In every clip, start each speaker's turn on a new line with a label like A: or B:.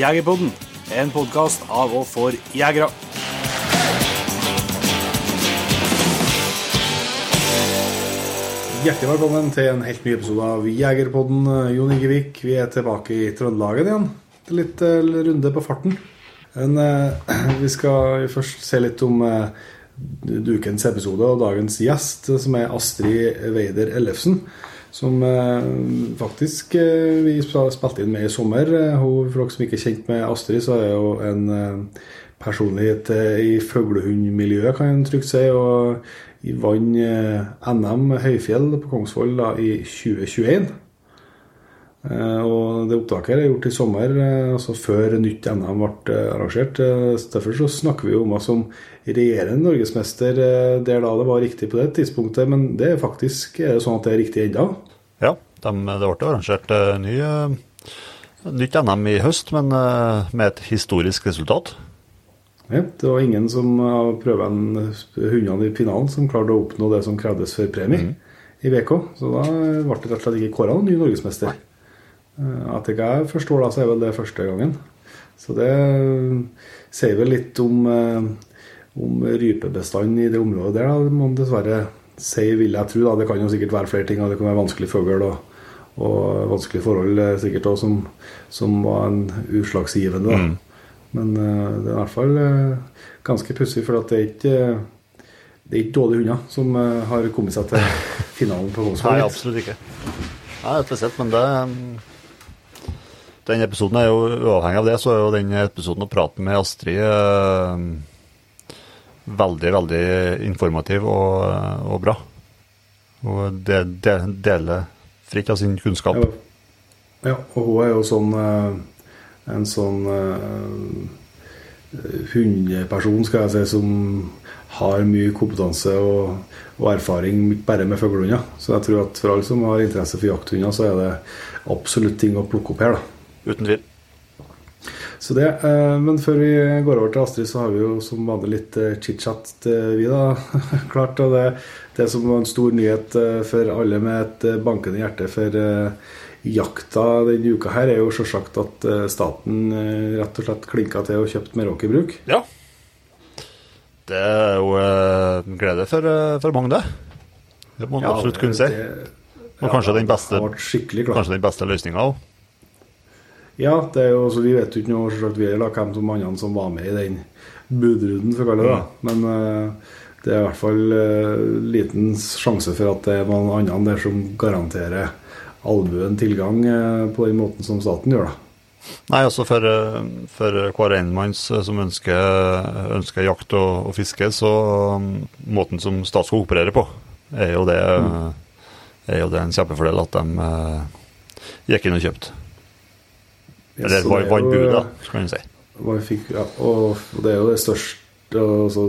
A: Jegerpodden, en podkast av og for jegere.
B: Hjertelig velkommen til en helt ny episode av Jegerpodden. Jon Ingevik, vi er tilbake i Trøndelagen igjen. Litt eh, runde på farten. Men eh, vi skal først se litt om dukens ukens episode og dagens gjest, som er Astrid Weider Ellefsen. Som eh, faktisk eh, vi spilte inn med i sommer. Eh, Hun, for dere som ikke er kjent med Astrid, så er hun en eh, personlighet eh, i fuglehundmiljøet, kan en trygt si. og vant eh, NM høyfjell på Kongsvoll da, i 2021. Eh, Og det opptaket er gjort i sommer, eh, altså før nytt NM ble eh, arrangert. Derfor så snakker vi om henne som regjerende norgesmester der da det var riktig på det tidspunktet. Men det er faktisk er det sånn at det er riktig ennå.
C: Ja, de, det ble arrangert ny, nytt NM i høst, men med et historisk resultat.
B: Ja, det var ingen som av prøvene hundene i finalen som klarte å oppnå det som krevdes for premie i VK. Så da ble det rett og slett ikke kåra noen ny norgesmester. Eh, Etter ikke jeg forstår, det, så er vel det første gangen. Så det sier vel litt om, eh, om rypebestanden i det området der. Da. Man dessverre si, vil jeg tro. Da. Det kan jo sikkert være flere ting. og Det kan være vanskelig fugl og, og vanskelige forhold eh, sikkert også, som, som var en utslagsgivende. Mm. Men eh, det er i hvert fall eh, ganske pussig, for at det er ikke det er ikke dårlige hunder som eh, har kommet seg til finalen på
C: Nei, absolutt ikke. Nei, det er spesielt, men det Den episoden er jo uavhengig av det, så er jo den episoden å prate med Astrid eh, veldig, veldig informativ og, og bra. Og det, det deler fritt av sin kunnskap.
B: Ja. ja, og hun er jo sånn eh, en sånn eh, hundeperson, skal jeg si, som har mye kompetanse og, og erfaring bare med fuglehunder. Så jeg tror at for alle som har interesse for jakthunder, så er det absolutt ting å plukke opp her. da.
C: Uten tvil.
B: Så det, eh, Men før vi går over til Astrid, så har vi jo som vanlig litt eh, chit-chat, eh, vi da. Klart, og det, det som var en stor nyhet for alle med et bankende hjerte for jakta denne uka her, er jo selvsagt at staten rett og slett klinka til og kjøpte Meråker bruk.
C: Ja. Det er jo eh, en glede for, for mange, det. Det må man absolutt kunne si.
B: Og
C: Og kanskje den beste, kanskje den beste løsninga òg.
B: Ja, det er jo, så vi vet jo ikke noe selvsagt, vi er, da, hvem som andre som var med i den budrunden, for å kalle det det. Men uh, det er i hvert fall uh, liten sjanse for at det er noen andre der som garanterer allmuen tilgang uh, på den måten som staten gjør. da.
C: Nei, altså for, for hver enmanns som ønsker, ønsker jakt og, og fiske, så måten som Statskog opererer på, er jo det, er jo det en kjempefordel at de gikk inn og kjøpte. Eller var
B: er
C: vant
B: jo-
C: budet, kan en si.
B: Man fikk, ja, og, det er jo det største altså,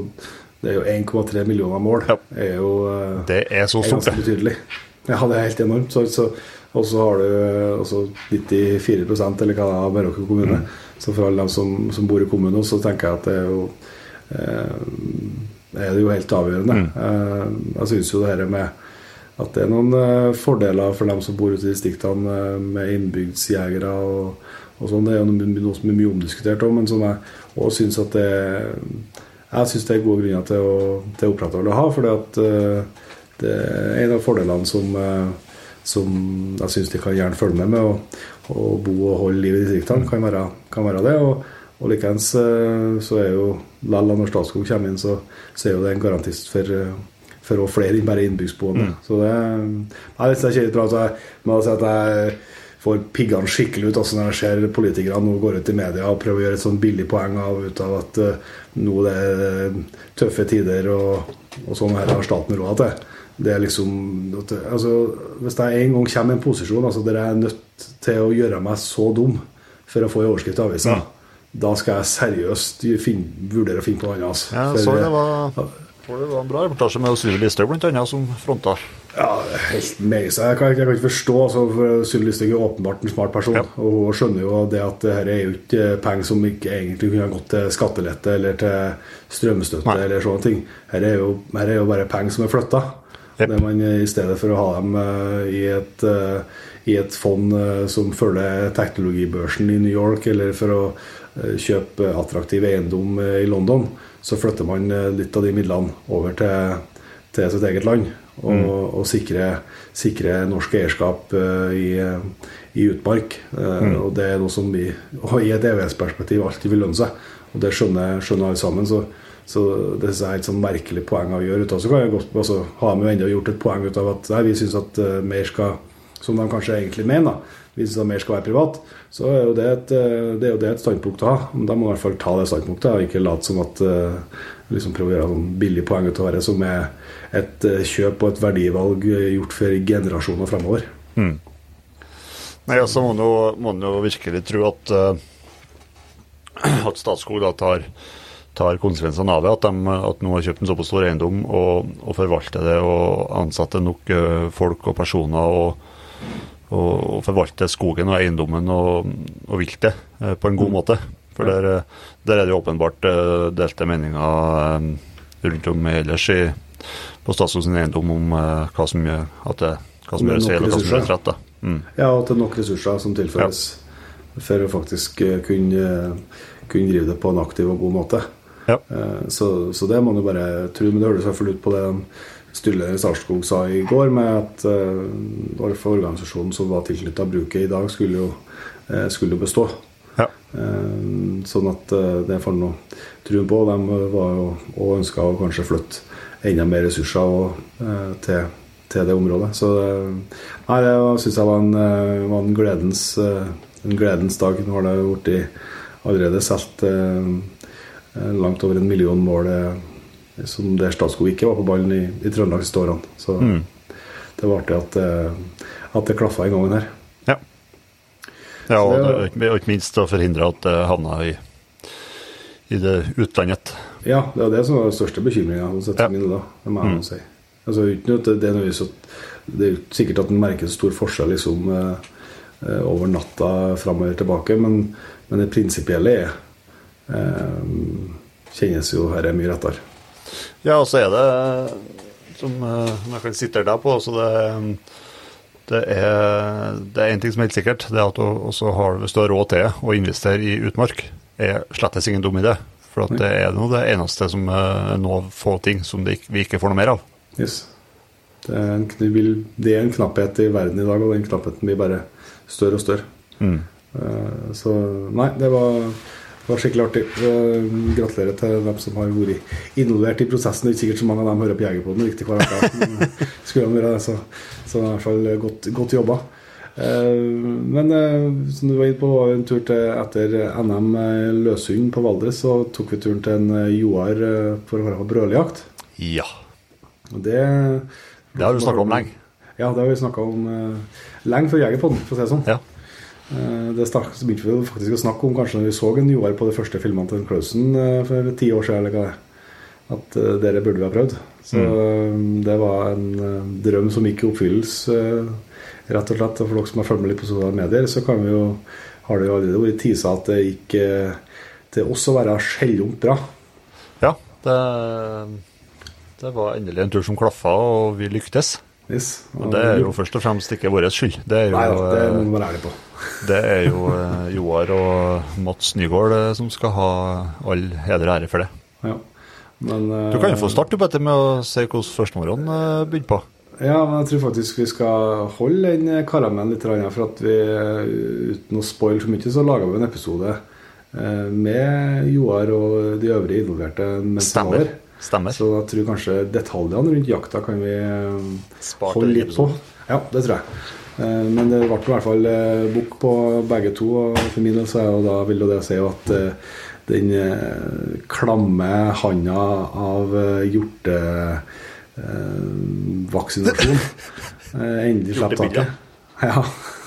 B: Det er jo 1,3 millioner mål.
C: Ja.
B: er jo eh,
C: Det er så stort, det.
B: betydelig. Ja, det er helt enormt. Så, så, og så har du eh, altså 94 eller hva det er av Meråker kommune.
C: Mm.
B: Så for alle dem som, som bor i kommunen, så tenker jeg at det er jo eh, er det jo helt avgjørende.
C: Mm.
B: Eh, jeg syns jo det her med at det er noen eh, fordeler for dem som bor ute i distriktene eh, med innbygdsjegere og sånn. Det er jo noe, som er mye omdiskutert òg, men som jeg òg syns at det Jeg syns det er gode grunner til å, til å opprettholde å ha, fordi at eh, det er en av fordelene som, eh, som jeg syns de kan gjerne følge med med. Å, å bo og holde liv i distriktene kan være, kan være det. Og, og likeens eh, så er jo lell når Statskog kommer inn, så, så er jo det en garantist for for flere enn bare innbygdsboende. Så det Nei, det er ikke bra. Så jeg må si at jeg får piggene skikkelig ut altså når jeg ser politikere nå går ut i media og prøver å gjøre et sånn billig poeng av, ut av at uh, nå det er tøffe tider og, og sånn her har staten råd til. Det er liksom altså, Hvis jeg en gang kommer i en posisjon altså, der jeg er nødt til å gjøre meg så dum for å få en overskrift i avisa, da skal jeg seriøst finne, vurdere å finne på noe annet. altså.
C: Ja, så det
B: eh,
C: var, det var en bra reportasje med Sylvi Listhaug annet, som fronta.
B: Ja, helt meget. Jeg kan, jeg kan ikke forstå altså, Sylvi Listhaug er åpenbart en smart person.
C: Ja.
B: Og hun skjønner jo det at det her er jo ikke penger som ikke egentlig kunne ha gått til skattelette eller til strømstøtte
C: Nei.
B: eller sånne ting. Her er jo, her er jo bare penger som er flytta.
C: Jep.
B: Man i stedet for å ha dem eh, i et, eh, i et fond eh, som følger teknologibørsen i New York, eller for å eh, kjøpe attraktiv eiendom eh, i London, så flytter man eh, litt av de midlene over til, til sitt eget land. Og, og sikre, sikre norsk eierskap eh, i, i utmark. Mm. Og det er noe som vi i et evighetsperspektiv alltid vil lønne seg. Og det skjønner, skjønner alle sammen. Så, så det synes jeg er et sånn merkelig poeng å gjøre. Så kan jeg godt altså, ha med enda gjort et poeng ut av at nei, vi syns at eh, mer skal Som de kanskje egentlig mener, da. Vi det mer skal være privat. Så er jo det et, eh, det er jo det et standpunkt å ha. Men da må man i hvert fall ta det standpunktet, og ikke late som at eh, liksom prøve å gjøre noen billige poeng ut av det, som er et eh, kjøp og et verdivalg gjort for generasjoner fremover.
C: Nei, altså må man jo, må man jo virkelig tro at, at Statskog da tar, tar konsekvensene av det. At de at nå har kjøpt en såpass stor eiendom og, og forvalter det og ansetter nok folk og personer og, og, og forvalter skogen og eiendommen og, og viltet eh, på en god måte. For der, eh, der er det jo åpenbart eh, delte meninger rundt om ellers i, på Statsråds eiendom om hva som gjør at det hva som gjøres feil og hva som gjøres rett. Mm.
B: Ja, og til nok ressurser som tilføres for å faktisk kunne, kunne drive det på en aktiv og god måte.
C: Ja.
B: Så, så det må du bare tro. Men det høres iallfall ut på det styreleder i sa i går, med at uh, organisasjonen som var tilknytta bruket i dag, skulle jo, uh, skulle bestå.
C: Ja.
B: Uh, Sånn at det får noe tro på. De var jo og ønska å kanskje flytte enda mer ressurser og, til, til det området. Så nei, det syns jeg var en, var en, gledens, en gledens dag. Nå har det blitt allerede solgt langt over en million mål som der Statskog ikke var på ballen i, i Trøndelag siste årene. Så
C: Mm.
B: det var artig at, eh, at det klaffa i gangen her.
C: Ja. ja og,
B: det-
C: det, og ikke minst å forhindre at det havna i, i det utlandet.
B: Ja, det er det som var den største bekymringa hos
C: Ja.
B: etter mine da. Det må jeg mm. si. Altså, det, er det er sikkert at en merker en stor forskjell liksom, eh, eh, over natta framover tilbake, men, men det prinsipielle er eh, kjennes jo her er mye rettere.
C: Ja, og så er det, som eh, som jeg kan sitere deg på, så det, det er det er én ting som er helt sikkert. Det er at også har, hvis du har råd til å investere i utmark, er slettes ingen dum idé. For at det er nå det eneste som er noe få ting som det vi ikke får noe mer av.
B: Yes. Det, er en, det er en knapphet i verden i dag, og den knappheten blir bare større og større.
C: Mm.
B: Eh, Så nei, det var, det var skikkelig artig. Eh, Gratulerer til dem som har vært involvert i prosessen. Det er ikke sikkert så mange av dem hører på Jegerpoden riktig hver uke. men, eh, Skulle de gjøre det, så, i hvert fall godt, godt jobba. Eh, Men eh, som du var inne på, var en tur til etter NM Løshund på Valdres, så tok vi turen til en Joar for å være på brøljakt.
C: Ja.
B: Og det
C: Det har du snakka om lenge.
B: Ja, det har vi snakka om lenge før Jegerpoden, for å si det sånn.
C: Ja.
B: Eh, Det begynte vi faktisk å snakke om kanskje når vi så en Joar på de første filmene til Klausen eh, for ti år siden, eller hva. At uh, dere burde vi ha prøvd. Så mm. det var en eh, drøm som gikk i oppfyllelse, eh, rett og slett. Og for dere som har fulgt med litt på sosiale medier, så kan vi jo, har det jo allerede vært tisa at det gikk eh, til oss å være skjellungt bra.
C: ja det, det var endelig en tur som klaffa, og vi lyktes.
B: Yes.
C: Og det er jo først og fremst ikke vår skyld. Det er jo,
B: Nei det må
C: eh,
B: man være ærlig på.
C: Det er jo eh, Joar og Mats Nygaard eh, som skal ha all heder og ære for det.
B: Ja. Men,
C: Du kan jo
B: eh,
C: få starte Petter, med å si hvordan førstemålene begynte på.
B: Ja, men jeg tror faktisk vi skal holde den karamellen litt, for at vi, uten å spoile for mye, så laga vi en episode eh, med Joar og de øvrige involverte mens
C: Stemmer. Stemmer.
B: Så jeg tror kanskje detaljene rundt jakta kan vi eh, holde litt på. Ja, det tror jeg. Eh, Men det ble i hvert fall eh, bukk på begge to. Og for min del så er jo da, vil det si at eh, den klamme handa av hjorte vaksinasjon eh, endelig slapp taket. Ja.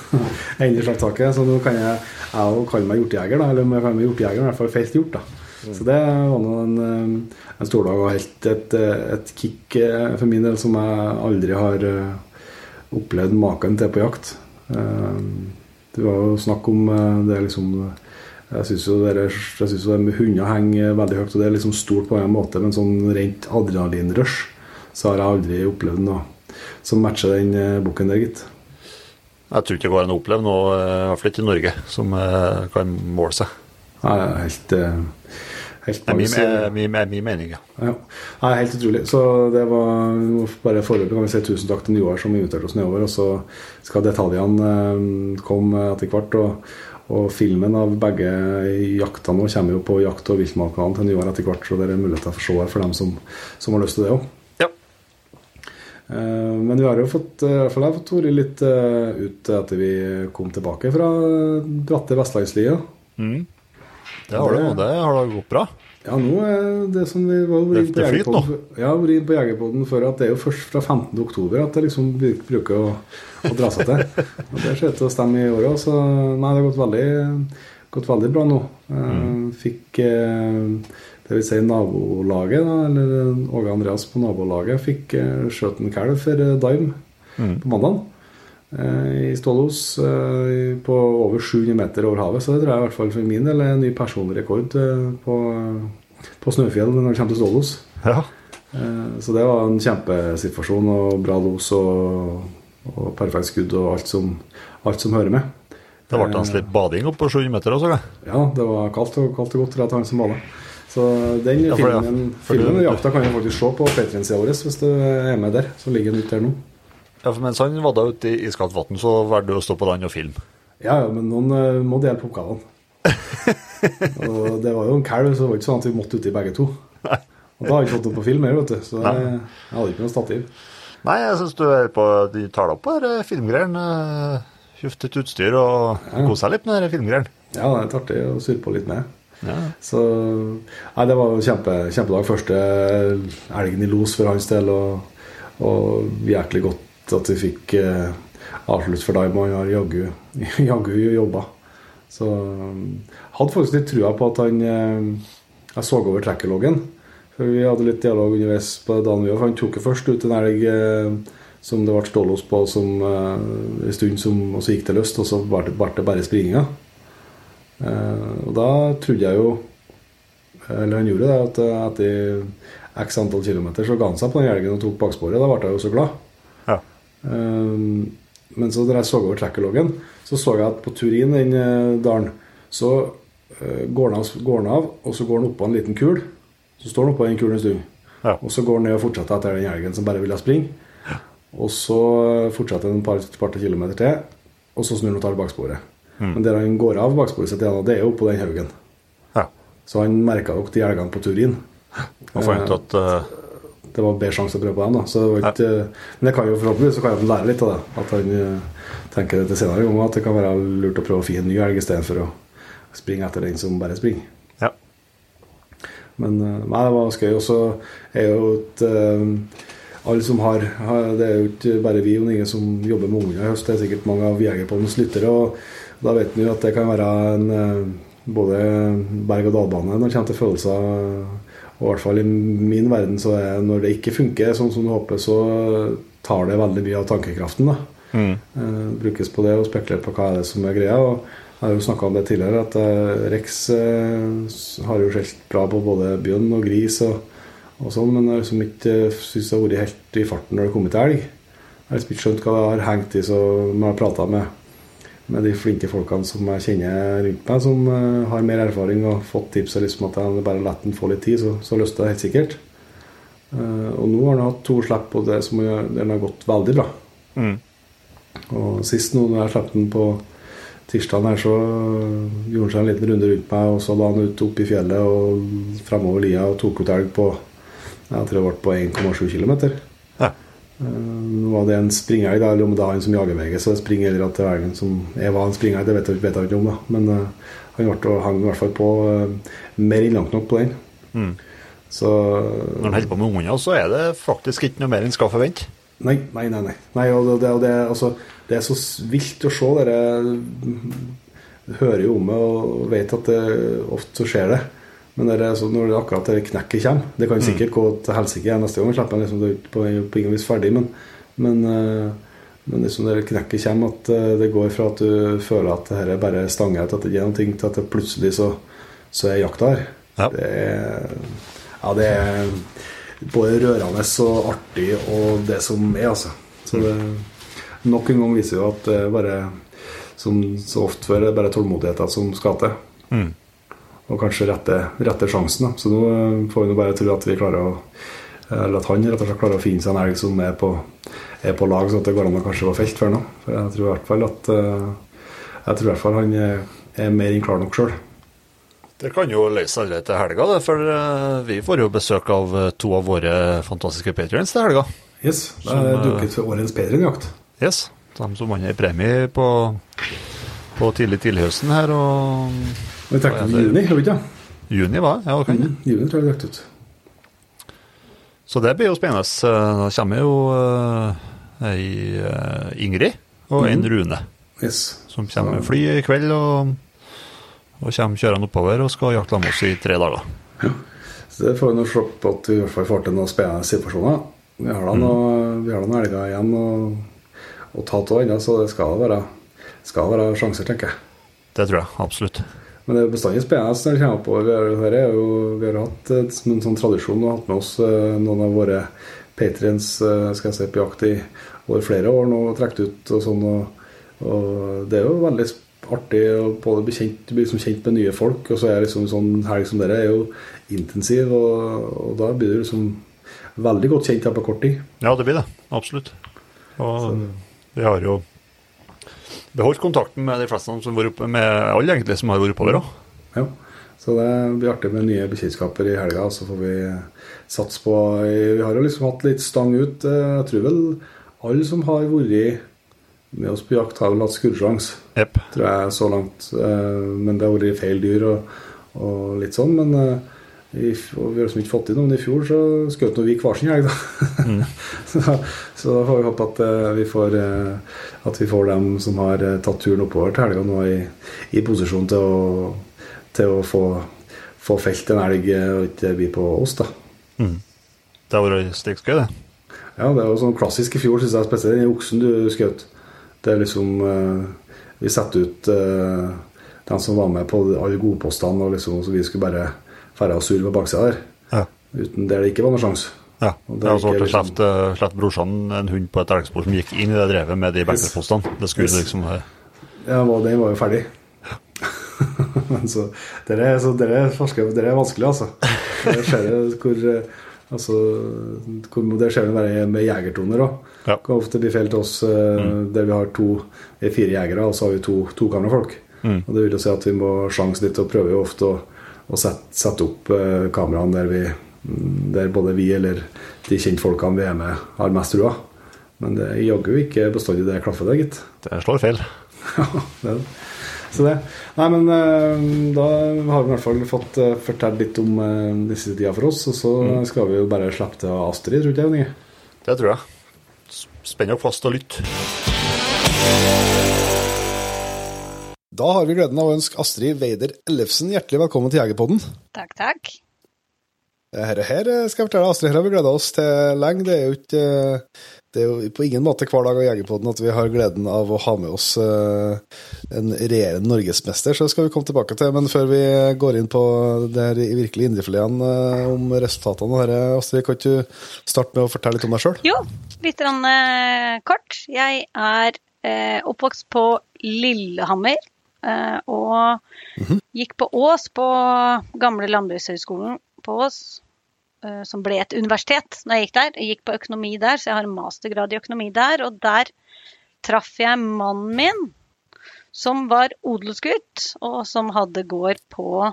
B: Endelig slapp taket. Så nå kan jeg jeg kalle meg hjortejeger, da. Eller om jeg kaller meg hjortejeger, i hvert fall felt hjort, da. Så det var nå en, en stordag og helt et, et kick for min del som jeg aldri har opplevd maken til på jakt. Eh, Det var jo snakk om eh, det liksom Jeg syns jo det, jeg synes jo det med hunder henger veldig høyt, og det er liksom stort på en måte, men sånn rent adrenalinrush så har jeg aldri opplevd noe som matcher den eh, boken der, gitt.
C: Jeg tror ikke det går an å oppleve noe, eh, i hvert fall ikke i Norge, som kan måle seg.
B: Nei, helt, helt
C: Det er mye, mye, mye, mye mening, ja.
B: Ja. Nei, helt utrolig. Så det var bare foreløpig kan vi si tusen takk til Joar som inviterte oss nedover. Og så skal detaljene eh, komme etter hvert. Og, og filmen av begge jaktene nå kommer jo på jakt- og viltmatkanalen til Joar etter hvert, så det er muligheter for å se for dem som, som har lyst til det òg.
C: ja.
B: Eh, Men vi har jo fått, eh, i hvert fall jeg har fått vært litt ut etter vi kom tilbake fra bratte vestlandslia.
C: Det har og det har da gått bra.
B: Ja, nå er det som vi var
C: Det-
B: inne på
C: det.
B: Jegerpodden- Ja, på før at det er jo først fra 15. oktober at det liksom bruker å, å dra seg til. Og det ser ut til å stemme i år òg, så nei, det har gått veldig, gått veldig bra nå. Mm. Fikk eh, det vil si nabolaget, eller Åge Andreas på nabolaget, fikk eh, skjøt en kalv for eh, Daim på mandag. I Stålos eh, på over 700 meter over havet. Så det tror jeg i hvert fall for min del er en ny personrekord eh, på, på Snøfjell når det kommer til Stålos.
C: Ja.
B: Eh, Så det var en kjempesituasjon og bra los og, og perfekt skudd og alt som, alt som hører med.
C: Det ble en slipp bading opp på 700 meter også, eller?
B: Ja, det var kaldt og kaldt og godt rett han som bada. Så den
C: Ja, for
B: filmen,
C: for
B: filmen
C: du-
B: jakta kan du faktisk se på Patrion-sida vår hvis du er med der. Så ligger den ute der nå.
C: Ja, for mens han vadda ute i iskaldt vann, så valgte du å stå på land og filme.
B: Ja, ja, men noen uh, må dele på oppgavene. og det var jo en kalv, så det var ikke sånn at vi måtte uti begge to. Og da har jeg ikke fått noe på film heller, vet du. Så jeg, jeg hadde ikke noe stativ.
C: Nei, jeg syns du er på De tar deg opp på filmgreiene. kjøftet Kjøpt litt utstyr og koser deg litt med filmgreiene.
B: Ja, det er litt artig å surre på litt med.
C: Ja.
B: Så Nei, det var jo kjempe, kjempedag. Første elgen i los for hans del, og, og jæklig godt at vi fikk eh, avslutt for deg, og han har jaggu, jobba. Så hadde faktisk litt trua på at han eh, Jeg så over trekkerloggen. For vi hadde litt dialog underveis på dagen, vi òg. Han tok jo først ut en elg eh, som det ble stålås på som, en stund, som, og så gikk det løst, og så ble det, ble bare springinga. Og da trodde jeg jo Eller han gjorde det, at etter x antall kilometer så ga han seg på den elgen og tok baksporet. Da ble jeg jo så glad.
C: Ja.
B: Eh, men så da jeg så over trekkerloggen, så så jeg at på Turin, den eh, dalen, så eh, går han av, og så går han oppå en liten kul. Så står han oppå den kulen en stund.
C: Ja.
B: Og så går han ned og fortsetter etter den elgen som bare ville springe. Og så fortsetter han et par, par kilometer til, og så snur han og tar baksporet. Men der han går av baksporet sitt det er jo oppå den haugen.
C: ja.
B: Så han merka nok de elgene på Turin.
C: Og fant at eh,
B: Det var bedre sjanse å prøve på dem. da Så det var ikke, Men det kan jo forhåpentligvis så kan han lære litt av det. At han eh, tenker det til senere ganger at det kan være lurt å prøve å finne en ny elg istedenfor å springe etter den som bare springer.
C: Ja.
B: Men eh, nei, det var skøy. Og så er jo et eh, Alle som har, har Det er jo ikke bare vi og ingen som jobber med unger i høst. Det er sikkert mange av Jegerpoddens lyttere. Og da vet vi jo at det kan være en både berg-og-dal-bane når det kommer til følelser. Og i hvert fall i min verden så er når det ikke funker sånn som du håper, så tar det veldig mye av tankekraften. da eh, brukes på det og spekulere på hva er det som er greia. og Jeg har jo snakka om det tidligere, at eh, Rex eh, har jo skjelt bra på både bjørn og gris og, og sånn, men jeg liksom ikke syns det har vært helt i farten når det kommer til elg. Jeg har liksom ikke skjønt hva det har hengt i, som jeg har prata med, med de flinke folkene som jeg kjenner rundt meg, som eh, har mer erfaring og fått tips og liksom at jeg bare lar den få litt tid, så, så løste det helt sikkert. Eh, og nå har han hatt to slipp på det som har, den har gått veldig bra.
C: mm.
B: Og sist nå når jeg slapp den på tirsdag her, så gjorde han seg en liten runde rundt meg, og så la han ut opp i fjellet og fremover lia og tok ut elg på jeg tror det ble på 1,7 km.
C: Ja.
B: Nå var det en springelg, eller om det var han som jager veget, så springer eller at det er elgen som jeg var en springelg, det vet jeg, vet jeg ikke om, da. Men uh, han ble, hang i hvert fall på uh, mer enn langt nok på den.
C: Mm.
B: Så
C: Når en holder på med hunder, så er det faktisk ikke noe mer en skal forvente.
B: Nei, nei, nei. nei. nei og det, og det, altså, det er så vilt å se. Dere hører jo om det og vet at det ofte så skjer det. Men det er så, når det akkurat det knekket kommer Det kan sikkert gå til helsike neste gang. vi slipper liksom, det er på, på ingen vis ferdig, men, men, eh, men liksom det knekket kommer, at eh, det går fra at du føler at det her er bare stanger ut, at det ikke er noe, til at det plutselig så, så er jakta her.
C: Ja.
B: Det er, ja, det er både rørende og artig og det som er, altså. Så det, nok en gang viser jo at det bare, som så ofte før, det er bare tålmodigheten som skal til.
C: Mm.
B: Og kanskje rette, rette sjansen. Da. Så nå eh, får vi bare tro at vi klarer å eller at han rett og slett klarer å finne seg en elg som er på, er på lag, så at det går an å kanskje få felt før nå. For jeg tror i hvert fall at eh, Jeg tror i hvert fall han er, er mer enn klar nok sjøl.
C: Det kan jo løse allerede til helga, det, for eh, vi får jo besøk av to av våre fantastiske patrions til helga.
B: Yes, det
C: Som,
B: er
C: eh,
B: dukket for årets Pedrin-jakt.
C: Yes. De som vant premie på, på tidlig tidlighøsten her, og
B: Vi
C: trakk
B: ut i juni, gjorde vi ikke?
C: juni var? Ja, det.
B: Mm, juni tror jeg vi trakk ut.
C: Så det blir jo spennende. Eh, Da kommer jo uh, ei eh, Ingrid og en Rune,
B: Yes.
C: som kommer med fly i kveld og, og kommer kjørende oppover og skal jakte med oss i tre dager.
B: Så det får vi nå se på at vi i hvert fall får til noen spennende situasjoner. Vi har da noe- vi har da noen elger igjen og, ta av ennå, så det skal være, skal være sjanser, tenker jeg.
C: Det tror jeg absolutt.
B: Men det er bestandig spennende når det kommer oppover. Vi har, jo, vi har hatt eh, en sånn tradisjon og hatt med oss eh, noen av våre patriens eh, skal jeg si, på jakt i over flere år nå og trukket ut og sånn. Og, og det er jo veldig artig å både bli kjent, bli liksom kjent med nye folk, og så er liksom sånn helg som dere er jo intensiv, og, og da blir du liksom veldig godt kjent her på kort tid.
C: Ja, det blir det. Absolutt. Og vi har jo beholdt kontakten med de fleste som vært oppe, med alle egentlig som har vært oppover òg.
B: Ja. Så det blir artig med nye bekjentskaper i helga. Så får vi satse på Vi har jo liksom hatt litt stang ut. Eh, Jeg tror vel alle som har vært med oss på jakt, har vel hatt skuddsjanse,
C: yep.
B: tror jeg, så langt. Eh, Men det har vært feil dyr og, og litt sånn. Men i, f- og vi har liksom ikke fått inn noen i fjor, så skjøt vi hver sin elg, da. så, så da får vi håpe at eh, vi får eh, At vi får dem som har eh, tatt turen oppover til helga nå i, i posisjon til å, til å få, få felt en elg og ikke bli på oss, da.
C: Det har vært striksgøy, det.
B: Ja, det jo sånn klassisk i fjor, synes jeg spesielt. Den oksen du skjøt. Det er liksom Vi setter ut den som var med på alle godpostene, og liksom, så vi skulle bare dra og surre på baksida der.
C: Ja.
B: Uten der det ikke var noen sjanse.
C: Ja.
B: Og
C: Og
B: det er
C: så ble
B: liksom-
C: sluppet brorsan en hund på et elgspor som gikk inn i det drevet med de benkelpostene. Det skulle
B: Yes.
C: liksom være
B: Ja, og den var jo ferdig. Men så Dere er, så dere er, forsker- dere er vanskelig, altså. Det skjer hvor eh, Altså, det skjer jo bare med jegertoner òg.
C: Ja.
B: Kan ofte bli feil til oss mm. der vi har to, fire jegere, og så har vi to, to kamerafolk. Og det vil jo si at vi må sjanse litt og prøve jo ofte å, å sette, sette opp eh, kameraene der vi mm, der både vi eller de kjentfolkene vi er med, har mest trua. Men det er jaggu ikke bestandig det klaffer, det, gitt.
C: Det slår feil.
B: Ja, det er det. Så det. Nei, men eh, da har vi i hvert fall fått uh, fortalt litt om uh, disse tida for oss. Og så skal vi jo bare slippe til Astrid, tror ikke jeg?
C: Det tror jeg. Spenn dere fast og lytt.
D: Da har vi gleden av å ønske Astrid Weider Ellefsen hjertelig velkommen til Jegerpodden.
E: Takk, takk.
D: Her, her eh, skal jeg fortelle, Astrid, her har vi gleda oss til lenge. Det er jo ikke eh, det er jo på ingen måte hver dag av Jegerpodden at vi har gleden av å ha med oss eh, en regjerende norgesmester, så det skal vi komme tilbake til. Men før vi går inn på det her i virkelig indrefileten eh, om resultatene her, dette, Astrid, kan ikke du starte med å fortelle litt om deg sjøl?
E: Jo, litt grann, eh, kort. Jeg er eh, oppvokst på Lillehammer. Eh, og gikk på Ås, på gamle Landbrukshøgskolen på Ås. eh, som ble et universitet når jeg gikk der. Jeg gikk på økonomi der, så jeg har en mastergrad i økonomi der. Og der traff jeg mannen min, som var odelsgutt, og som hadde gård på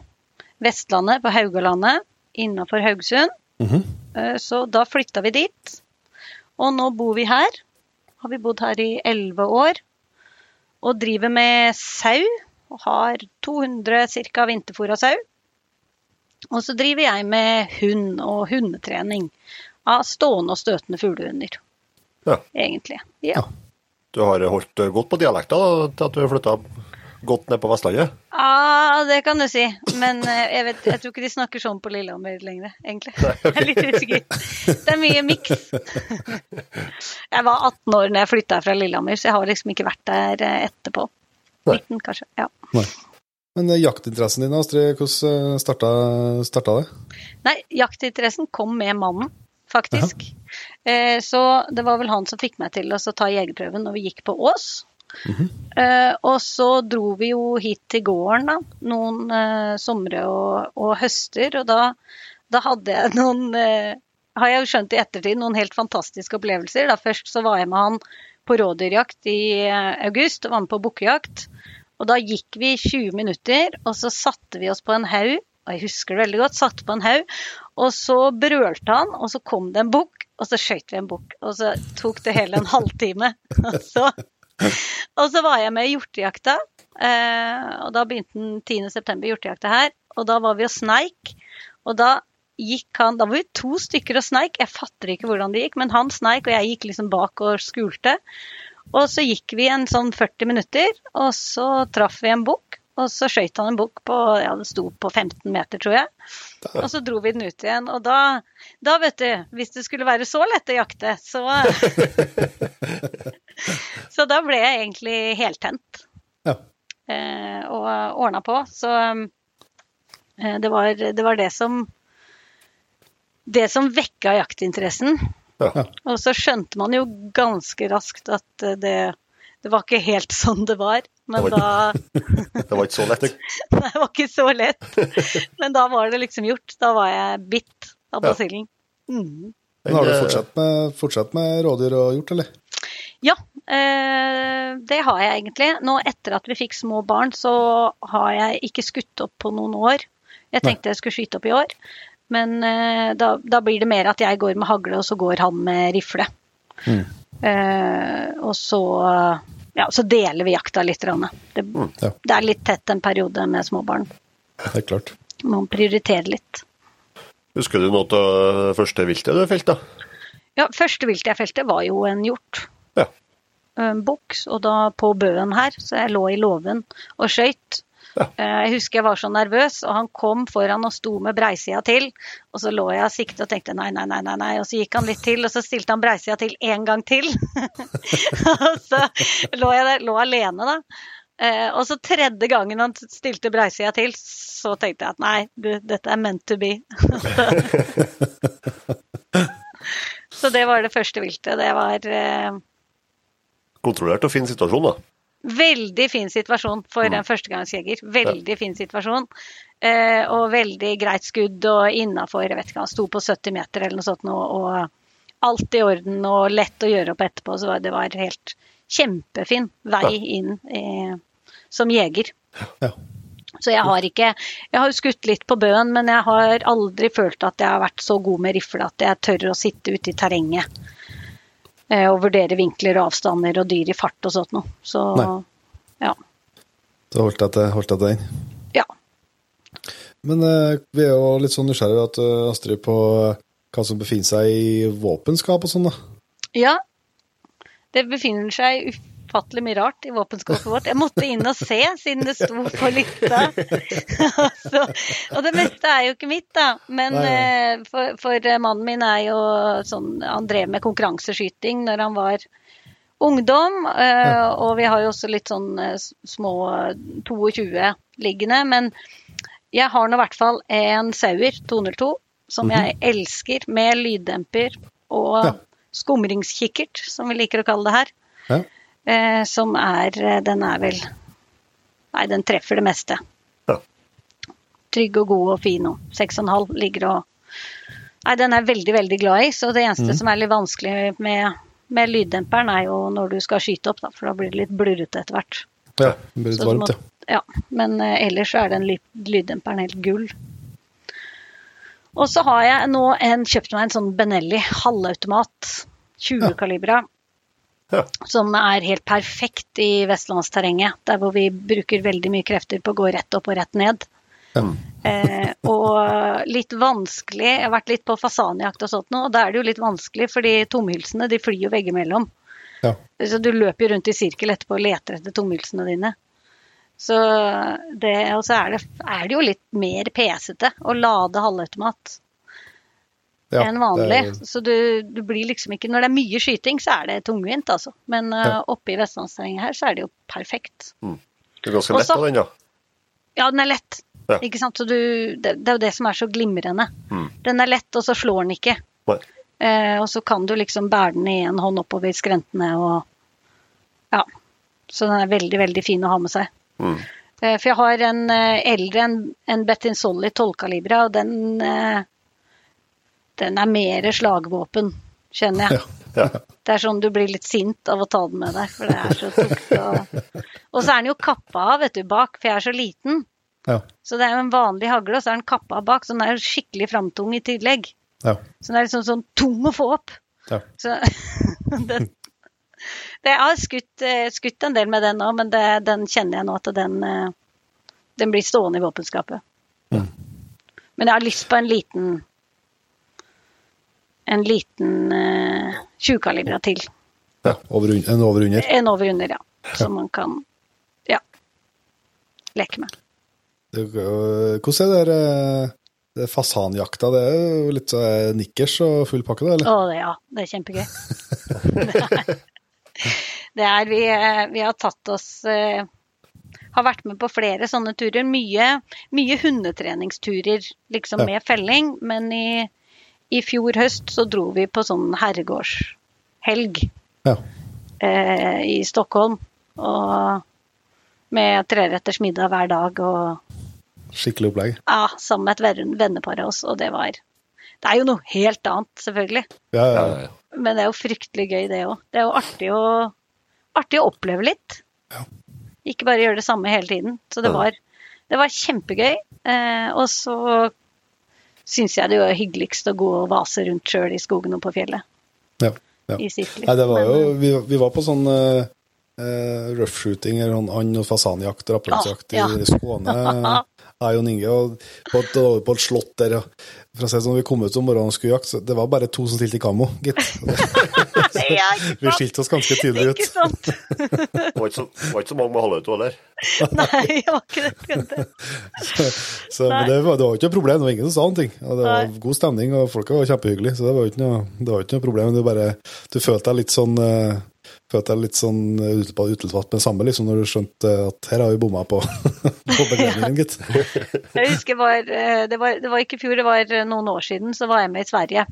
E: Vestlandet, på Haugalandet, innafor Haugesund. Eh, Så da flytta vi dit. Og nå bor vi her. Har vi bodd her i elleve år. Og driver med sau. Og har 200 ca. vinterfôra sau. Og så driver jeg med hund og hundetrening. Av stående og støtende fuglehunder,
C: Ja.
E: egentlig. Ja.
C: Du har holdt godt på dialekta da, til at du har flytta godt ned på Vestlandet?
E: Ah, det kan du si. Men eh, jeg, vet, jeg tror ikke de snakker sånn på Lillehammer lenger, egentlig. Jeg er litt usikker. Det er mye miks. Jeg var 18 år når jeg flytta fra Lillehammer, så jeg har liksom ikke vært der eh, etterpå.
C: Nei.
E: 19, kanskje. Ja.
D: Men eh, jaktinteressen din, Astrid, hvordan starta, starta det?
E: Nei, jaktinteressen kom med mannen. faktisk. Eh, så det var vel han som fikk meg til å ta jegerprøven når vi gikk på Ås. Eh, og så dro vi jo hit til gården da, noen eh, somre og, og høster, og da, da hadde jeg noen eh, Har jeg jo skjønt i ettertid noen helt fantastiske opplevelser. Da først så var jeg med han på rådyrjakt i eh, august og var med på bukkejakt. Og da gikk vi 20 minutter, og så satte vi oss på en haug. Og jeg husker det veldig godt. Satte på en haug, og så brølte han, og så kom det en bukk, og så skøyt vi en bukk. Og så tok det hele en halvtime. Og så, og så var jeg med i hjortejakta. Eh, og da begynte den 10.9. hjortejakta her. Og da var vi og sneik. Og da gikk han Da var vi to stykker og sneik. Jeg fatter ikke hvordan det gikk, men han sneik, og jeg gikk liksom bak og skulte. Og så gikk vi en sånn 40 minutter, og så traff vi en bukk. Og så skøyt han en bukk på ja, den sto på 15 meter, tror jeg. Og så dro vi den ut igjen. Og da, da vet du, hvis det skulle være så lett å jakte, så Så da ble jeg egentlig heltent.
B: Ja.
E: Eh, og ordna på. Så eh, det, var, det var det som Det som vekka jaktinteressen.
F: Ja.
E: Og så skjønte man jo ganske raskt at det, det var ikke helt sånn det var. Men
F: Det
E: da
F: Det var ikke så lett.
E: Nei, det var ikke så lett. Men da var det liksom gjort. Da var jeg bitt av
F: Ja.
E: Mm.
B: Men har du
F: eh,
B: fortsatt med, fortsatt med rådyr og hjort, eller?
E: Ja, eh, det har jeg egentlig. Nå etter at vi fikk små barn, så har jeg ikke skutt opp på noen år. Jeg tenkte jeg skulle skyte opp i år, men eh, da, da blir det mer at jeg går med hagle, og så går han med rifle. Eh, og så, ja, så deler vi jakta litt. Det,
B: Ja.
E: det er litt tett en periode med småbarn.
B: Det er klart.
E: Man prioriterer litt.
F: Husker du noe av det første viltet du felte?
E: Ja, første viltet jeg felte var jo en hjort.
F: Ja.
E: En boks, og da på bøen her, så jeg lå i låven og skøyt. Eh, Jeg husker jeg var så nervøs, og han kom foran og sto med breisida til. Og så lå jeg og siktet og tenkte nei, nei, nei, nei, nei. Og så gikk han litt til, og så stilte han breisida til en gang til. og så lå jeg der, lå alene, da. Eh, og så tredje gangen han stilte breisida til, så tenkte jeg at nei, du, dette er meant to be. så det var det første viltet. Det var eh,
F: Kontrollert og fin situasjon, da.
E: Veldig fin situasjon for en førstegangsjeger. Veldig fin situasjon. Eh, og veldig greit skudd og innafor, jeg vet ikke, han sto på 70 meter eller noe sånt nå, og alt i orden og lett å gjøre opp etterpå. Så det var helt kjempefin vei inn eh, som jeger.
B: Ja.
E: Så jeg har ikke Jeg har skutt litt på bøen, men jeg har aldri følt at jeg har vært så god med rifle at jeg tør å sitte ute i terrenget eh, og vurdere vinkler og avstander og dyr i fart og sånt noe. Så
B: Nei.
E: ja.
B: Så holdt jeg til, holdt jeg til den.
E: ja.
B: Men eh, vi er jo litt sånn nysgjerrige at, eh, Astrid, på eh, hva som befinner seg i våpenskap og sånn, da.
E: Ja. Det befinner seg ufattelig mye rart i våpenskapet vårt. Jeg måtte inn og se, siden det sto på lista. Så, og det meste er jo ikke mitt, da. Men eh, for, for eh, mannen min er jo sånn Han drev med konkurranseskyting når han var ungdom. eh, Og vi har jo også litt sånn små eh, 22 liggende. Men jeg har nå i hvert fall en Sauer 202 som jeg elsker, med lyddemper og
B: Ja.
E: skumringskikkert, som vi liker å kalle det her.
B: Ja.
E: Eh, som er eh, Den er vel Nei, den treffer det meste.
F: Ja.
E: Trygg og god og fin og 6,5 ligger og Nei, den er jeg veldig, veldig glad i. Så det eneste som er litt vanskelig med, med lyddemperen, er jo når du skal skyte opp, da, for da blir det litt blurrete etter hvert.
B: Ja, det blir litt varmt, ja.
E: ja. Men eh, ellers så er den lyddemperen helt gull. Og så har jeg nå en, kjøpt meg en sånn Benelli halvautomat, 20 kalibra,
F: Ja.
E: som er helt perfekt i vestlandsterrenget, der hvor vi bruker veldig mye krefter på å gå rett opp og rett ned.
B: Mm.
E: Eh, og litt vanskelig Jeg har vært litt på fasanjakt og sånt nå, og da er det jo litt vanskelig, fordi tomhylsene de flyr jo veggimellom.
B: Ja.
E: Så du løper jo rundt i sirkel etterpå og leter etter tomhylsene dine. Så det, og så er det, er det jo litt mer pesete å lade halvautomat
B: Ja,
E: enn vanlig.
B: er-
E: Så du, du blir liksom ikke Når det er mye skyting, så er det tungvint, altså. Men
B: ja.
E: uh, oppe i vestlandsterrenget her, så er det jo perfekt.
F: Det er ganske lett av den, da?
E: Ja, den er lett.
F: Ja.
E: Ikke sant? Så du, det, det er jo det som er så glimrende.
F: Mm.
E: Den er lett, og så slår den ikke. Eh, og så kan du liksom bære den i en hånd oppover skrentene og Ja. Så den er veldig, veldig fin å ha med seg.
C: Mm.
E: Uh, for jeg har en eh, eldre, en, en Bettin Solly 12-kalibra, og den eh, Den er mer slagvåpen, kjenner jeg.
C: Ja.
E: Det er sånn du blir litt sint av å ta den med deg, for det er så tungt. Og, og så er den jo kappa av, vet du, bak, for jeg er så liten.
B: Ja.
E: Så det er jo en vanlig hagle, og så er den kappa av bak, så den er jo skikkelig framtung i tillegg.
B: Ja.
E: Så den er liksom sånn tung å få opp.
B: Ja.
E: Så den, det, Jeg har skutt, eh, skutt en del med den nå, men det, den kjenner jeg nå at den, eh, den blir stående i våpenskapet.
B: Mm.
E: Men jeg har lyst på en liten en liten eh, 20-kalibra til.
B: ja. Over, en over under.
E: En over under, ja. Som man kan ja, leke med.
B: Det, Hvordan er det der, det fasanjakta? Det er jo litt øh, nikkers og full pakke, det, eller?
E: Å, det, ja. Det er kjempegøy. det er, det er vi, eh, vi har tatt oss eh, Har vært med på flere sånne turer. Mye, mye hundetreningsturer liksom
B: Ja.
E: med felling, men i, i fjor høst så dro vi på sånn herregårdshelg
B: Ja.
E: eh, i Stockholm. Og med treretters middag hver dag og
B: Skikkelig opplegg.
E: ja, sammen med et venn- vennepar av oss, og det var Det er jo noe helt annet, selvfølgelig.
B: Ja, ja,
C: Ja.
E: Men det er jo fryktelig gøy, det òg. Det er jo artig å, artig å oppleve litt.
B: Ja.
E: Ikke bare gjøre det samme hele tiden. Så det
C: Ja.
E: var, det var kjempegøy. Eh, og så syns jeg det er hyggeligst å gå og vase rundt sjøl i skogen og på fjellet.
B: ja, ja.
E: I sirkler.
B: Nei, det var jo, vi, vi var på sånn uh, roughshooting eller sånn and- og fasanjakt og rappelsjakt
E: Ja, ja.
B: i Skåne. Jeg og Inge, og på et, var på et slott der. Og, for å si sånn, vi kom ut om morgenen og skulle jakte, så det var bare to som stilte i kammo, gitt.
E: ja,
B: Vi skilte oss ganske tydelig
E: Ikke
B: ut.
E: sant?
C: Det var ikke så, var ikke så mange med halvauto heller.
E: Nei, det var ikke det. så,
B: Så, men det var, det var ikke noe problem, det var ingen som sa noe. Og det var
E: Nei.
B: god stemning, og folka var kjempehyggelige, så det var ikke noe, det var ikke noe problem. Du, bare, du følte deg litt sånn uh, følte jeg litt sånn utelpatt med det samme, liksom, når du skjønte at her har vi bomma på, på begrenningen, gitt.
E: Jeg husker var, eh, det var, det var ikke i fjor, det var eh, noen år siden, så var jeg med i Sverige.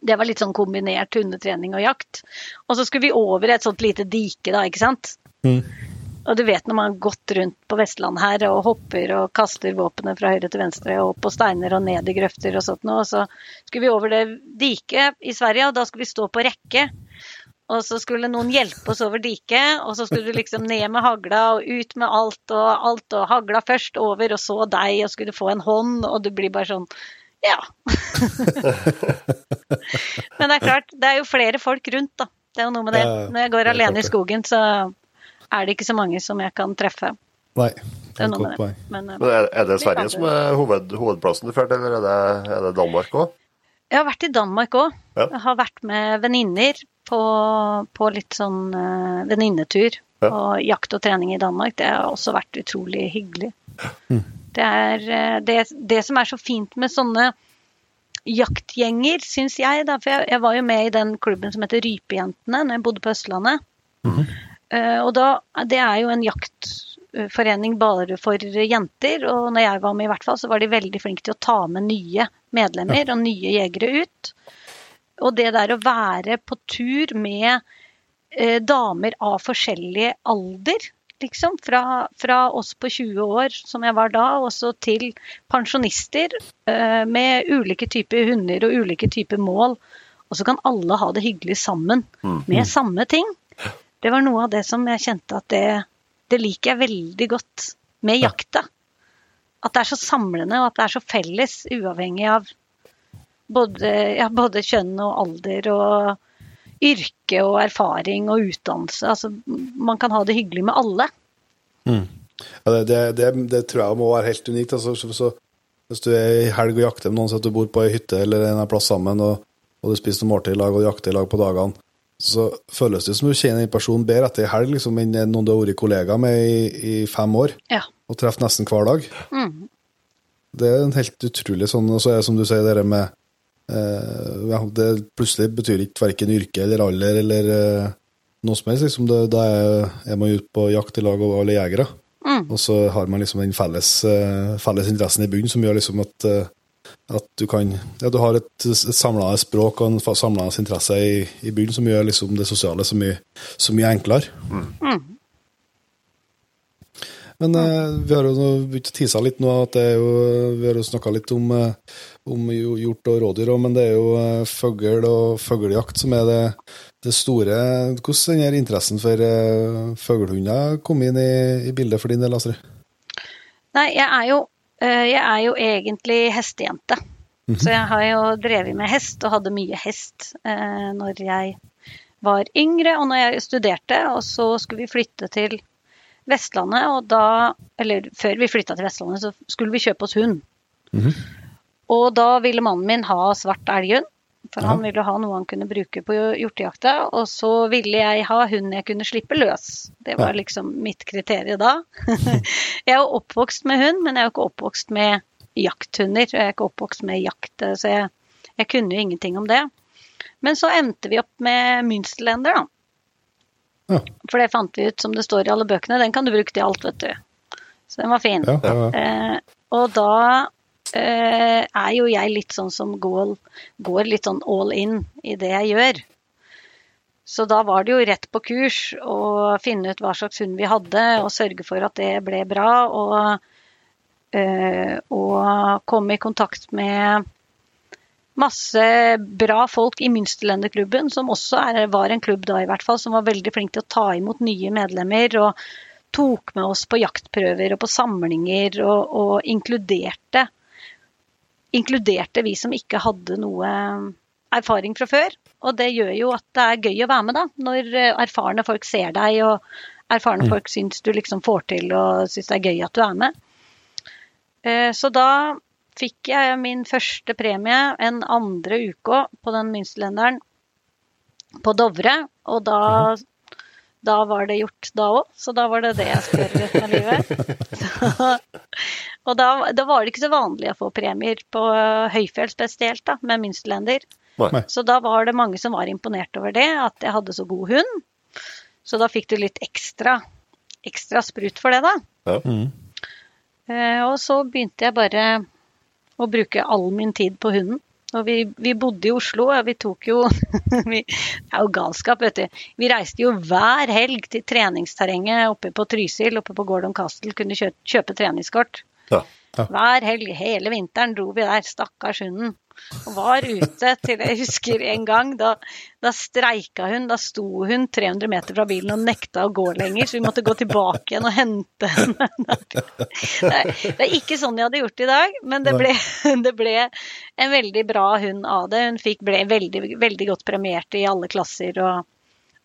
E: Det var litt sånn kombinert hundetrening og jakt. Og så skulle vi over et sånt lite dike, da, ikke sant.
B: Mm.
E: Og du vet når man har gått rundt på Vestlandet her og hopper og kaster våpenet fra høyre til venstre og opp på steiner og ned i grøfter og sånt noe, og så skulle vi over det diket i Sverige, og da skulle vi stå på rekke. Og så skulle noen hjelpe oss over diket, og så skulle du liksom ned med hagla og ut med alt og alt, og hagla først over, og så deg, og skulle få en hånd, og du blir bare sånn Ja. Men det er klart, det er jo flere folk rundt, da. Det er jo noe med det.
B: Ja, ja.
E: Når jeg går alene i skogen, så er det ikke så mange som jeg kan treffe.
B: Nei,
E: Det er noe med det. Men,
C: Men er, er det Sverige som er hoved, hovedplassen du drar til, eller er det, er det Danmark òg?
E: Jeg har vært i Danmark òg.
C: Ja.
E: Jeg har vært med venninner på, på litt sånn uh, venninnetur.
C: Ja.
E: Og jakt og trening i Danmark. Det har også vært utrolig hyggelig. Det er eh, det, det som er så fint med sånne jaktgjenger, syns jeg. Da, for jeg, jeg var jo med i den klubben som heter Rypejentene når jeg bodde på Østlandet. Eh, og da, det er jo en jaktforening bare for jenter. Og når jeg var med, i hvert fall, så var de veldig flinke til å ta med nye medlemmer og nye jegere ut. Og det der å være på tur med eh, damer av forskjellig alder, liksom, fra, fra oss på 20 år, som jeg var da, og så til pensjonister eh, med ulike typer hunder og ulike typer mål. Og så kan alle ha det hyggelig sammen med samme ting. Det var noe av det som jeg kjente at det, det liker jeg veldig godt med jakta. At det er så samlende, og at det er så felles, uavhengig av både, ja, både kjønn og alder og yrke og erfaring og utdannelse. Altså, man kan ha det hyggelig med alle.
B: Ja, det, det, det, det tror jeg må være helt unikt. Altså, så, så, hvis du er i helg og jakter med noen, så at du bor på ei hytte eller en plass sammen, og, og du spiser noe måltid i lag og jakter i lag på dagene, så føles det som du kjenner en person bedre etter ei helg liksom, enn noen du har vært kollega med i, i fem år
E: Ja.
B: og treffer nesten hver dag.
E: Mm.
B: Det er en helt utrolig sånn, og så er det som du sier, det med ja, Det plutselig betyr ikke verken yrke eller alder eller eh, noe som helst. Liksom det, da er, man ute på jakt i lag og alle jegere.
E: Mm.
B: Og så har man liksom den felles, eh, felles interessen i bunnen som gjør liksom at, eh, at du kan Ja, du har et, et samla språk og en samlende interesse i, i byen som gjør liksom det sosiale så mye, så mye enklere. Men eh, vi har jo begynt å tise litt nå, at det er jo Vi har jo snakka litt om, eh, om hjort og rådyr òg, men det er jo eh, fugl og fuglejakt som er det, det store Hvordan her interessen for uh, fuglehunder kom inn i, i bildet for din del, Astrid?
E: Nei, jeg er jo, eh, jeg er jo egentlig hestejente. Så jeg har jo drevet med hest og hadde mye hest eh, når jeg var yngre og når jeg studerte. Og så skulle vi flytte til Vestlandet, og da Eller før vi flytta til Vestlandet, så skulle vi kjøpe oss hund. Og da ville mannen min ha svart elghund. For han ville ha noe han kunne bruke på hjortejakta. Og så ville jeg ha hund jeg kunne slippe løs. Det var liksom mitt kriterium da. jeg er jo oppvokst med hund, men jeg er jo ikke oppvokst med jakthunder. Jeg er ikke oppvokst med jakt, så jeg, jeg kunne jo ingenting om det. Men så endte vi opp med Münsterlender, da.
B: Ja.
E: For det fant vi ut, som det står i alle bøkene, den kan du bruke til alt, vet du. Så den var fin.
B: Ja, ja.
E: Eh, og da eh, er jo jeg litt sånn som går, går litt sånn all in i det jeg gjør. Så da var det jo rett på kurs å finne ut hva slags hund vi hadde, og sørge for at det ble bra. Og, eh, og komme i kontakt med masse bra folk i Münsterlenderklubben, som også er, var en klubb da i hvert fall, som var veldig flink til å ta imot nye medlemmer. og tok med oss på jaktprøver og på samlinger og, og inkluderte, inkluderte vi som ikke hadde noe erfaring fra før. Og det gjør jo at det er gøy å være med, da. Når erfarne folk ser deg, og erfarne folk syns du liksom får til og syns det er gøy at du er med. Eh, Så da fikk jeg min første premie en andre uka på den Münsterlenderen på Dovre. Og da, da var det gjort da òg, så da var det det jeg skulle gjøre resten av livet. Så, og da, da var det ikke så vanlig å få premier på høyfjell spesielt, da, med Münsterlender. Så da var det mange som var imponert over det, at jeg hadde så god hund. Så da fikk du litt ekstra, ekstra sprut for det, da.
C: Ja.
E: Eh, og så begynte jeg bare å bruke all min tid på hunden. Og vi, vi bodde i Oslo, og vi tok jo vi, Det er jo galskap, vet du. Vi reiste jo hver helg til treningsterrenget oppe på Trysil, oppe på Gordon Castle, kunne kjøpe, kjøpe treningskort.
C: Ja.
E: Hver helg, hele vinteren, dro vi der. Stakkars hunden. Og var ute til Jeg husker en gang, da, da streika hun. Da sto hun 300 meter fra bilen og nekta å gå lenger, så vi måtte gå tilbake igjen og hente henne. Det er, ikke sånn jeg hadde gjort i dag, men det ble, det ble en veldig bra hund av det. Hun fikk, ble veldig, veldig godt premiert i alle klasser og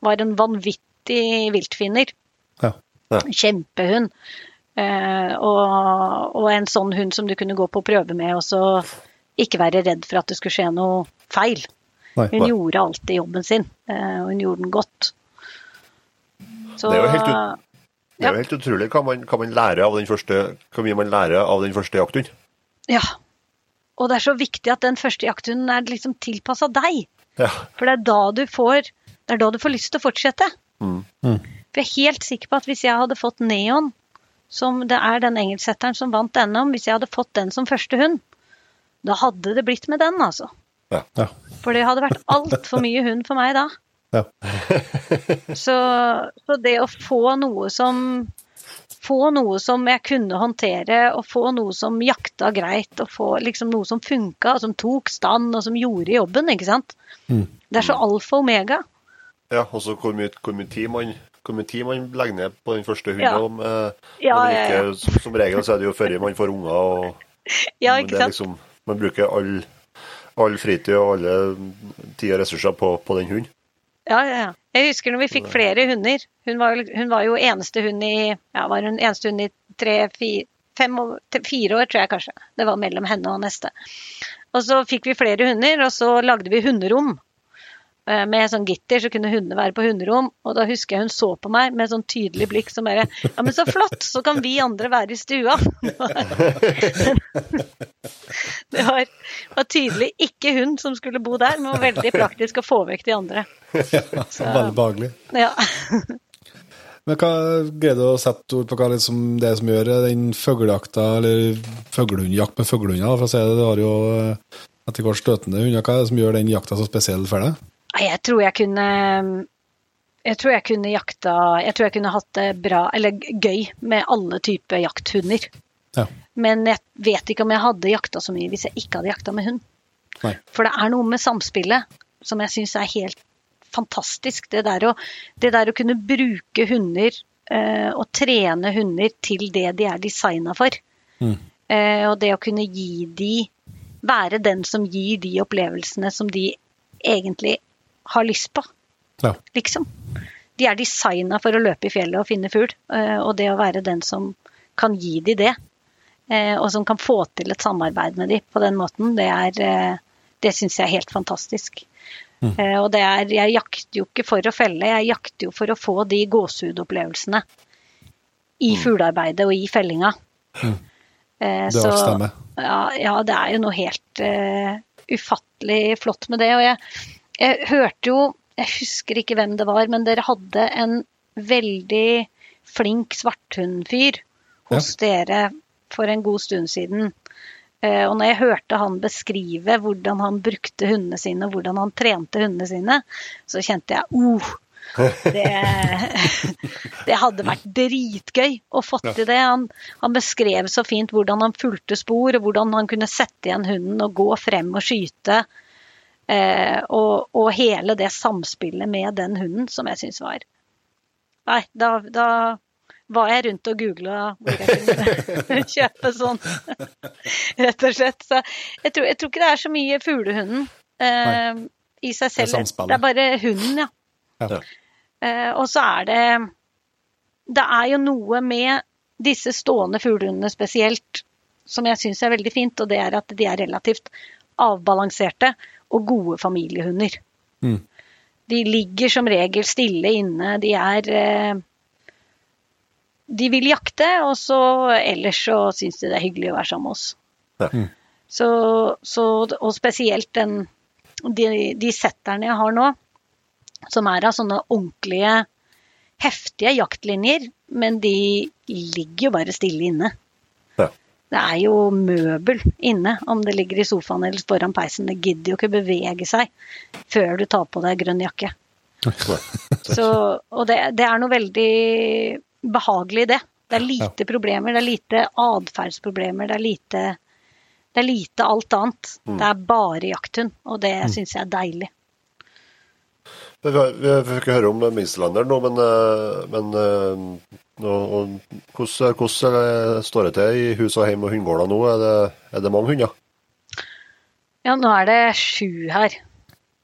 E: var en vanvittig viltfinner.
B: Ja.
E: Kjempehund. Eh, og, og en sånn hund som du kunne gå på prøve med, og så ikke være redd for at det skulle skje noe feil.
B: Nei.
E: Hun gjorde alltid jobben sin, eh, og hun gjorde den godt. Så,
C: Det er jo helt ut- Det er
E: Ja.
C: jo helt utrolig hva man, hva man lærer av den første, hva, mye man lærer av den første jakthunden.
E: Ja. Og det er så viktig at den første jakthunden er liksom tilpassa deg.
C: Ja.
E: For det er da du får det er da du får lyst til å fortsette.
C: Mm.
E: For jeg er helt sikker på at hvis jeg hadde fått Neon, som det er den engelsksetteren som vant NM, hvis jeg hadde fått den som første hund, da hadde det blitt med den, altså.
C: Ja.
B: Ja.
E: For det hadde vært altfor mye hund for meg da.
B: Ja.
E: Så, så det å få noe som få noe som jeg kunne håndtere, og få noe som jakta greit, og få liksom noe som funka, og som tok stand, og som gjorde jobben, ikke sant. Det er så alfa og omega.
C: Ja, og så hvor mye, hvor mye tid man hvor mye tid man legger ned på den første hunden.
E: Ja.
C: om, eh,
E: Ja, ja, ja.
C: ikke, som, som regel så er det jo før man får unger. og
E: Ja, ikke
C: det
E: sant.
C: Liksom, man bruker all, all fritid og alle tid og ressurser på, på den hunden.
E: Ja, ja, ja. Jeg husker når vi fikk flere hunder. Hun var, hun var jo eneste hund i ja, var hun eneste hund i tre, fire, fem, fire år, tror jeg kanskje. Det var mellom henne og neste. Og så fikk vi flere hunder, og så lagde vi hunderom. Eh, Med sånn gitter, så kunne hundene være på hunderom. Og da husker jeg hun så på meg med sånn tydelig blikk som bare Ja, men så flott, så kan vi andre være i stua. Det var, var tydelig ikke hun som skulle bo der, men var veldig praktisk å få vekk de andre. Så-
B: Veldig behagelig.
E: Ja.
B: Men hva greide du å sette ord på hva liksom det er som gjør den fuglejakta, eller fuglehundjakt med fuglehunder, for å si det, du har jo eh, etter hvert støtende hunder, hva er det som gjør den jakta så spesiell for deg?
E: Jeg tror jeg kunne Jeg tror jeg kunne jakta Jeg tror jeg kunne hatt det bra, eller gøy, med alle typer jakthunder.
B: Ja.
E: Men jeg vet ikke om jeg hadde jakta så mye hvis jeg ikke hadde jakta med hund.
B: Nei.
E: For det er noe med samspillet som jeg syns er helt fantastisk. Det der å, det der å kunne bruke hunder eh, og trene hunder til det de er designa for.
B: Mm.
E: Eh, og det å kunne gi de Være den som gir de opplevelsene som de egentlig har lyst på,
B: Ja.
E: liksom. De er designa for å løpe i fjellet og finne fugl, eh, og det å være den som kan gi de det, eh, og som kan få til et samarbeid med de på den måten, det er eh, Det syns jeg er helt fantastisk. Mm. Og det er Jeg jakter jo ikke for å felle, jeg jakter jo for å få de gåsehudopplevelsene i fuglearbeidet og i fellinga. Mm.
B: Det
E: så-
B: stemmer.
E: ja, ja, det er jo noe helt uh, ufattelig flott med det. Og jeg, jeg hørte jo Jeg husker ikke hvem det var, men dere hadde en veldig flink svarthundfyr hos dere for en god stund siden. Eh, og når jeg hørte han beskrive hvordan han brukte hundene sine, og hvordan han trente hundene sine, så kjente jeg oh, det, det hadde vært dritgøy å få til det. Han, han beskrev så fint hvordan han fulgte spor, og hvordan han kunne sette igjen hunden og gå frem og skyte. Eh, og, og hele det samspillet med den hunden som jeg syns var Nei, da, da var jeg rundt og googla hvor jeg kunne kjøpe sånn, rett og slett. Så jeg tror, jeg tror ikke det er så mye fuglehunden eh, i seg selv.
B: samspillet.
E: Det er bare hunden, ja.
B: Ja.
E: Eh, og så er det Det er jo noe med disse stående fuglehundene spesielt som jeg syns er veldig fint, og det er at de er relativt avbalanserte og gode familiehunder.
B: Mm.
E: De ligger som regel stille inne. De er eh, De vil jakte, og så ellers så syns de det er hyggelig å være sammen med oss.
C: Ja.
B: Mm.
E: Så, så, og spesielt den, de, de setterne jeg har nå, som er av sånne ordentlige, heftige jaktlinjer, men de ligger jo bare stille inne. Det er jo møbel inne, om det ligger i sofaen eller foran peisen. Det gidder jo ikke bevege seg før du tar på deg grønn jakke. Så, og det, det er noe veldig behagelig i det. Det er lite problemer, det er lite atferdsproblemer, det er lite det er lite alt annet. Det er bare jakthund, og det
C: Mm.
E: syns jeg er deilig.
C: Vi får vi fikk ikke høre om minstelanderen nå, men, eh, men eh, og hvordan, hvordan står det til i hus og hjem og hundegårder nå? Er det, er det mange hunder?
E: Ja, nå er det sju her.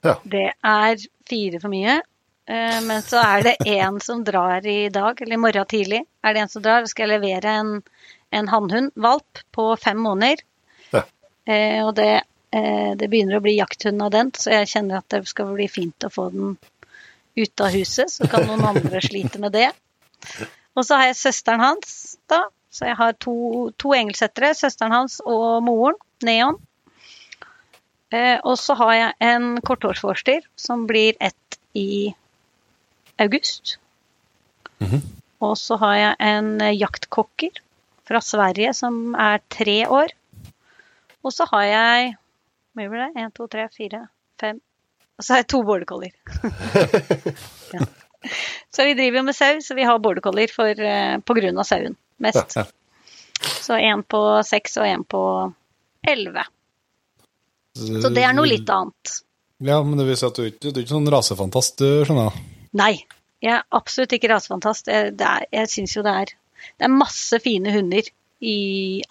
C: Ja.
E: Det er fire for mye. eh, Men så er det én som drar i dag, eller i morgen tidlig. Er det en som drar, skal jeg levere en, en hannhund, valp, på fem måneder.
C: Ja.
E: Og det, det begynner å bli jakthund av den, så jeg kjenner at det skal bli fint å få den ut av huset. Så kan noen andre slite med det. Og så har jeg søsteren hans, da. Så jeg har to, to engelsettere. Søsteren hans og moren, Neon. Eh, og så har jeg en korthårsforster som blir ett i august. Og så har jeg en eh, jaktkokker fra Sverige som er tre år. Og så har jeg mye blir det? Én, to, tre, fire, fem Og så har jeg to border collier. ja. Så vi driver jo med sau, så vi har border collier for, eh, på grunn av sauen mest.
B: Ja.
E: Så én på seks og én på elleve. Så det er noe litt annet.
B: Ja, men det vil si at du du er ikke sånn rasefantast, du skjønner?
E: Nei, jeg er absolutt ikke rasefantast. Jeg, det er, jeg syns jo det er Det er masse fine hunder i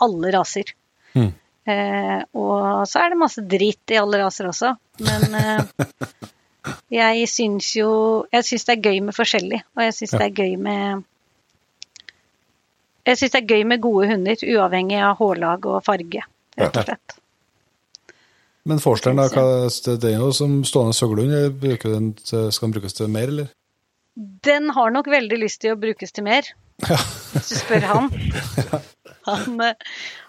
E: alle raser.
B: Mm.
E: Eh, og så er det masse dritt i alle raser også. Men eh, jeg syns jo Jeg syns det er gøy med forskjellig, og jeg syns
B: Ja.
E: det er gøy med Jeg syns det er gøy med gode hunder, uavhengig av hårlag og farge, rett og slett.
B: Men forsteren, da, hva, det er jo som stående søglehund. Skal den brukes til mer, eller?
E: Den har nok veldig lyst til å brukes til mer, hvis du spør han. Han,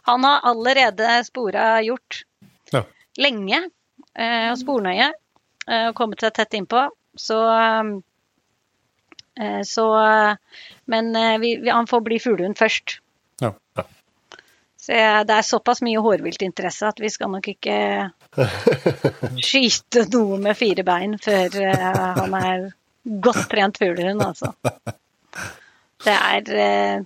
E: han har allerede spora hjort
B: Ja.
E: lenge, eh, og spornøye, eh, og kommet seg tett innpå. Så Eh, Så Men eh, vi, vi, han får bli fuglehund først.
B: Ja.
E: Så jeg, det er såpass mye hårviltinteresse at vi skal nok ikke skyte noe med fire bein før eh, han er godt trent fuglehund, altså. Det er eh,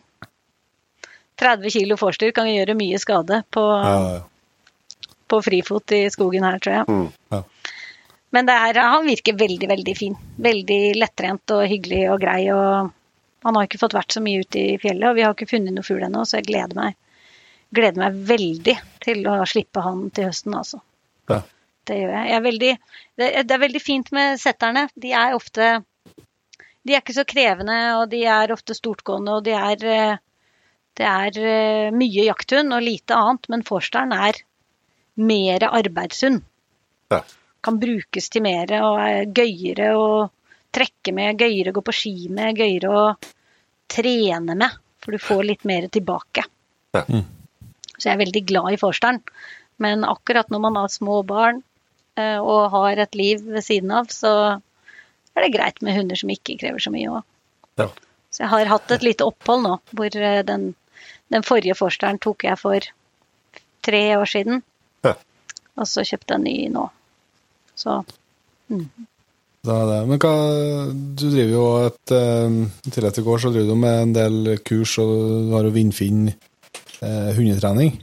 E: 30 kilo forstyr kan gjøre mye skade på,
B: Ja, ja.
E: på frifot i skogen her, tror jeg.
C: Mm.
B: Ja.
E: Men det er, han virker veldig, veldig fin. Veldig lettrent og hyggelig og grei. og Han har ikke fått vært så mye ute i fjellet, og vi har ikke funnet noe fugl ennå, så jeg gleder meg, gleder meg veldig til å slippe han til høsten, altså.
B: Ja.
E: Det gjør jeg. jeg er veldig, det, det er veldig fint med setterne. De er ofte De er ikke så krevende, og de er ofte stortgående, og de er eh, Det er eh, mye jakthund og lite annet, men forsteren er mer arbeidshund.
C: Ja.
E: Kan brukes til mer og er gøyere å trekke med, gøyere å gå på ski med, gøyere å trene med. For du får litt mer tilbake.
C: Ja.
B: Mm.
E: Så jeg er veldig glad i forsteren. Men akkurat når man har små barn eh, og har et liv ved siden av, så er det greit med hunder som ikke krever så mye òg.
C: Ja.
E: Så jeg har hatt et lite opphold nå, hvor eh, den, den forrige forsteren tok jeg for tre år siden.
C: Ja.
E: Og så kjøpte jeg en ny nå. Så
B: Da er det. Men hva, du driver jo et eh, I tillegg til går, så driver du med en del kurs, og du har jo Vindfinn eh, hundetrening.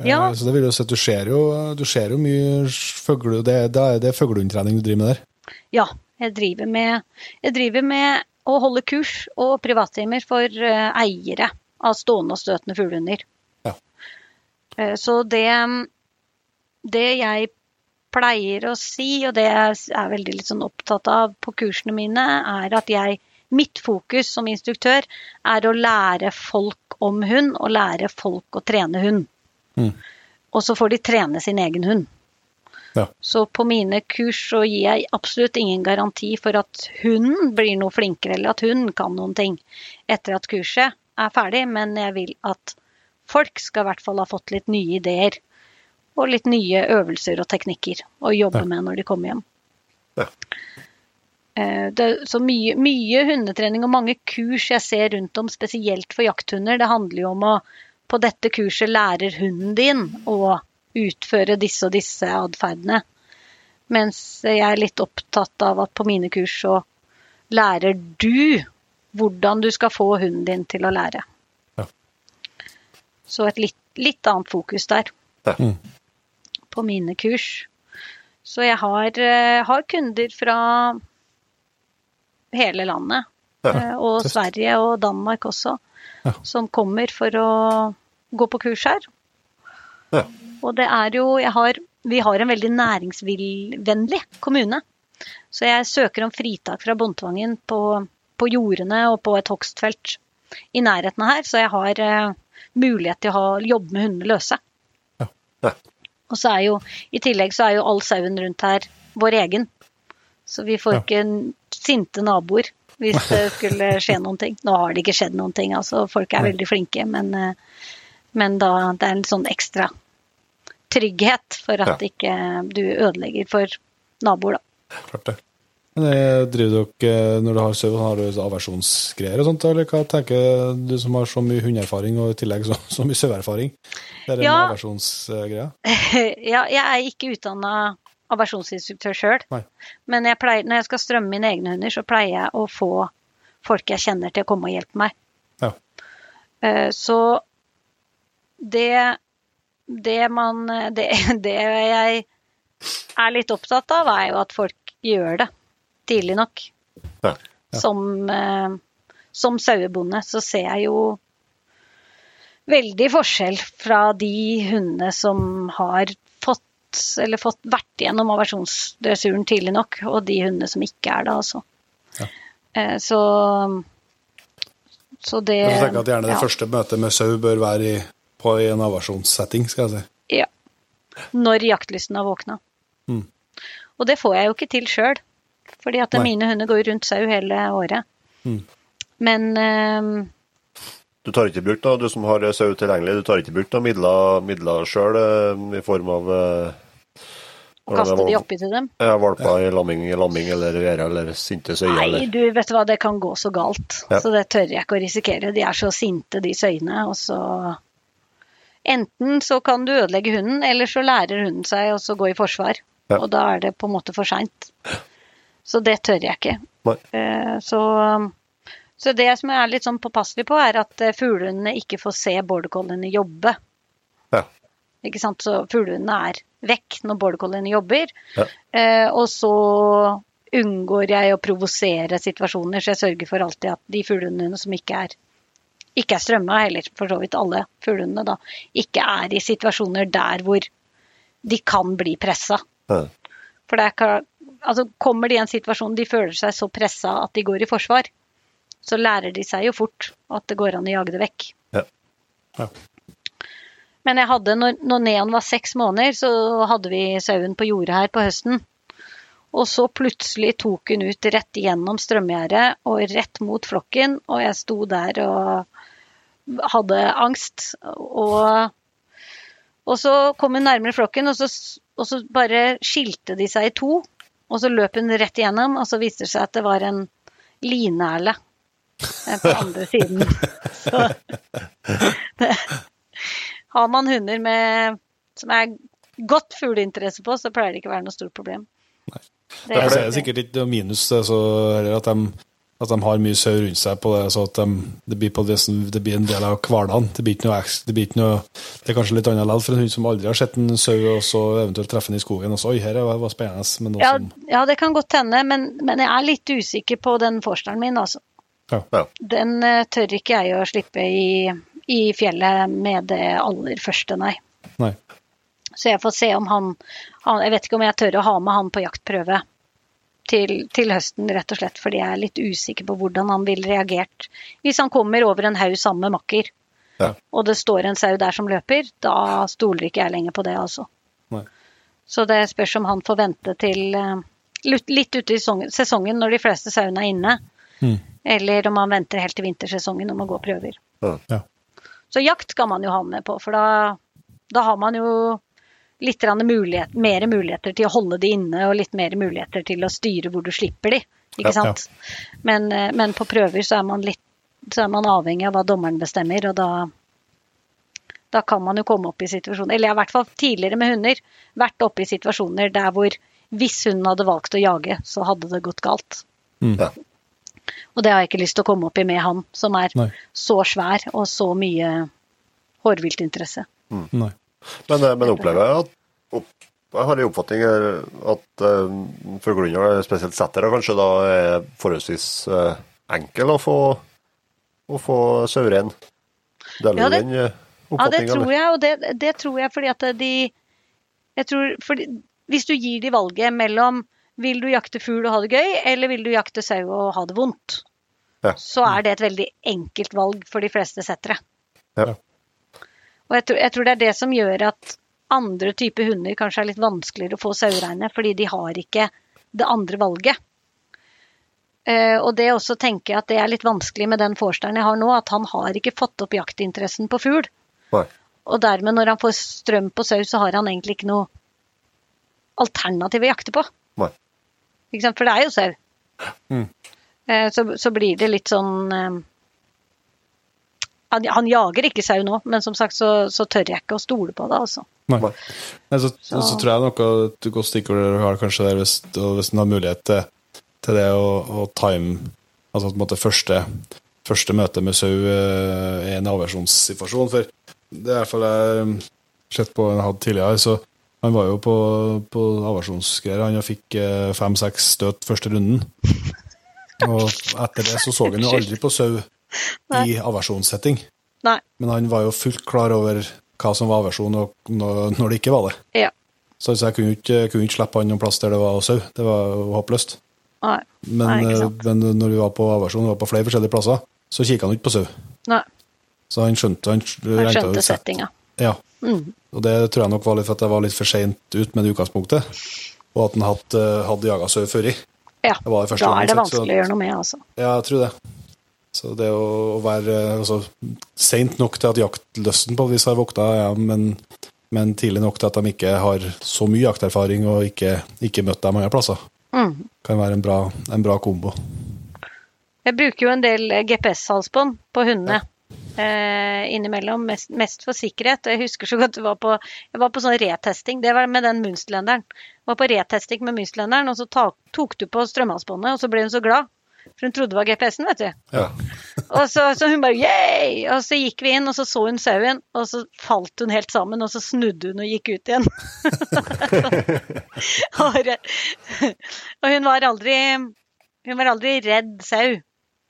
B: Eh,
E: Ja.
B: Så det vil jo si at du ser jo, du ser jo mye fugle... Det, det er det fuglehundtrening du driver med der?
E: ja, jeg driver med, jeg driver med å holde kurs og privattimer for eh, eiere av stående og støtende fuglehunder.
B: Ja.
E: Eh, Så det, det jeg pleier å si, og det jeg er veldig litt sånn opptatt av på kursene mine, er at jeg Mitt fokus som instruktør er å lære folk om hund, og lære folk å trene hund.
B: Mm.
E: Og så får de trene sin egen hund.
B: Ja.
E: Så på mine kurs så gir jeg absolutt ingen garanti for at hunden blir noe flinkere, eller at hunden kan noen ting etter at kurset er ferdig, men jeg vil at folk skal i hvert fall ha fått litt nye ideer. Og litt nye øvelser og teknikker å jobbe
B: Ja.
E: med når de kommer hjem.
C: Ja.
E: Eh, Det, så mye, mye hundetrening og mange kurs jeg ser rundt om, spesielt for jakthunder, det handler jo om å på dette kurset lærer hunden din å utføre disse og disse atferdene. Mens jeg er litt opptatt av at på mine kurs så lærer du hvordan du skal få hunden din til å lære.
B: Ja.
E: Så et litt, litt annet fokus der
C: Ja.
B: Mm.
E: på mine kurs. Så jeg har, eh, har kunder fra hele landet.
C: Ja,
E: eh, og
B: tøft.
E: Sverige og Danmark også,
B: Ja.
E: som kommer for å gå på kurs her.
C: Ja.
E: Og det er jo jeg har, Vi har en veldig næringsvennlig kommune. Så jeg søker om fritak fra båndtvangen på, på jordene og på et hogstfelt i nærheten her. Så jeg har eh, mulighet til å ha, jobbe med hundene løse.
B: Ja.
C: Ja.
E: Og så er jo, i tillegg så er jo all sauen rundt her vår egen. Så vi får
B: Ja.
E: ikke sinte naboer hvis det skulle skje noen ting. Nå har det ikke skjedd noen ting, altså. Folk er veldig flinke, men, eh, men da det er en sånn ekstra trygghet for at ikke du ødelegger for naboer, da.
B: Klart det. Men eh, driver dere, når du har sau, har du aversjonsgreier og sånt, eller hva tenker du som har så mye hundeerfaring og i tillegg så, så mye saueerfaring? Det er
E: Ja.
B: aversjonsgreie?
E: ja, jeg er ikke utdanna aversjonsinstruktør sjøl, men jeg pleier, når jeg skal strømme mine egne hunder, så pleier jeg å få folk jeg kjenner til å komme og hjelpe meg.
B: Ja.
E: Eh, Så det det man det, det jeg er litt opptatt av, er jo at folk gjør det tidlig nok.
C: Ja.
B: Ja.
E: Som, eh, som sauebonde så ser jeg jo veldig forskjell fra de hundene som har fått eller fått vært gjennom aversjonsdressuren tidlig nok, og de hundene som ikke er det, altså.
B: Ja.
E: Eh, Så så det
B: Jeg tenker at gjerne det
E: ja.
B: første møtet med sau bør være i, på i en aversjonssetting, skal jeg si.
E: Ja. Når jaktlysten har våkna.
B: Mm.
E: Og det får jeg jo ikke til sjøl, fordi at
B: Nei.
E: mine hunder går rundt sau hele året.
B: Mm.
E: Men uh,
C: Du tar ikke bruk, da, du som har sau tilgjengelig, du tar ikke bruk da, midler, midler sjøl i form av eh,
E: og
C: Ja,
E: kaste de oppi til dem.
C: Ja, valper i lamming, lamming eller gjerde eller sinte søyer.
E: Nei,
C: eller
E: du vet du hva, det kan gå så galt.
C: Ja.
E: Så det tør jeg ikke å risikere. De er så sinte, de søyene. Og så Enten så kan du ødelegge hunden, eller så lærer hunden seg å gå i forsvar.
C: Ja.
E: Og da er det på en måte for seint. Så det tør jeg ikke. Eh, Så, så det som jeg er litt sånn påpasselig på, er at eh, fuglehundene ikke får se border colliene jobbe.
C: Ja.
E: Ikke sant? Så fuglehundene er vekk når border colliene jobber.
C: Ja.
E: Eh, og så unngår jeg å provosere situasjoner, så jeg sørger for alltid at de fuglehundene som ikke er ikke er strømma, heller, for så vidt alle fuglehundene, da, ikke er i situasjoner der hvor de kan bli pressa.
C: Ja.
E: For det er, altså, kommer de i en situasjon de føler seg så pressa at de går i forsvar, så lærer de seg jo fort at det går an å jage det vekk.
C: Ja.
B: Ja.
E: Men jeg hadde, når, når Neon var seks måneder, så hadde vi sauen på jordet her på høsten. Og så plutselig tok hun ut rett gjennom strømgjerdet og rett mot flokken, og jeg sto der og hadde angst. Og, og så kom hun nærmere flokken, og så, og så bare skilte de seg i to. Og så løp hun rett igjennom, og så viste det seg at det var en lineerle eh, på andre siden. Så det, har man hunder med, som er godt fugleinteresse på, så pleier det ikke å være noe stort problem. Det
B: Det er sikkert litt minus det, så, eller at, de, at de har mye sau rundt seg på det, så at de, det, blir på det, som- det blir en del av hverdagen. Det blir ikke noe, eks- det noe Det er kanskje litt annerledes for en hund som aldri har sett en sau, og så eventuelt treffe den i skogen og så Oi, her var, spennende. Men
E: Ja,
B: som
E: ja, det kan godt hende, men, men jeg er litt usikker på den forsteren min, altså.
B: Ja.
C: Ja.
E: Den eh, tør ikke jeg å slippe i, i fjellet med det aller første, nei.
B: Nei.
E: Så jeg får se om han, han Jeg vet ikke om jeg tør å ha med han på jaktprøve til, til høsten, rett og slett fordi jeg er litt usikker på hvordan han ville reagert hvis han kommer over en haug sammen med makker,
C: Ja.
E: og det står en sau der som løper. Da stoler ikke jeg lenger på det, altså.
B: Nei.
E: Så det spørs om han får vente til eh, litt ute i sesongen- når de fleste sauene er inne.
B: Mm.
E: Eller om han venter helt til vintersesongen og må gå prøver.
C: Ja.
B: Ja.
E: Så jakt skal man jo ha med på, for da, da har man jo litt mulighet, mer muligheter til å holde de inne, og litt mer muligheter til å styre hvor du slipper de. Ikke
B: Ja, ja.
E: sant? Men, eh, men på prøver så er man litt så er man avhengig av hva dommeren bestemmer, og da da kan man jo komme opp i situasjoner Eller jeg har i hvert fall tidligere med hunder vært oppe i situasjoner der hvor hvis hunden hadde valgt å jage, så hadde det gått galt.
B: Mm.
C: Ja.
E: Og det har jeg ikke lyst til å komme opp i med han, som er
B: Nei.
E: så svær og så mye hårviltinteresse.
B: Nei.
C: Men, eh, men opplever jeg at Jeg har en oppfatning at uh, fuglehunder, spesielt settere, kanskje da er forholdsvis uh, enkel å få, å få sauerein. Deler
E: Ja,
C: du
E: det-
C: den oppfatninga?
E: Ja, det tror jeg, og det, det tror jeg fordi at de jeg tror, fordi, Hvis du gir de valget mellom vil du jakte fugl og ha det gøy, eller vil du jakte sau og ha det vondt,
C: Ja.
E: så er det et veldig enkelt valg for de fleste settere.
C: Ja.
E: Og jeg tror, jeg tror det er det som gjør at andre typer hunder kanskje er litt vanskeligere å få sauereine, fordi de har ikke det andre valget. Uh, og det også tenker jeg at det er litt vanskelig med den forsteren jeg har nå, at han har ikke fått opp jaktinteressen på fugl. Og dermed, når han får strøm på sau, så har han egentlig ikke noe alternativ å jakte på. For det er jo sau.
B: Mm.
E: Uh, Så, så blir det litt sånn eh, han, han jager ikke sau nå, men som sagt så, så tør jeg ikke å stole på det, altså.
B: Nei.
C: Nei.
B: Så, så.
E: Så-
B: tror jeg noe et godt stikkord du har kanskje der hvis, hvis en har mulighet til, til det å, å time Altså på en måte første, første møte med sau eh, er en aversjonssituasjon. For det er i hvert fall jeg um, sett på en hadde tidligere, så han var jo på, på aversjonsgreier. Han fikk eh, fem-seks støt første runden. Og etter det så så han jo aldri på sau i aversjonssetting.
E: Nei.
B: Men han var jo fullt klar over hva som var aversjon, og når det ikke var det.
E: Ja.
B: Så så jeg kunne ikke, kunne ikke slippe han noen plass der det var sau. Det var håpløst.
E: Nei.
B: Men,
E: Nei,
B: eh, men når vi var på aversjon, vi var på flere forskjellige plasser, så kikka han ikke på sau. Så han skjønte Han,
E: Han skjønte
B: sett.
E: settinga.
B: Ja.
E: Mm.
B: Og det tror jeg nok var litt for at jeg var litt for seint ut med det utgangspunktet. Og at han hadde, hadde jaga sau før i.
E: Ja.
B: Det var det
E: Da er det vanskelig å gjøre noe med, altså.
B: Ja, jeg tror det. Så det å være altså, seint nok til at jaktlysten på et vis har våkna, ja, men, men tidlig nok til at de ikke har så mye jakterfaring og ikke, ikke møtt deg mange plasser.
E: Mm.
B: Kan være en bra, en bra kombo.
E: Jeg bruker jo en del GPS-halsbånd på hundene. Eh, innimellom, mest, mest, for sikkerhet. Og jeg husker så godt det var på, jeg var på sånn retesting. Det var med den munstlenderen. Jeg var på retesting med munstlenderen, og så ta, tok du på strømhalsbåndet, og så ble hun så glad. For hun trodde det var GPS-en, vet du.
B: Ja.
E: og så, så, hun bare yay! Og så gikk vi inn, og så så hun sauen, og så falt hun helt sammen, og så snudde hun og gikk ut igjen. og, og hun var aldri Hun var aldri redd sau.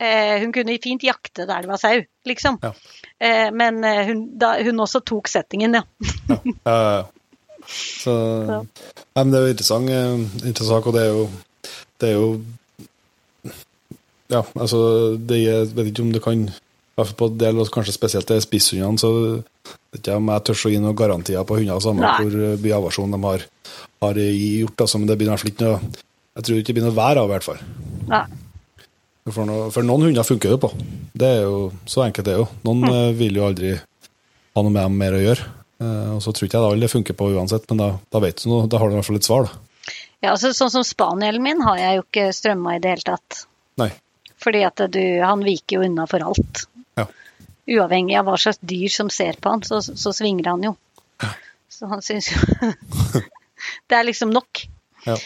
E: Eh, hun kunne fint jakte der det var sau, liksom.
B: Ja.
E: Eh, men eh, hun, da, hun, også tok settingen, ja.
B: ja, ja, Så, Så. Nei, men det er jo interessant, eh, interessant og det er jo Det er jo Ja, altså det, Jeg vet ikke om det kan i hvert fall på en del, og kanskje spesielt til spisshundene, så vet ikke om jeg tør å gi noen garantier på hunder samme
E: Nei.
B: hvor mye avasjon de har, har gjort. Altså, men det blir i hvert fall ikke noe Jeg tror ikke det blir noe vær av, i hvert fall.
E: Nei.
B: For, noe, for, noen hunder funker det på. Det er jo så enkelt, det er jo. Noen
E: Mm.
B: eh, vil jo aldri ha noe med dem mer å gjøre. Eh, og så tror ikke jeg det alle funker på uansett, men da, da vet du noe, da har du i hvert fall et svar, da.
E: Ja, altså, sånn som spanielen min har jeg jo ikke strømma i det hele tatt.
B: Nei.
E: Fordi at du, han viker jo unna for alt.
B: Ja.
E: Uavhengig av hva slags dyr som ser på han, så, så svinger han jo. Ja. Så han syns jo Det er liksom nok.
B: Ja.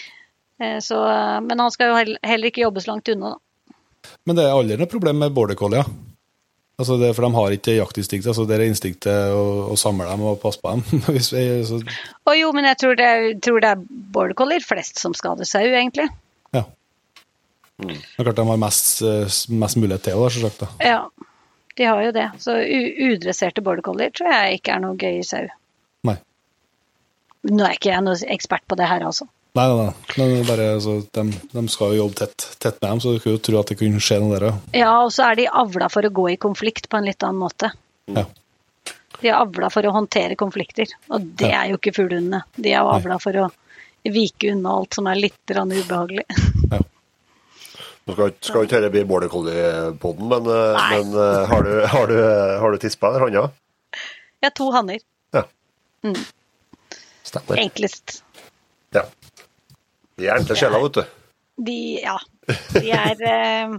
E: Eh, Så, men han skal jo heller ikke jobbe så langt unna, da.
B: Men det er aldri noe problem med border collie. Ja. Altså det, for de har ikke jaktinstinkt. Altså det er instinktet å, å samle dem og passe på dem. Hvis vi, så,
E: Å jo, men jeg tror det, tror det er border collier flest som skader sau, egentlig.
B: ja. Det er klart de har mest, eh, mest mulighet til det, selvsagt.
E: Ja, de har jo det. Så udresserte border collier tror jeg ikke er noe gøy i sau.
B: Nei.
E: Nå er ikke jeg noen ekspert på det her, altså.
B: Nei, nei, nei. Men er bare, altså, de, de skal jo jobbe tett, tett med dem, så du kunne jo tro at det kunne skje noe der òg.
E: Ja, og så er de avla for å gå i konflikt på en litt annen måte.
B: Ja.
E: De er avla for å håndtere konflikter, og det er jo ikke fuglehundene. De er jo avla for å vike unna alt som er litt ubehagelig.
C: Nå skal, skal ikke dette bli border collie-poden, men, eh, men eh, har du, har du, har du tispa eller hanner?
E: Jeg har to hanner.
C: Stemmer.
E: Enklest.
C: Ja. De er enkle sjeler, vet du.
E: De, ja. De er eh,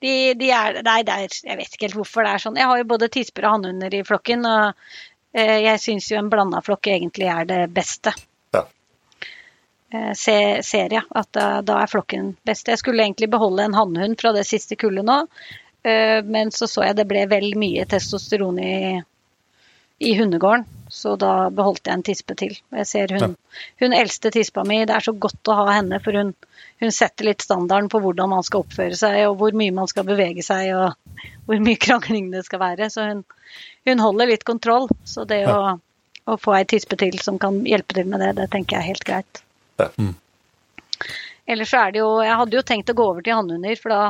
E: de, de er Nei, det er, jeg vet ikke helt hvorfor det er sånn. Jeg har jo både tisper og hannhunder i flokken, og jeg syns jo en blanda flokk egentlig er det beste. Eh, Se, ser jeg at da, da er flokken best. Jeg skulle egentlig beholde en hannhund fra det siste kullet nå, eh, men så så jeg det ble vel mye testosteron i, i hundegården, så da beholdt jeg en tispe til. Jeg ser hun, hun eldste tispa mi, det er så godt å ha henne, for hun, hun setter litt standarden på hvordan man skal oppføre seg, og hvor mye man skal bevege seg, og hvor mye krangling det skal være. Så hun, hun holder litt kontroll. Så det å, å få ei tispe til som kan hjelpe til med det, det tenker jeg er helt greit.
C: Ja.
E: Ellers så er det jo Jeg hadde jo tenkt å gå over til hannhunder, for da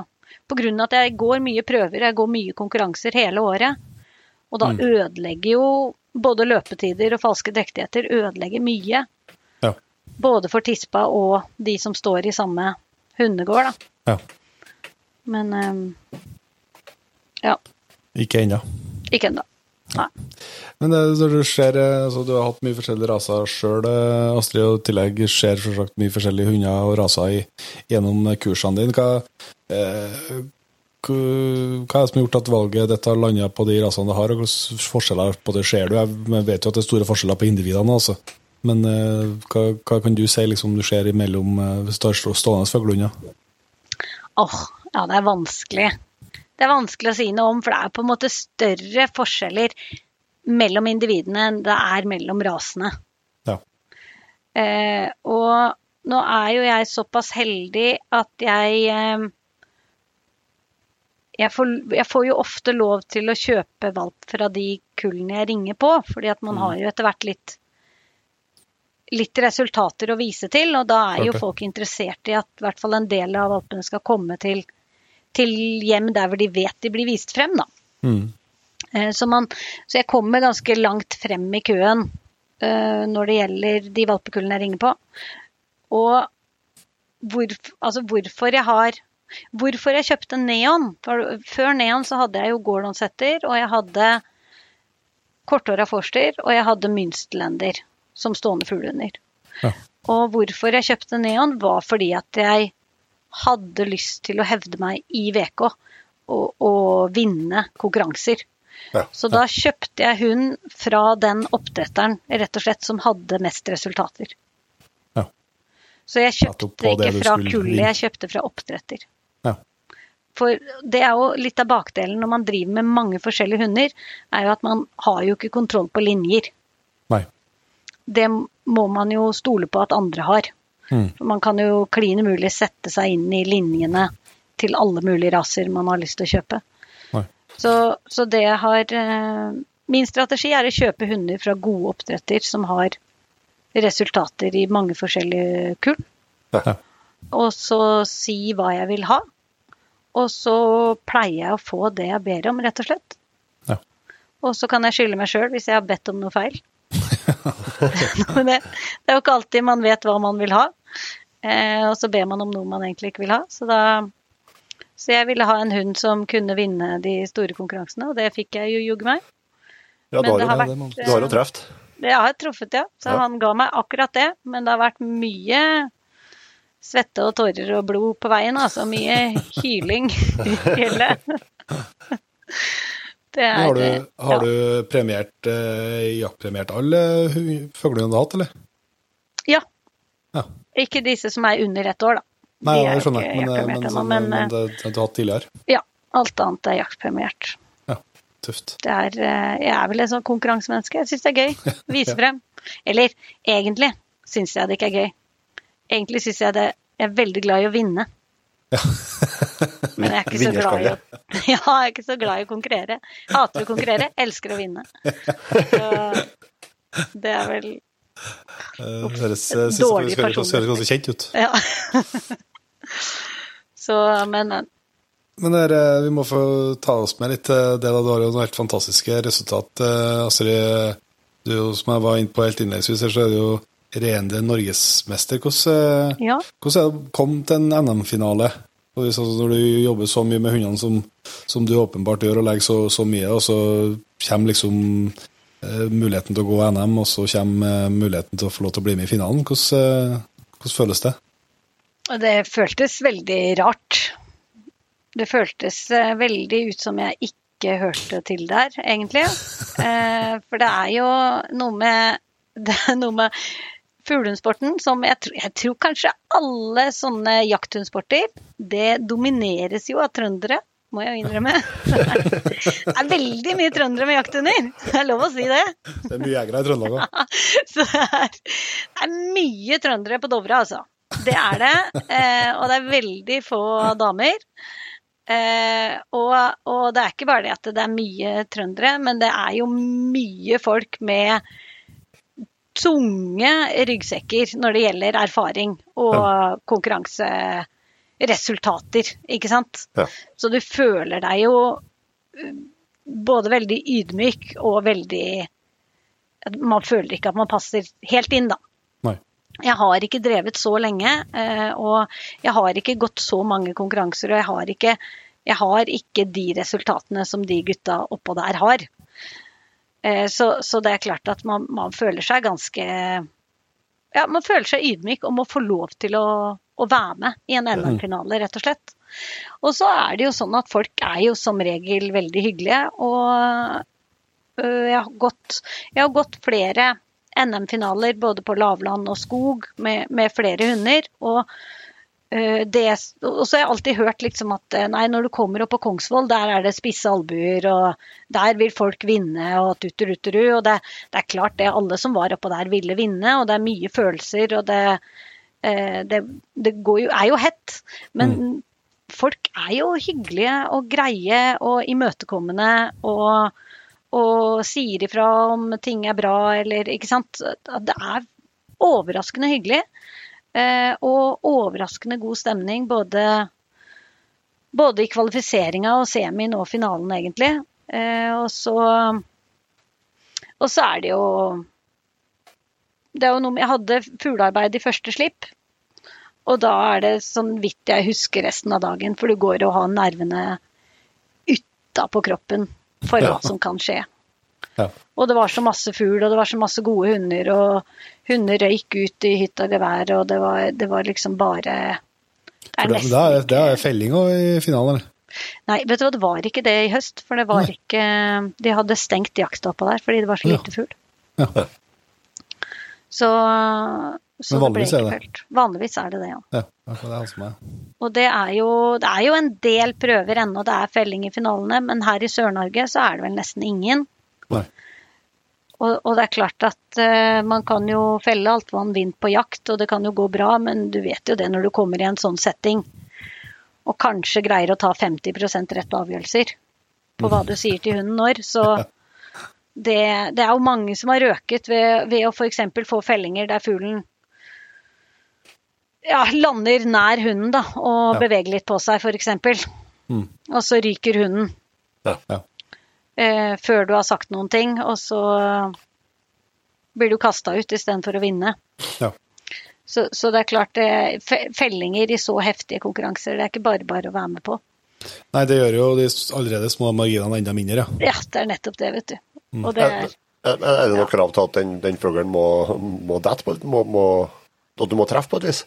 E: av at jeg går mye prøver, jeg går mye konkurranser hele året. Og da ødelegger jo både løpetider og falske drektigheter ødelegger mye.
B: Ja.
E: Både for tispa og de som står i samme hundegård, da.
B: Ja.
E: Men um, ja,
B: Ikke ennå.
E: ikke ennå. Nei.
B: Men det, så du, ser, eh, altså, du har hatt mye forskjellige raser sjøl, Astrid, og i tillegg ser selvsagt mye forskjellige hunder og raser i, gjennom kursene dine. Hva, eh, hva er det som har gjort at valget ditt har landa på de rasene det har, og hvilke forskjeller på det ser du? Jeg vet jo at det er store forskjeller på individene, altså. Men eh, hva, hva kan du si liksom, du ser imellom eh, stående fuglehunder?
E: Åh, ja, det er vanskelig. Det er vanskelig å si noe om, for det er på en måte større forskjeller mellom individene enn det er mellom rasene.
B: Ja.
E: Eh, og nå er jo jeg såpass heldig at jeg eh, jeg får, jeg får jo ofte lov til å kjøpe valp fra de kullene jeg ringer på, fordi at man har jo etter hvert litt, litt resultater å vise til, og da er jo folk interessert i at i hvert fall en del av valpene skal komme til, til hjem der hvor de vet de blir vist frem, da.
B: Mm.
E: Eh, Så, man, så jeg kommer ganske langt frem i køen uh, når det gjelder de valpekullene jeg ringer på. Og hvor, altså hvorfor jeg har Hvorfor jeg kjøpte Neon. For før Neon så hadde jeg jo Gordon-setter, og jeg hadde korthåra forster, og jeg hadde mynstlender som stående fuglehunder.
B: Ja.
E: Og hvorfor jeg kjøpte Neon, var fordi at jeg hadde lyst til å hevde meg i VK og, og vinne konkurranser.
C: Ja.
E: Så da kjøpte jeg hund fra den oppdretteren rett og slett som hadde mest resultater.
B: Ja.
E: Så jeg kjøpte ikke fra kullet, jeg kjøpte fra oppdretter.
B: Ja.
E: For det er jo litt av bakdelen når man driver med mange forskjellige hunder, er jo at man har jo ikke kontroll på linjer.
B: Nei.
E: Det må man jo stole på at andre har.
B: Mm.
E: Man kan jo klin umulig sette seg inn i linjene til alle mulige raser man har lyst til å kjøpe. Så, så det jeg har eh, Min strategi er å kjøpe hunder fra gode oppdretter som har resultater i mange forskjellige kull.
C: Ja.
E: Og så si hva jeg vil ha. Og så pleier jeg å få det jeg ber om, rett og slett.
B: Ja.
E: Og så kan jeg skylde meg sjøl hvis jeg har bedt om noe feil. det, det er jo ikke alltid man vet hva man vil ha. Eh, og så ber man om noe man egentlig ikke vil ha. Så, da, så jeg ville ha en hund som kunne vinne de store konkurransene, og det fikk jeg jo juggu meg.
C: Ja, du
E: Men
C: har,
E: det har vært
B: må-
C: du har jo truffet.
E: Det har jeg truffet, ja. Så
C: Ja.
E: han ga meg akkurat det. Men det har vært mye svette og tårer og blod på veien. Altså mye hyling i fjellet. Det er
B: Har, du, har
E: ja.
B: du premiert, eh, jaktpremiert alle fuglene du har hatt, eller?
E: Ja.
B: Ja.
E: Ikke disse som er under ett år, da.
B: Nei,
E: De
B: ja, jeg skjønner. Men, eh, men,
E: ennå,
B: men,
E: men,
B: men det, det du har hatt tidligere.
E: Ja. Alt annet er jaktpremiert.
B: Ja, tøft.
E: Det er, eh, jeg er vel et sånt konkurransemenneske. Jeg syns det er gøy. Vise frem. Eller egentlig syns jeg det ikke er gøy. Egentlig syns jeg det jeg er veldig glad i å vinne. Men jeg er ikke så glad i å Ja, jeg er ikke så glad i å konkurrere. Hater å konkurrere, elsker å vinne. Så det er vel
B: Eh, Høres
E: Dårlig
B: det høres- høres ganske kjent ut.
E: Ja. Så, men, men.
B: Men det er, eh, vi må få ta oss med litt det. da. Du har jo noen helt fantastiske resultat. eh, Astrid, du, som jeg var inne på helt innledningsvis, så er du jo regjerende norgesmester. Hvordan, eh,
E: Ja.
B: hvordan er det å komme til en NM-finale? Altså, Når du jobber så mye med hundene som, som du åpenbart gjør, og legger så, så mye, og så kommer liksom eh, muligheten til å gå NM, og så kommer eh, muligheten til å få lov til å bli med i finalen. Hvordan, eh, hvordan føles det?
E: Det føltes veldig rart. Det føltes eh, veldig ut som jeg ikke hørte til der, egentlig. Eh, for det er jo noe med, noe med fuglehundsporten som jeg, tror- jeg tror kanskje alle sånne jakthundsporter, det domineres jo av trøndere. Må jeg jo innrømme. Det er veldig mye trøndere med jakthunder. Det er lov å si det.
B: Det er mye jegere i Trøndelag òg.
E: Så det er, det er mye trøndere på Dovre, altså. Det er det. Eh, og det er veldig få damer. Eh, og, og det er ikke bare det at det er mye trøndere, men det er jo mye folk med tunge ryggsekker når det gjelder erfaring og konkurranseresultater, ikke sant.
C: Ja.
E: Så du føler deg jo eh, både veldig ydmyk og veldig Man føler ikke at man passer helt inn, da.
B: Nei.
E: Jeg har ikke drevet så lenge, eh, og jeg har ikke gått så mange konkurranser, og jeg har ikke, jeg har ikke de resultatene som de gutta oppå der har. Eh, Så, så det er klart at man, man føler seg ganske Ja, man føler seg ydmyk og må få lov til å, å være med i en NM-finale, rett og slett. Og så er det jo sånn at folk er jo som regel veldig hyggelige, og øh, jeg har gått, jeg har gått flere NM-finaler både på lavland og skog med, med flere hunder. Og, det, og så har jeg alltid hørt liksom at øh, nei, når du kommer opp på Kongsvoll, der er det spisse albuer, og der vil folk vinne, og tutterutteru. Og det, det er klart det, alle som var oppå der ville vinne, og det er mye følelser, og det, øh, det, det går jo, er jo hett. Men folk er jo hyggelige og greie og imøtekommende og, og sier ifra om ting er bra eller Ikke sant. Det er overraskende hyggelig. Eh, og overraskende god stemning både, både i kvalifiseringa og semien og finalen, egentlig. Eh, og så Og så er det jo Det er jo noe med Jeg hadde fuglearbeid i første slipp. Og da er det sånn vidt jeg husker resten av dagen, for du går og har nervene utapå kroppen for hva som kan skje.
B: Ja.
E: Og det var så masse fugl, og det var så masse gode hunder, og hunder røyk ut i hytt og gevær, og det var, det var liksom bare Det er
B: det,
E: nesten
B: det, det er felling også i finalen.
E: Nei, vet du hva, det var ikke det i høst. For det var
B: Nei.
E: ikke De hadde stengt jaktstoppa der fordi det var så lite fugl.
B: Ja.
E: Så, så
B: Men
E: det ble
B: ikke er det.
E: felt. Vanligvis er det det, ja.
B: Ja, ja, det er som er.
E: Og det er jo, det er jo en del prøver ennå det er felling i finalene, men her i Sør-Norge så er det vel nesten ingen.
B: Nei.
E: Og, og det er klart at uh, man kan jo felle alt man vinner på jakt, og det kan jo gå bra, men du vet jo det når du kommer i en sånn setting, og kanskje greier å ta 50% rette avgjørelser på hva du sier til hunden når, så det, det er jo mange som har røket ved, ved å f.eks. få fellinger der fuglen ja, lander nær hunden da, og
B: Ja.
E: beveger litt på seg, f.eks.
B: Mm.
E: Og så ryker hunden
C: Ja.
B: Ja.
E: Eh, før du har sagt noen ting, og så blir du kasta ut istedenfor å vinne.
B: Ja.
E: Så, så det er klart, eh, fellinger i så heftige konkurranser, det er ikke bare bare å være med på.
B: Nei, det gjør jo de allerede små marginene enda mindre, ja.
E: Ja, det er nettopp det, vet du.
B: Mm.
E: Og det er
C: Er, er det noe krav til at den, den fuglen må, må dette på må, må, At du må treffe på et vis?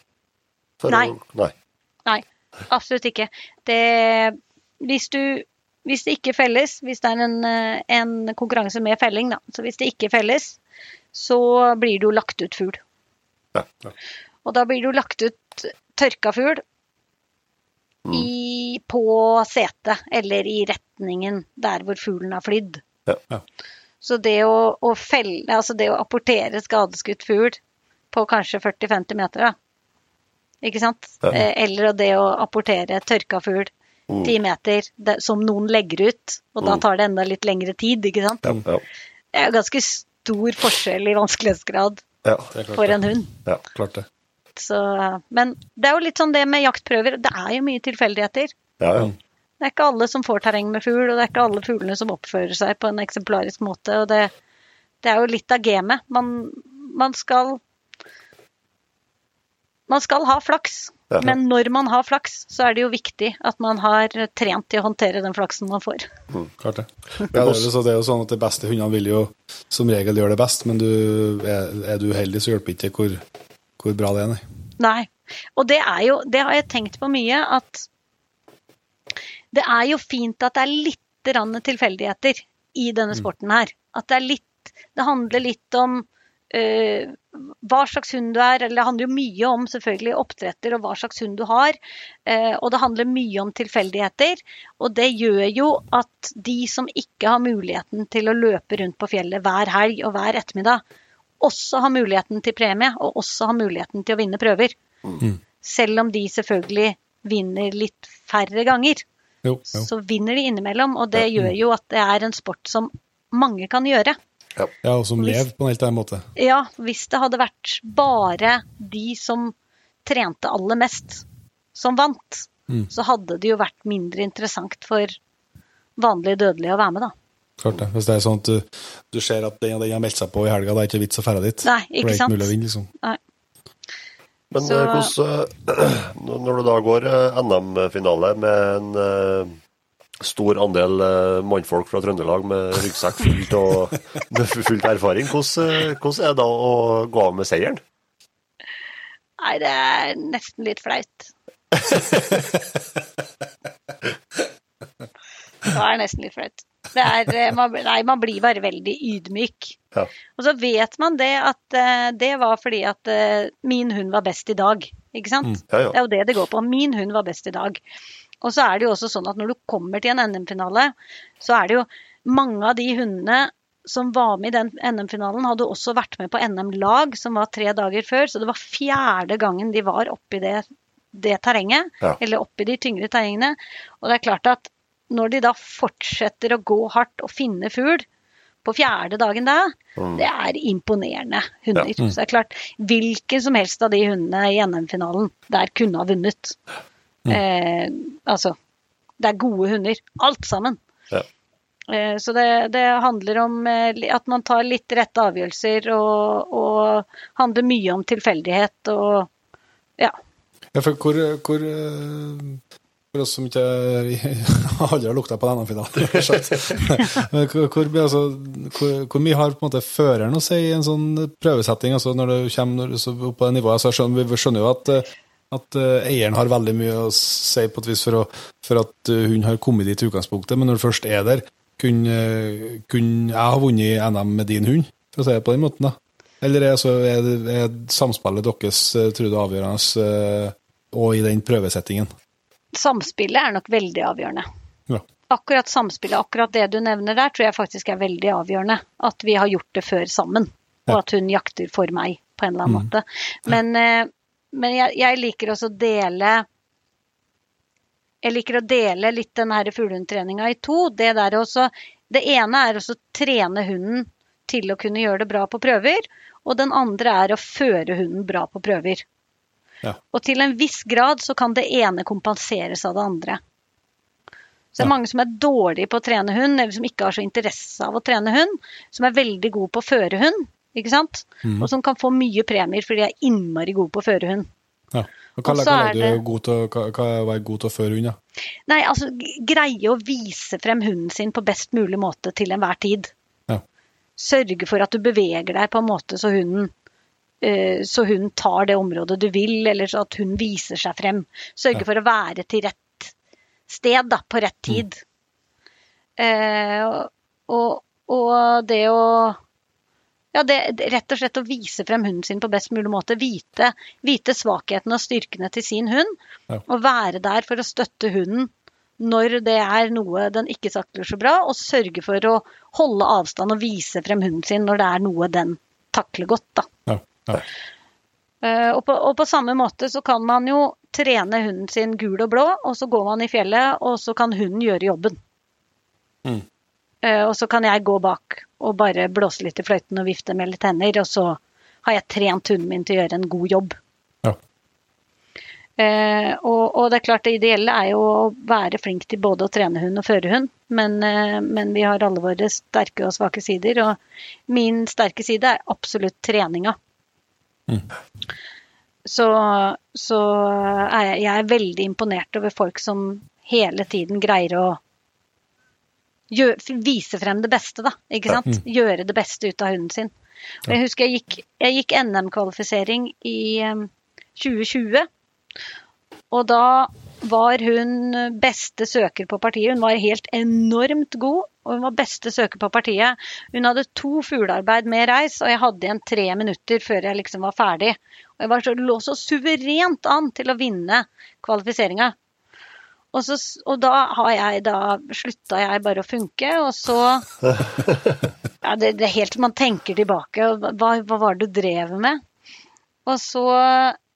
C: For
E: Nei.
C: Å, nei.
E: Nei, absolutt ikke. Det, hvis, du, hvis det ikke felles, hvis det er en, eh, en konkurranse med felling, da, så hvis det ikke felles, så blir det jo lagt ut fugl.
C: Ja.
E: Og da blir det jo lagt ut tørka fugl
C: Mm.
E: på setet, eller i retningen der hvor fuglen har flydd.
C: Ja.
B: Ja.
E: Så det å, å felle, altså det å apportere skadeskutt fugl på kanskje 40-50 meter, da, ikke sant?
C: Ja.
E: Eh, Eller det å apportere tørka fugl
C: Mm.
E: 10 meter det, som noen legger ut, og da
C: Mm.
E: tar det enda litt lengre tid, ikke sant?
C: Ja, ja,
E: Det er ganske stor forskjell i vanskelighetsgrad
C: ja,
E: for en hund.
C: ja.
B: Klart det.
E: Så, men det er jo litt sånn det med jaktprøver. Det er jo mye tilfeldigheter.
C: ja, ja.
E: Det er ikke alle som får terreng med fugl, og det er ikke alle fuglene som oppfører seg på en eksemplarisk måte. og Det, det er jo litt av gamet. Man, man skal Man skal ha flaks. Men når man har flaks, så er det jo viktig at man har trent til å håndtere den flaksen man får.
B: Klart det. Ja, det, er jo, så det er jo sånn at de beste hundene vil jo som regel gjøre det best, men du, er, er du uheldig, så hjelper ikke hvor, hvor bra det er, nei.
E: Nei. Og det er jo Det har jeg tenkt på mye, at det er jo fint at det er litt tilfeldigheter i denne sporten her. At det er litt Det handler litt om eh, hva slags hund du er, eller det handler jo mye om selvfølgelig oppdretter og hva slags hund du har. eh, og det handler mye om tilfeldigheter. Og det gjør jo at de som ikke har muligheten til å løpe rundt på fjellet hver helg og hver ettermiddag, også har muligheten til premie, og også har muligheten til å vinne prøver. Selv om de selvfølgelig vinner litt færre ganger,
B: Jo, jo.
E: så vinner de innimellom. Og det gjør jo at det er en sport som mange kan gjøre.
B: Ja, og som
E: Hvis-
B: lever på en helt annen måte.
E: Ja, hvis det hadde vært bare de som trente aller mest, som vant,
B: Mm.
E: så hadde det jo vært mindre interessant for vanlige dødelige å være med, da.
B: Klart det. Hvis det er sånn at du, du ser at den og den har meldt seg på i helga, det er ikke vits å dra dit.
E: Nei,
B: For det
E: ikke
B: er ikke
E: sant?
B: mulig å vinne, liksom.
E: Nei.
C: Men
E: Så-
C: eh, hvordan eh, Når du da går eh, NM-finale med en stor andel eh, mannfolk fra Trøndelag med ryggsekk fullt og med fullt erfaring, hvordan, eh, hvordan er det da å gå av med seieren?
E: Nei, det er nesten litt flaut. Det er nesten litt flaut. Det er, eh, man, nei, man blir bare veldig ydmyk.
C: Ja.
E: Og så vet man det at det var fordi at min hund var best i dag. Ikke sant?
C: Ja, ja.
E: Det er jo det det går på. Min hund var best i dag. Og så er det jo også sånn at når du kommer til en NM-finale, så er det jo mange av de hundene som var med i den NM-finalen, hadde også vært med på NM-lag, som var tre dager før. Så det var fjerde gangen de var oppi det, det terrenget,
C: Ja.
E: eller oppi de tyngre terrengene. Og det er klart at når de da fortsetter å gå hardt og finne fugl på fjerde dagen da, det er imponerende hunder.
C: Ja.
E: Så det er klart, hvilken som helst av de hundene i NM-finalen der kunne ha vunnet. Eh, altså, det er gode hunder, alt sammen.
C: Ja.
E: Eh, så det, det handler om eh, at man tar litt rette avgjørelser, og, og handler mye om tilfeldighet og ja.
B: Ja, for hvor, hvor, eh, For oss som ikke aldri har lukta på denne finalen. Hvor, altså, hvor, hvor mye har på en måte føreren å si i en sånn prøvesetting? altså Når det kommer opp på det nivået? Altså, skjønner, vi skjønner jo at, eh, at uh, eieren har veldig mye å si på et vis for, å, for at uh, hun har kommet dit i utgangspunktet, men når du først er der, kunne, kunne jeg ha vunnet NM med din hund, for å si det på den måten? da? Eller er, så, er, er samspillet deres eh, tror du, avgjørende og i den prøvesettingen?
E: Samspillet er nok veldig avgjørende.
B: Ja.
E: Akkurat samspillet, akkurat det du nevner der, tror jeg faktisk er veldig avgjørende. At vi har gjort det før sammen, og at hun jakter for meg på en eller annen måte. Men, men jeg, jeg liker også å dele Jeg liker å dele litt den her fuglehundtreninga i to. Det, der også, det ene er å trene hunden til å kunne gjøre det bra på prøver. Og den andre er å føre hunden bra på prøver.
B: Ja.
E: Og til en viss grad så kan det ene kompenseres av det andre. Så det er mange som er dårlige på å trene hund, eller som ikke har så interesse av å trene hund, som er veldig gode på å føre hund, ikke sant?
B: Mm.
E: Og som kan få mye premier fordi de er innmari gode på å føre hund.
B: Ja. Og hva, hva,
E: er
B: du
E: det-
B: god til, hva, hva er å være god til å føre hund? Ja?
E: Nei, altså greie å vise frem hunden sin på best mulig måte til enhver tid.
B: Ja.
E: Sørge for at du beveger deg på en måte så hunden eh, så hun tar det området du vil, eller så at hun viser seg frem. Sørge for å være til rett sted, da, på rett tid. Eh, og, og det å ja, det, rett og slett å vise frem hunden sin på best mulig måte. Vite, vite svakhetene og styrkene til sin hund.
B: Ja.
E: Og være der for å støtte hunden når det er noe den ikke takler så bra. Og sørge for å holde avstand og vise frem hunden sin når det er noe den takler godt. Da.
B: Ja. Ja.
E: Uh, og, på, og på samme måte så kan man jo trene hunden sin gul og blå, og så går man i fjellet, og så kan hunden gjøre jobben.
B: Mm.
E: Uh, og så kan jeg gå bak og bare blåse litt i fløyten og vifte med litt hender, og så har jeg trent hunden min til å gjøre en god jobb.
B: Ja.
E: Eh, og, og det er klart det ideelle er jo å være flink til både å trene hund og føre hund, men, eh, men vi har alle våre sterke og svake sider, og min sterke side er absolutt treninga. Så, så er jeg, jeg er veldig imponert over folk som hele tiden greier å gjø- vise frem det beste, da. Ikke sant? Gjøre det beste ut av hunden sin. Og jeg husker jeg gikk, gikk NM-kvalifisering i um, 2020. Og da var hun beste søker på partiet. Hun var helt enormt god, og hun var beste søker på partiet. Hun hadde to fuglearbeid med reis, og jeg hadde igjen tre minutter før jeg liksom var ferdig. Og jeg var så, lå så suverent an til å vinne kvalifiseringa. Og, så, og da har jeg da slutta jeg bare å funke, og så ja, det, det er helt man tenker tilbake. Hva, hva var det du drev med? Og så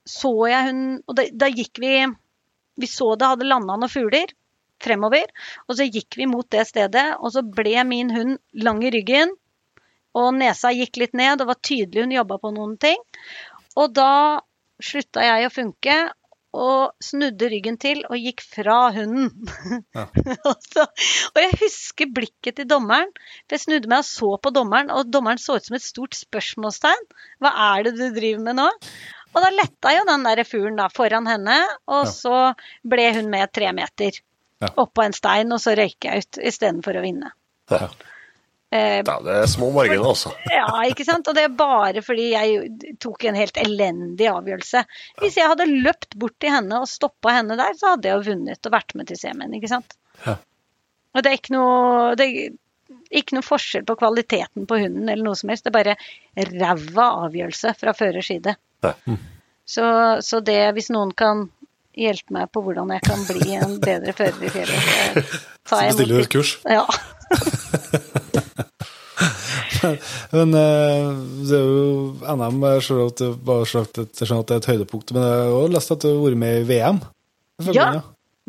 E: så jeg hun Og da, da gikk vi Vi så det hadde landa noen fugler fremover. Og så gikk vi mot det stedet, og så ble min hund lang i ryggen. Og nesa gikk litt ned, og var tydelig hun jobba på noen ting. Og da slutta jeg å funke, og snudde ryggen til og gikk fra hunden. og, og jeg husker blikket til dommeren. For jeg snudde meg og så på dommeren, og dommeren så ut som et stort spørsmålstegn. Hva er det du driver med nå? Og da letta jo den der fuglen da foran henne, og
B: Ja.
E: så ble hun med tre meter
B: Ja.
E: oppå en stein, og så røyk jeg ut istedenfor å vinne.
C: Ja.
E: Eh,
C: Ja, det er små marginer, altså.
E: ja, ikke sant? Og det er bare fordi jeg tok en helt elendig avgjørelse. Hvis jeg hadde løpt bort til henne og stoppa henne der, så hadde jeg jo vunnet og vært med til CM-en, ikke sant?
B: Ja.
E: Og det er ikke noe det er ikke noe forskjell på kvaliteten på hunden eller noe som helst. Det er bare ræva avgjørelse fra førers side.
C: Ja.
E: Så, så det, hvis noen kan hjelpe meg på hvordan jeg kan bli en bedre fører i fjellet, så tar jeg
B: Bestiller du et kurs?
E: Ja.
B: Men eh, det er jo NM skjønner at det, bare sagt at, jeg skjønner at det er et høydepunkt, men jeg har også lest at du har vært med i VM.
E: Ja.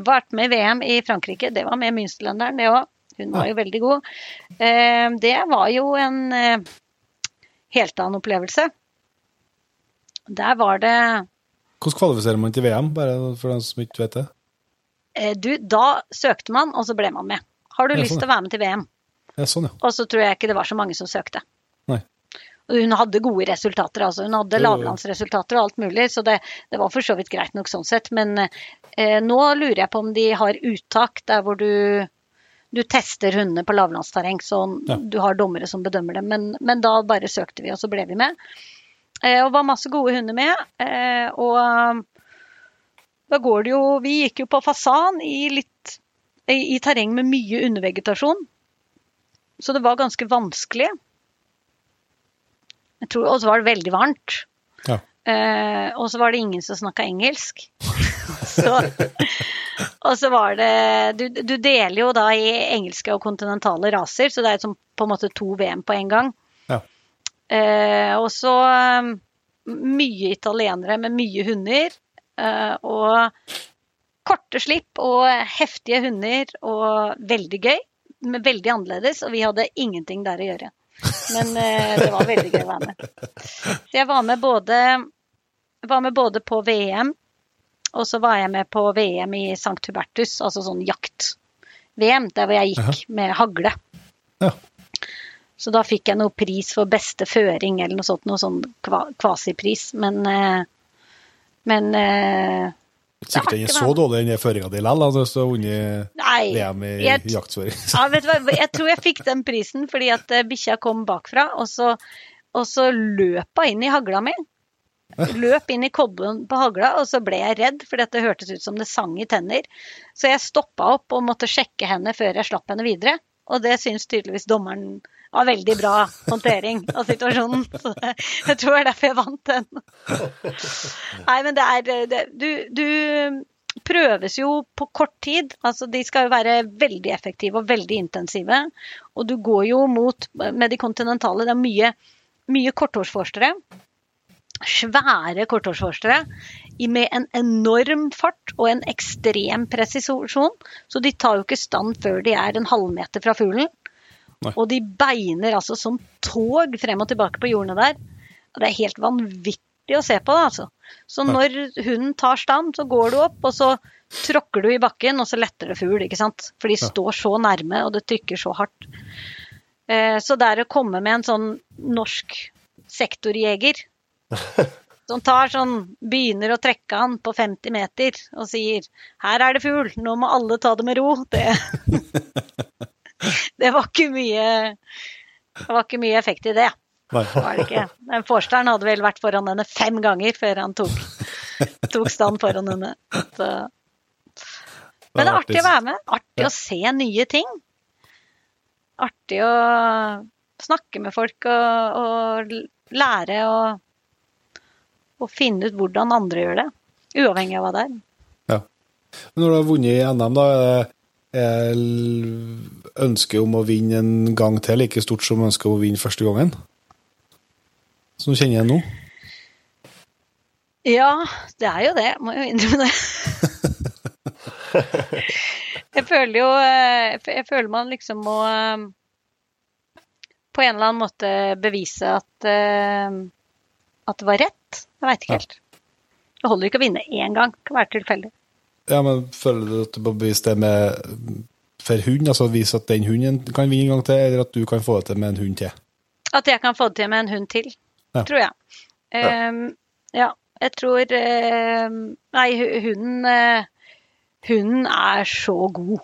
E: Vært med i VM i Frankrike. Det var med Münsterlanderen, det òg. Hun var jo veldig god. Eh, Det var jo en eh, helt annen opplevelse. Der var det
B: Hvordan kvalifiserer man til VM, bare for den som ikke vet det?
E: Du, da søkte man, og så ble man med. Har du
B: Ja,
E: lyst
B: sånn,
E: til å være med til VM?
B: Ja, sånn, ja.
E: Og så tror jeg ikke det var så mange som søkte. Hun hadde gode resultater, altså. Hun hadde lavlandsresultater og alt mulig, så det, det var for så vidt greit nok sånn sett. Men eh, nå lurer jeg på om de har uttak der hvor du, du tester hundene på lavlandsterreng, så
B: Ja.
E: du har dommere som bedømmer dem. Men, men da bare søkte vi, og så ble vi med. Eh, og var masse gode hunder med. Eh, og da går det jo Vi gikk jo på fasan i litt i, i terreng med mye undervegetasjon. Så det var ganske vanskelig. Jeg tror, Og så var det veldig varmt.
B: Ja.
E: Uh, og så var det ingen som snakka engelsk. så, og så var det du, du deler jo da i engelske og kontinentale raser, så det er som på en måte to VM på en gang.
B: Ja.
E: Uh, og så um, mye italienere med mye hunder. Uh, og korte slipp og heftige hunder og veldig gøy. Men veldig annerledes, og vi hadde ingenting der å gjøre. Men eh, det var veldig gøy å være med. Så jeg var med både, var med både på VM, og så var jeg med på VM i St. Hubertus, altså sånn jakt-VM, der hvor jeg gikk med hagle.
B: Ja.
E: Så da fikk jeg noe pris for beste føring eller noe sånt, noe sånn kvasipris. Men, eh, men eh,
B: Sikkert den er så dårlig, den føringa di likevel, altså, så vunnet. VM i
E: jeg-
B: jaktsføring.
E: Ja, vet du hva, jeg tror jeg fikk den prisen fordi at eh, bikkja kom bakfra, og så, og så løp hun inn i hagla mi. Løp inn i kobben på hagla, og så ble jeg redd, for det hørtes ut som det sang i tenner. Så jeg stoppa opp og måtte sjekke henne før jeg slapp henne videre. Og det syns tydeligvis dommeren var veldig bra håndtering av situasjonen. Så jeg tror det er derfor jeg vant den. Nei, men det er det, du, du prøves jo på kort tid. Altså, de skal jo være veldig effektive og veldig intensive. Og du går jo mot Med de kontinentale, det er mye, mye korthårsforskere. Svære korthårsforskere med en enorm fart og en ekstrem presisjon. Så de tar jo ikke stand før de er en halvmeter fra fuglen.
B: Nei.
E: Og de beiner altså som tog frem og tilbake på jordene der. Og det er helt vanvittig å se på, det, altså. Så når hunden tar stand, så går du opp, og så tråkker du i bakken, og så letter det fugl, ikke sant. For de står så nærme, og det trykker så hardt. Eh, Så er å komme med en sånn norsk sektorjeger som tar sånn, begynner å trekke han på 50 meter og sier 'her er det fugl, nå må alle ta det med ro', det, det var ikke mye det var ikke mye effekt i det.
B: Nei.
E: Var det ikke. Den Forsteren hadde vel vært foran henne fem ganger før han tok, tok stand foran henne. Så. Men det er artig å være med. Artig å se nye ting. Artig å snakke med folk og, og lære og, og finne ut hvordan andre gjør det. Uavhengig av hva det er.
B: Ja. Men når du har vunnet i NM, da, ønsket om å vinne en gang til like stort som ønsket om å vinne første gangen? Som du kjenner igjen nå?
E: Ja, det er jo det. Må jo innrømme det. Jeg føler jo Jeg føler man liksom må eh, på en eller annen måte bevise at, eh, at det var rett. Jeg veit ikke helt. Det holder ikke å vinne én gang. Det kan være tilfeldig.
B: Ja, men føler du at bevise det med for hund? Altså vise at den hunden kan vinne en gang til, eller at du kan få det til med en hund til?
E: At jeg kan få det til med en hund til,
B: Ja.
E: tror jeg. Um, ja, jeg tror ehm, Nei, hunden eh, Hunden er så god.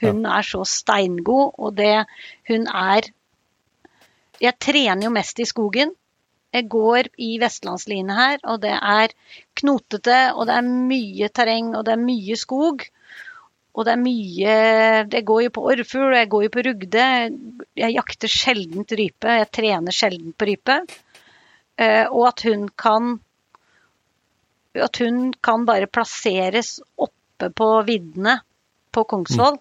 E: Hun er så steingod, og det Hun er Jeg trener jo mest i skogen. Jeg går i vestlandsline her, og det er knotete, og det er mye terreng, og det er mye skog. Og det er mye Jeg går jo på orrfugl, og jeg går jo på rugde. Jeg jakter sjelden rype, jeg trener sjelden på rype. Eh, og at hun kan At hun kan bare plasseres oppe på viddene på Kongsvoll,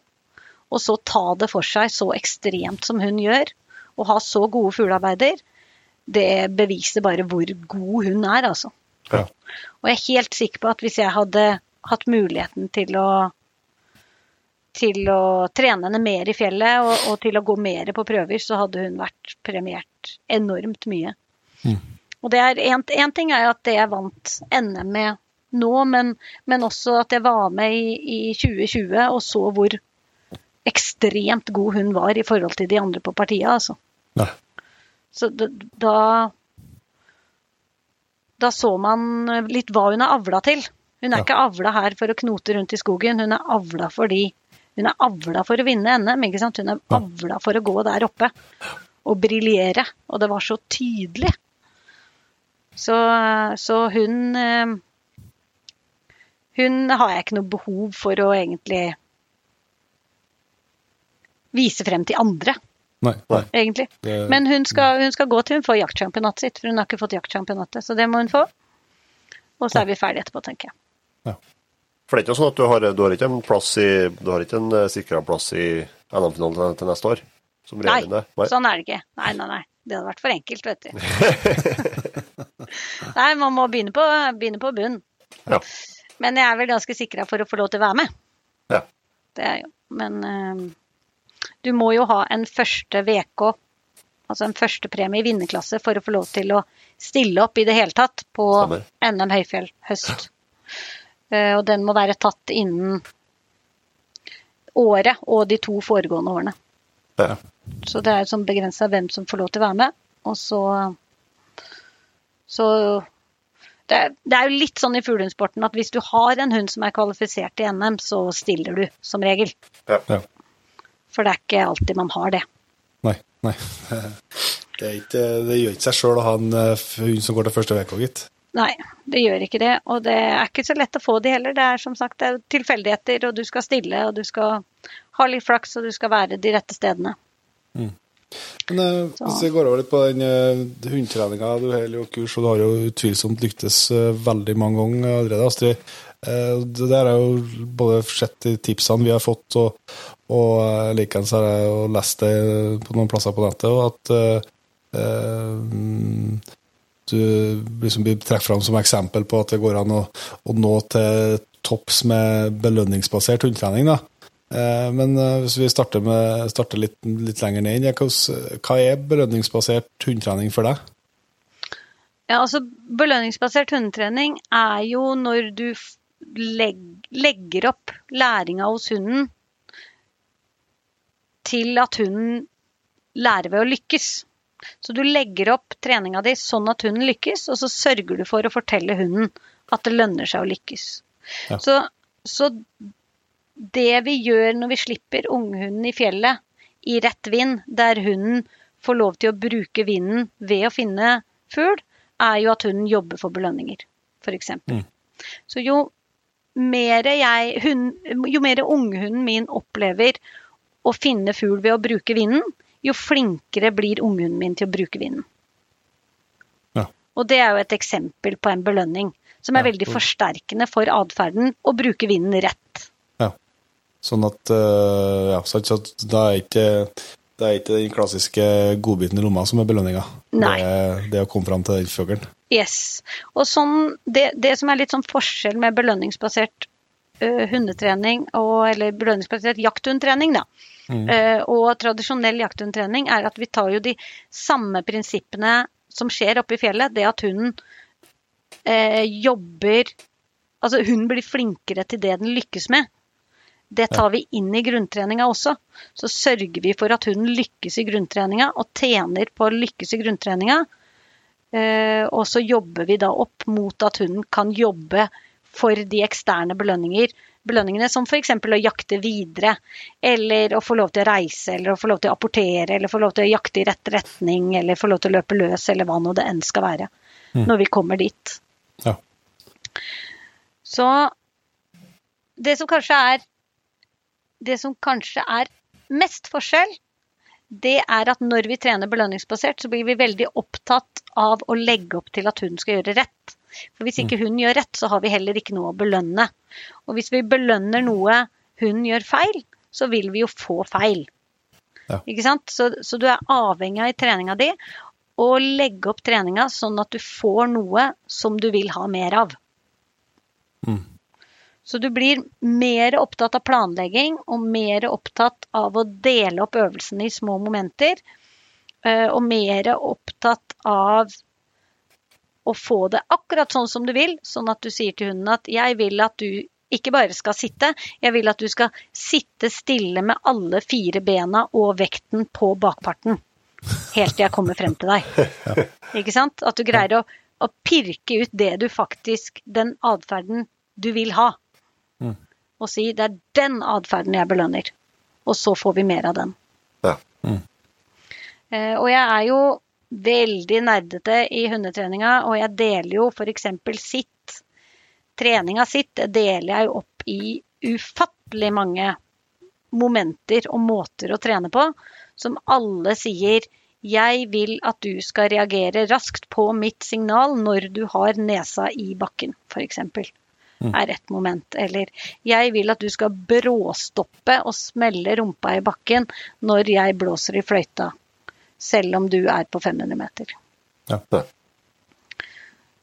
E: og så ta det for seg så ekstremt som hun gjør, og ha så gode fuglearbeider, det beviser bare hvor god hun er, altså.
B: Ja.
E: Og jeg er helt sikker på at hvis jeg hadde hatt muligheten til å til å trene henne mer i fjellet og, og til å gå mer på prøver, så hadde hun vært premiert enormt mye. Og det er en, en ting er jo at det jeg vant NM med nå, men, men også at jeg var med i, i 2020 og så hvor ekstremt god hun var i forhold til de andre på partiet, altså.
B: Nei.
E: Så da, da så man litt hva hun er avla til. Hun er
B: Ja.
E: ikke avla her for å knote rundt i skogen, hun er avla fordi hun er avla for å vinne NM. ikke sant? Hun er avla for å gå der oppe og briljere. Og det var så tydelig. Så, så hun eh, Hun har jeg ikke noe behov for å egentlig vise frem til andre,
B: Nei. nei.
E: egentlig.
B: Det-
E: Men hun skal, hun skal gå til hun får jaktsjampionatet sitt, for hun har ikke fått jaktsjampionatet. Så det må hun få. Og så er vi ferdige etterpå, tenker jeg.
C: For det er ikke sånn at du har, du har ikke en plass i Du har ikke en uh, sikra plass i NM-finalen til, neste år? Som
E: Nei,
C: er?
E: sånn er det ikke. Nei, nei, nei. Det hadde vært for enkelt, vet du. nei, man må begynne på, begynne på bunn.
C: Ja.
E: Men jeg er vel ganske sikra for å få lov til å være med.
C: Ja.
E: Det er jo. Men eh, du må jo ha en første VK, altså en første premie i vinnerklasse, for å få lov til å stille opp i det hele tatt på
C: Stemmer.
E: NM Høyfjell høst. Eh, og den må være tatt innen året og de to foregående årene.
C: Ja.
E: Så det er sånn begrensa hvem som får lov til å være med. Og så Så det er, det er jo litt sånn i fuglehundsporten at hvis du har en hund som er kvalifisert til NM, så stiller du som regel.
C: Ja.
B: Ja.
E: For det er ikke alltid man har det.
B: Nei. nei. Det, er ikke, det gjør ikke seg sjøl å ha en eh, hund som går til første uka, gitt.
E: Nei, det gjør ikke det. Og det er ikke så lett å få de heller. Det er som sagt det er tilfeldigheter, og du skal stille, og du skal ha litt flaks, og du skal være de rette stedene.
B: Men eh, hvis vi går over litt på den uh, hundetreninga, du holder jo kurs, og du har jo utvilsomt lyktes eh, veldig mange ganger allerede, Astrid. Eh, det der er jo både sett i tipsene vi har fått, og, og uh, likeens har jeg lest det på noen plasser på nettet, og at eh, eh, du liksom blir trukket fram som eksempel på at det går an å, å nå til topps med belønningsbasert hundetrening. da. Eh, Men eh, hvis vi starter, med, starter litt, litt lenger ned, hva er belønningsbasert hundetrening for deg?
E: Ja, altså Belønningsbasert hundetrening er jo når du legg, legger opp læringa hos hunden til at hunden lærer ved å lykkes. Så du legger opp treninga di sånn at hunden lykkes, og så sørger du for å fortelle hunden at det lønner seg å lykkes.
B: Ja.
E: Så, så det vi gjør når vi slipper unghunden i fjellet i rett vind, der hunden får lov til å bruke vinden ved å finne fugl, er jo at hunden jobber for belønninger, f.eks.
B: Mm.
E: Så jo mer, jeg, hun, jo mer unghunden min opplever å finne fugl ved å bruke vinden, jo flinkere blir unghunden min til å bruke vinden.
B: Ja.
E: Og det er jo et eksempel på en belønning som er
B: Ja.
E: veldig forsterkende for atferden å bruke vinden rett.
B: Ja, Sånn at eh, ja, så, så da er ikke det er ikke den klassiske godbiten i lomma som er belønninga. Det, det å komme fram til den fuglen.
E: Yes. Og sånn, det, det som er litt sånn forskjell med belønningsbasert uh, hundetrening, og, eller belønningsbasert jakthundtrening, da, ø, og tradisjonell jakthundtrening, er at vi tar jo de samme prinsippene som skjer oppe i fjellet. Det at hunden uh, jobber Altså hunden blir flinkere til det den lykkes med. Det tar vi inn i grunntreninga også. Så sørger vi for at hunden lykkes i grunntreninga, og tjener på å lykkes i grunntreninga. Eh, og så jobber vi da opp mot at hunden kan jobbe for de eksterne belønninger. Belønningene som f.eks. å jakte videre, eller å få lov til å reise, eller å få lov til å apportere, eller få lov til å jakte i rett retning, eller få lov til å løpe løs, eller hva nå det enn skal være. Når vi kommer dit.
B: Ja.
E: Så det som kanskje er Det som kanskje er mest forskjell, det er at når vi trener belønningsbasert, så blir vi veldig opptatt av å legge opp til at hun skal gjøre rett. For hvis ikke hun gjør rett, så har vi heller ikke noe å belønne. Og hvis vi belønner noe hun gjør feil, så vil vi jo få feil.
B: Ja.
E: Ikke sant? Så, så du er avhengig av i treninga di å legge opp treninga sånn at du får noe som du vil ha mer av.
B: Mm.
E: Så du blir mer opptatt av planlegging og mer opptatt av å dele opp øvelsene i små momenter. eh, Og mer opptatt av å få det akkurat sånn som du vil, sånn at du sier til hunden at 'jeg vil at du ikke bare skal sitte, jeg vil at du skal sitte stille med alle fire bena og vekten på bakparten. Helt til jeg kommer frem til deg. Ikke sant? At du greier å å pirke ut det du faktisk Den atferden du vil ha. Og si 'det er den atferden jeg belønner'. Og så får vi mer av den.
C: Ja.
E: Mm. og jeg er jo veldig nerdete i hundetreninga, og jeg deler jo f.eks. sitt. Treninga sitt deler jeg jo opp i ufattelig mange momenter og måter å trene på, som alle sier 'jeg vil at du skal reagere raskt på mitt signal når du har nesa i bakken', f.eks. Er et moment. Eller 'jeg vil at du skal bråstoppe og smelle rumpa i bakken når jeg blåser i fløyta', selv om du er på 500 meter.
B: Ja, det.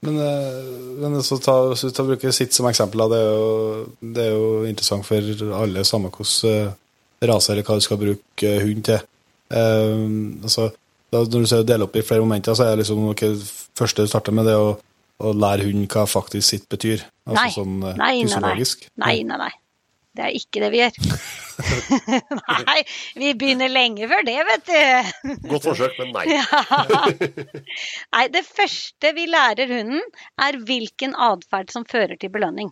B: men så ta, så ta bruke sitt som eksempel. Det er jo, det er jo interessant for alle, samme hvilken eh, rase eller hva du skal bruke eh, hund til. Um, altså, da, når du ser å dele opp i flere momenter, så er det liksom okay, første du starter med, det å, å lære hunden hva faktisk sitt betyr. Altså
E: Nei.
B: sånn eh,
E: Nei,
B: fysiologisk.
E: Nei, nei, nei. Det er ikke det vi gjør. nei, vi begynner lenge før det, vet du.
C: Godt forsøk, men nei.
E: Nei, det første vi lærer hunden, er hvilken atferd som fører til belønning.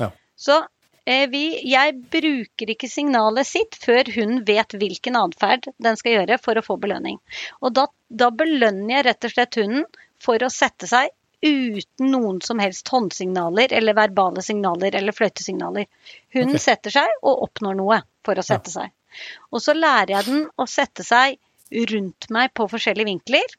B: Ja.
E: Så eh, vi, jeg bruker ikke signalet sitt før hunden vet hvilken atferd den skal gjøre for å få belønning. Og da, da belønner jeg rett og slett hunden for å sette seg uten noen som helst håndsignaler eller verbale signaler eller fløytesignaler. Hunden
B: okay.
E: setter seg og oppnår noe for å sette seg. Og så lærer jeg den å sette seg rundt meg på forskjellige vinkler.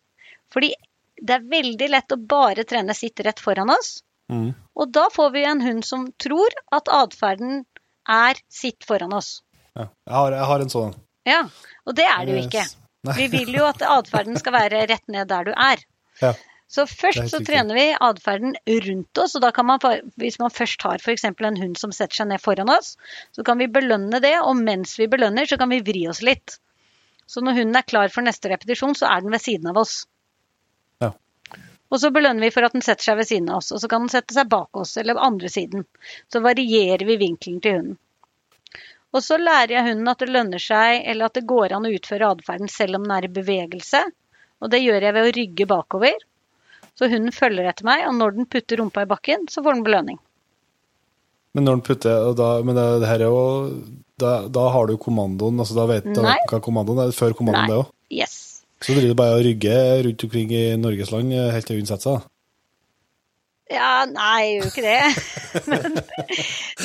E: Fordi det er veldig lett å bare trene sitt rett foran oss.
B: Mm.
E: Og da får vi en hund som tror at atferden er sitt foran oss.
B: Ja. Jeg, har, jeg har en sånn.
E: Ja, og det er det jo ikke.
B: Nei.
E: Vi vil jo at atferden skal være rett ned der du er.
B: Ja.
E: Så først så trener vi atferden rundt oss, og da kan man, hvis man først har f.eks. en hund som setter seg ned foran oss, så kan vi belønne det, og mens vi belønner, så kan vi vri oss litt. Så når hunden er klar for neste repetisjon, så er den ved siden av oss.
B: Ja.
E: Og så belønner vi for at den setter seg ved siden av oss, og så kan den sette seg bak oss eller på andre siden. Så varierer vi vinkelen til hunden. Og så lærer jeg hunden at det lønner seg, eller at det går an å utføre atferden selv om den er i bevegelse. Og det gjør jeg ved å rygge bakover. Så hunden følger etter meg, og når den putter rumpa i bakken, så får den belønning.
B: Men når den putter og da, Men det, det her er jo da, da har du kommandoen, altså da vet du hva kommandoen er, før kommandoen
E: Nei.
B: det òg.
E: Yes.
B: Så driver du bare og rygger rundt omkring i Norges land eh, helt til hunden setter seg.
E: Ja, nei, jeg gjør jo ikke det. Men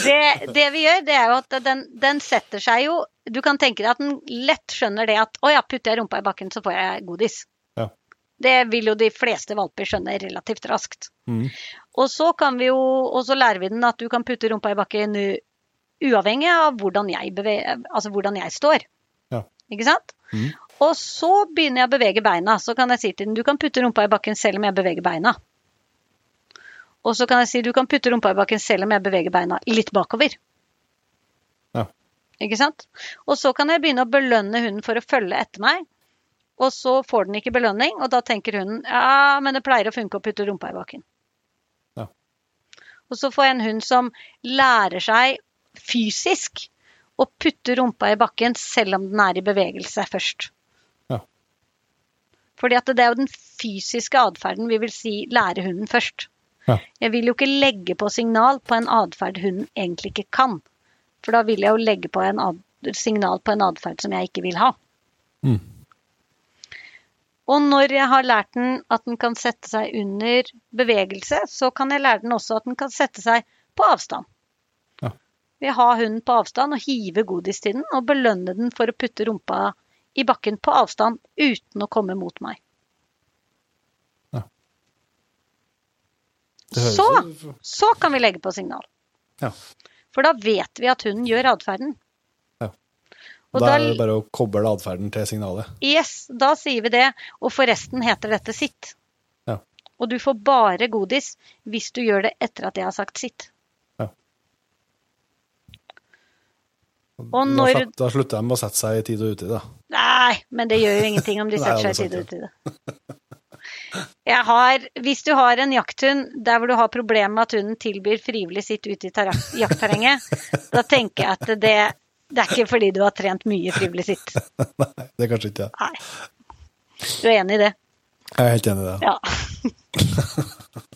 E: det, det vi gjør, det er jo at den, den setter seg jo Du kan tenke deg at den lett skjønner det at å ja, putter jeg rumpa i bakken, så får jeg godis. Det vil jo de fleste valper skjønne relativt raskt.
B: Mm.
E: Og så kan vi jo, og så lærer vi den at du kan putte rumpa i bakken uavhengig av hvordan jeg, beveger, altså hvordan jeg står.
B: Ja.
E: Ikke sant?
B: Mm.
E: Og så begynner jeg å bevege beina. Så kan jeg si til den du kan putte rumpa i bakken selv om jeg beveger beina. Og så kan jeg si du kan putte rumpa i bakken selv om jeg beveger beina litt bakover.
B: Ja.
E: Ikke sant? Og så kan jeg begynne å belønne hunden for å følge etter meg. Og så får den ikke belønning, og da tenker hunden ja, men det pleier å funke å putte rumpa i bakken.
B: Ja.
E: Og så får jeg en hund som lærer seg fysisk å putte rumpa i bakken selv om den er i bevegelse først.
B: Ja.
E: Fordi at det er jo den fysiske atferden vi vil si lære hunden først.
B: Ja.
E: Jeg vil jo ikke legge på signal på en atferd hunden egentlig ikke kan. For da vil jeg jo legge på signal på en atferd som jeg ikke vil ha.
B: Mm.
E: Og når jeg har lært den at den kan sette seg under bevegelse, så kan jeg lære den også at den kan sette seg på avstand.
B: Ja.
E: Ved å ha hunden på avstand og hive godis til den, og belønne den for å putte rumpa i bakken på avstand uten å komme mot meg.
B: Ja.
E: Så, så kan vi legge på signal.
B: Ja.
E: For da vet vi at hunden gjør atferden.
B: Ja.
E: Og
B: da
E: da,
B: er det bare å koble atferden til signalet.
E: yes, da sier vi det, og forresten heter dette sitt.
B: Ja.
E: Og du får bare godis hvis du gjør det etter at jeg har sagt sitt. Og
B: Da,
E: når
B: slett- da slutter de å sette seg i tid og utide. da.
E: Nei, men det gjør jo ingenting om de setter seg i tide og utide. Jeg har, hvis du har en jakthund der hvor du har problemer med at hunden tilbyr frivillig sitt ute i jaktterrenget, da tenker jeg at det, det er ikke fordi du har trent mye frivillig sitt.
B: Nei, det er kanskje ikke det.
E: Nei. Du er enig i det?
B: Jeg er helt enig i det.
E: Ja.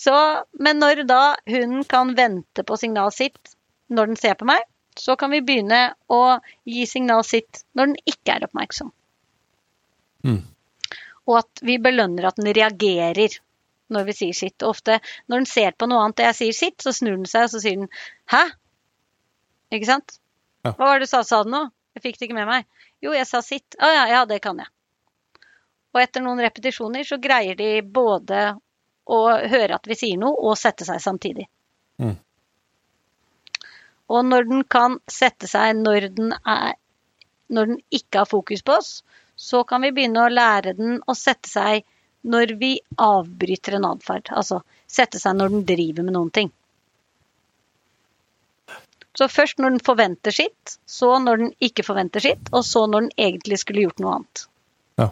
E: Så, men når da hunden kan vente på signalet sitt når den ser på meg, så kan vi begynne å gi signalet sitt når den ikke er oppmerksom.
B: Mm.
E: Og at vi belønner at den reagerer når vi sier sitt. Og ofte når den ser på noe annet og jeg sier sitt, så snur den seg og så sier den 'hæ?' Ikke sant?
B: Ja.
E: Hva var det du sa, sa du nå? Jeg fikk det ikke med meg. Jo, jeg sa sitt. Å ja, ja, det kan jeg. Og etter noen repetisjoner så greier de både å høre at vi sier noe, og sette seg samtidig.
B: Mm.
E: Og når den kan sette seg når den, er, når den ikke har fokus på oss, så kan vi begynne å lære den å sette seg når vi avbryter en atferd. Altså sette seg når den driver med noen ting. Så først når den forventer sitt, så når den ikke forventer sitt, og så når den egentlig skulle gjort noe annet.
B: Ja.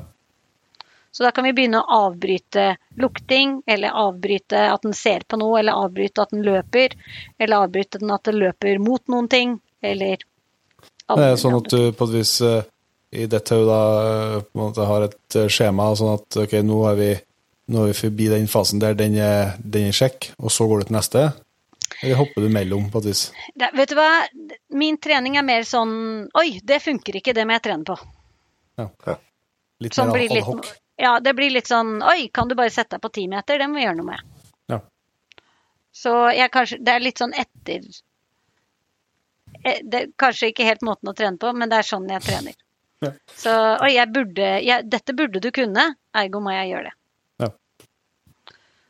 E: Så da kan vi begynne å avbryte lukting, eller avbryte at den ser på noe, eller avbryte at den løper, eller avbryte den at den løper mot noen ting, eller
B: Det er sånn at du på et vis eh, i dette da eh, på en måte har et eh, skjema, sånn at ok, nå er vi, nå er vi forbi den fasen der den er, den er sjekk, og så går du til neste. Eller hopper du mellom, på et vis?
E: Det, vet du hva, min trening er mer sånn Oi, det funker ikke, det må jeg trene på.
B: Ja, Litt
E: sånn
B: mer
E: blir
B: adhoc.
E: ja, det blir litt sånn Oi, kan du bare sette deg på ti meter? Det må vi gjøre noe med.
B: Ja.
E: Så jeg kanskje Det er litt sånn etter eh, Det er kanskje ikke helt måten å trene på, men det er sånn jeg trener.
B: Ja.
E: Så Oi, jeg burde jeg, Dette burde du kunne, ergo må jeg gjøre det.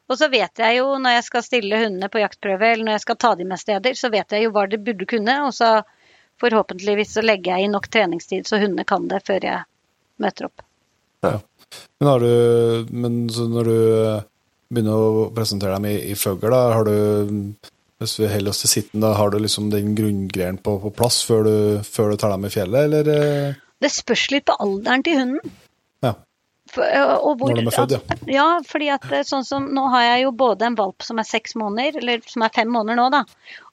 B: Ja.
E: Og så vet jeg jo når jeg skal stille hundene på jaktprøve, eller når jeg skal ta dem med steder, så vet jeg jo hva de burde kunne, og så forhåpentligvis så legger jeg i nok treningstid så hundene kan det før jeg møter opp.
B: Men, har du, men så når du eh, begynner å presentere dem i, i fugl, da har du Hvis vi holder oss til sitten, da har du liksom den grunngreien på, på plass før du, før du tar dem i fjellet, eller? eh?
E: Det spørs litt på alderen til hunden. For, og hvor,
B: Når de er født, ja.
E: ja, fordi at sånn som Nå har jeg jo både en valp som er seks måneder, eller som er fem måneder nå, da,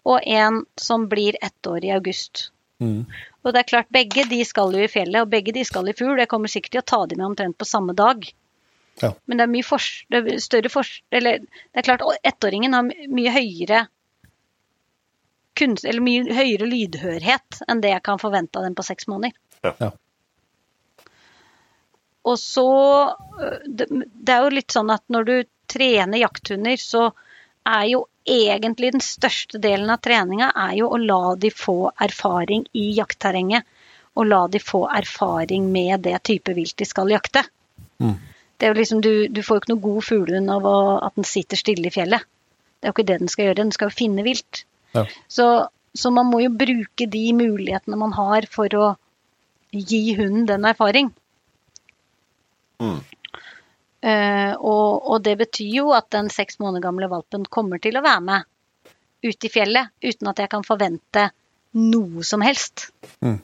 E: og en som blir ett år i august.
B: Mm.
E: Og det er klart, begge de skal jo i fjellet, og begge de skal i fugl. Jeg kommer sikkert til å ta de med omtrent på samme dag.
B: Ja.
E: Men det er mye fors det er større fors Eller det er klart, ettåringen har mye høyere kunst, eller mye høyere lydhørhet enn det jeg kan forvente av den på seks måneder.
B: Ja. Ja.
E: Og så øh, det, det er jo litt sånn at når du trener jakthunder, så er jo egentlig den største delen av treninga er jo å la de få erfaring i jaktterrenget. Og la de få erfaring med det type vilt de skal jakte.
B: Mm.
E: Det er jo liksom, du, du får jo ikke noe god fuglehund av å, at den sitter stille i fjellet. Det er jo ikke det den skal gjøre, den skal jo finne vilt.
B: Ja.
E: Så, så man må jo bruke de mulighetene man har for å gi hunden den erfaring.
C: Mm.
E: Eh, og, og det betyr jo at den seks måneder gamle valpen kommer til å være med ut i fjellet uten at jeg kan forvente noe som helst.
B: Mm.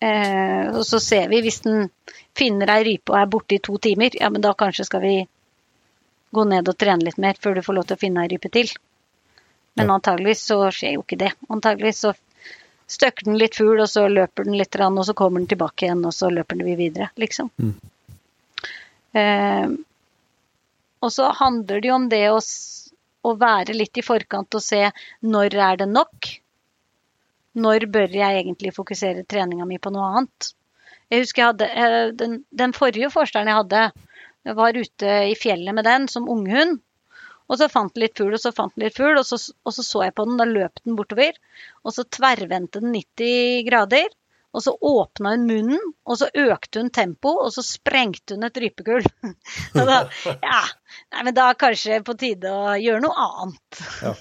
E: Uh, og så ser vi hvis den finner ei rype og er borte i to timer, ja, men da kanskje skal vi gå ned og trene litt mer før du får lov til å finne ei rype til. Men
B: Ja.
E: antageligvis så skjer jo ikke det. Antageligvis så støkker den litt fugl, og så løper den litt, og så kommer den tilbake igjen, og så løper den videre, liksom.
B: Mm.
E: Eh, og så handler det jo om det å, å være litt i forkant og se når er det nok? Når bør jeg egentlig fokusere treninga mi på noe annet? Jeg husker jeg hadde eh, den, den forrige forsteren jeg hadde, jeg var ute i fjellet med den som unghund. Og så fant den litt fugl, og så fant den litt fugl, og så, og så så jeg på den, da løp den bortover. Og så tverrvendte den 90 grader, og så åpna hun munnen, og så økte hun tempo, og så sprengte hun et rypekull. Så da, ja, nei, men da er kanskje på tide å gjøre noe annet.
B: Ja.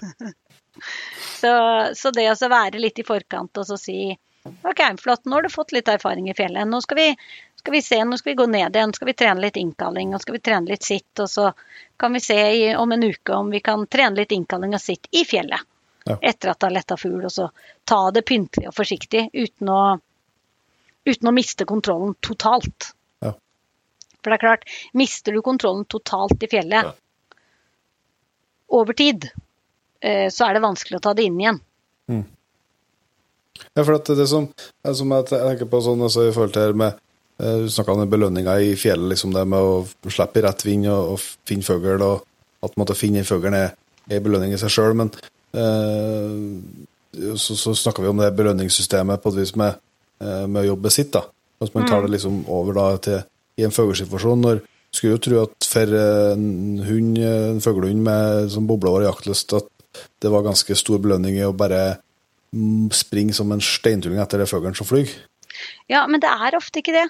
E: så, så det å så være litt i forkant og så si OK, flott, nå har du fått litt erfaring i fjellet. Nå skal vi, skal vi se, nå skal vi gå ned igjen, skal vi trene litt innkalling, og skal vi trene litt sitt, og så kan vi se i, om en uke om vi kan trene litt innkalling og sitt i fjellet.
B: Ja.
E: Etter at det har letta fugl, og så ta det pyntelig og forsiktig uten å, uten å miste kontrollen totalt.
B: Ja.
E: For det er klart, mister du kontrollen totalt i fjellet
C: Ja.
E: over tid, eh, så er det vanskelig å ta det inn igjen.
B: Ja, for det som, som jeg tenker på sånn altså, i forhold til med Du snakka om belønninga i fjellet, liksom det med å slippe i rett vind og, og finne fugl, og at en finne den fuglen er en belønning i seg sjøl. Men eh, så, så snakka vi om det belønningssystemet på et vis med, eh, med å jobbe sitt. da. At man tar det liksom over da til i en fuglesituasjon. når Skulle jo tro at for en hund, en fuglehund med som bobler over jaktlyst, at det var ganske stor belønning i å bare mm, springe som en steintulling etter det fuglen som flyr.
E: Ja, men det er ofte ikke det.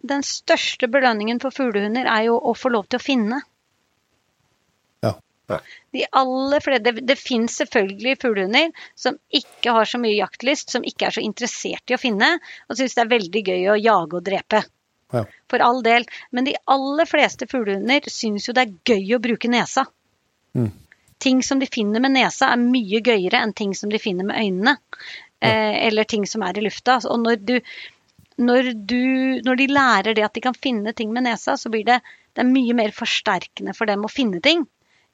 E: Den største belønningen for fuglehunder er jo å få lov til å finne.
B: Ja.
E: De aller flere, det, det finnes selvfølgelig fuglehunder som ikke har så mye jaktlyst, som ikke er så interessert i å finne, og syns det er veldig gøy å jage og drepe.
B: Ja.
E: For all del. Men de aller fleste fuglehunder syns jo det er gøy å bruke nesa.
B: Mm.
E: Ting som de finner med nesa, er mye gøyere enn ting som de finner med øynene. Eh, eller ting som er i lufta. Og når, du, når, du, når de lærer det at de kan finne ting med nesa, så blir det, det mye mer forsterkende for dem å finne ting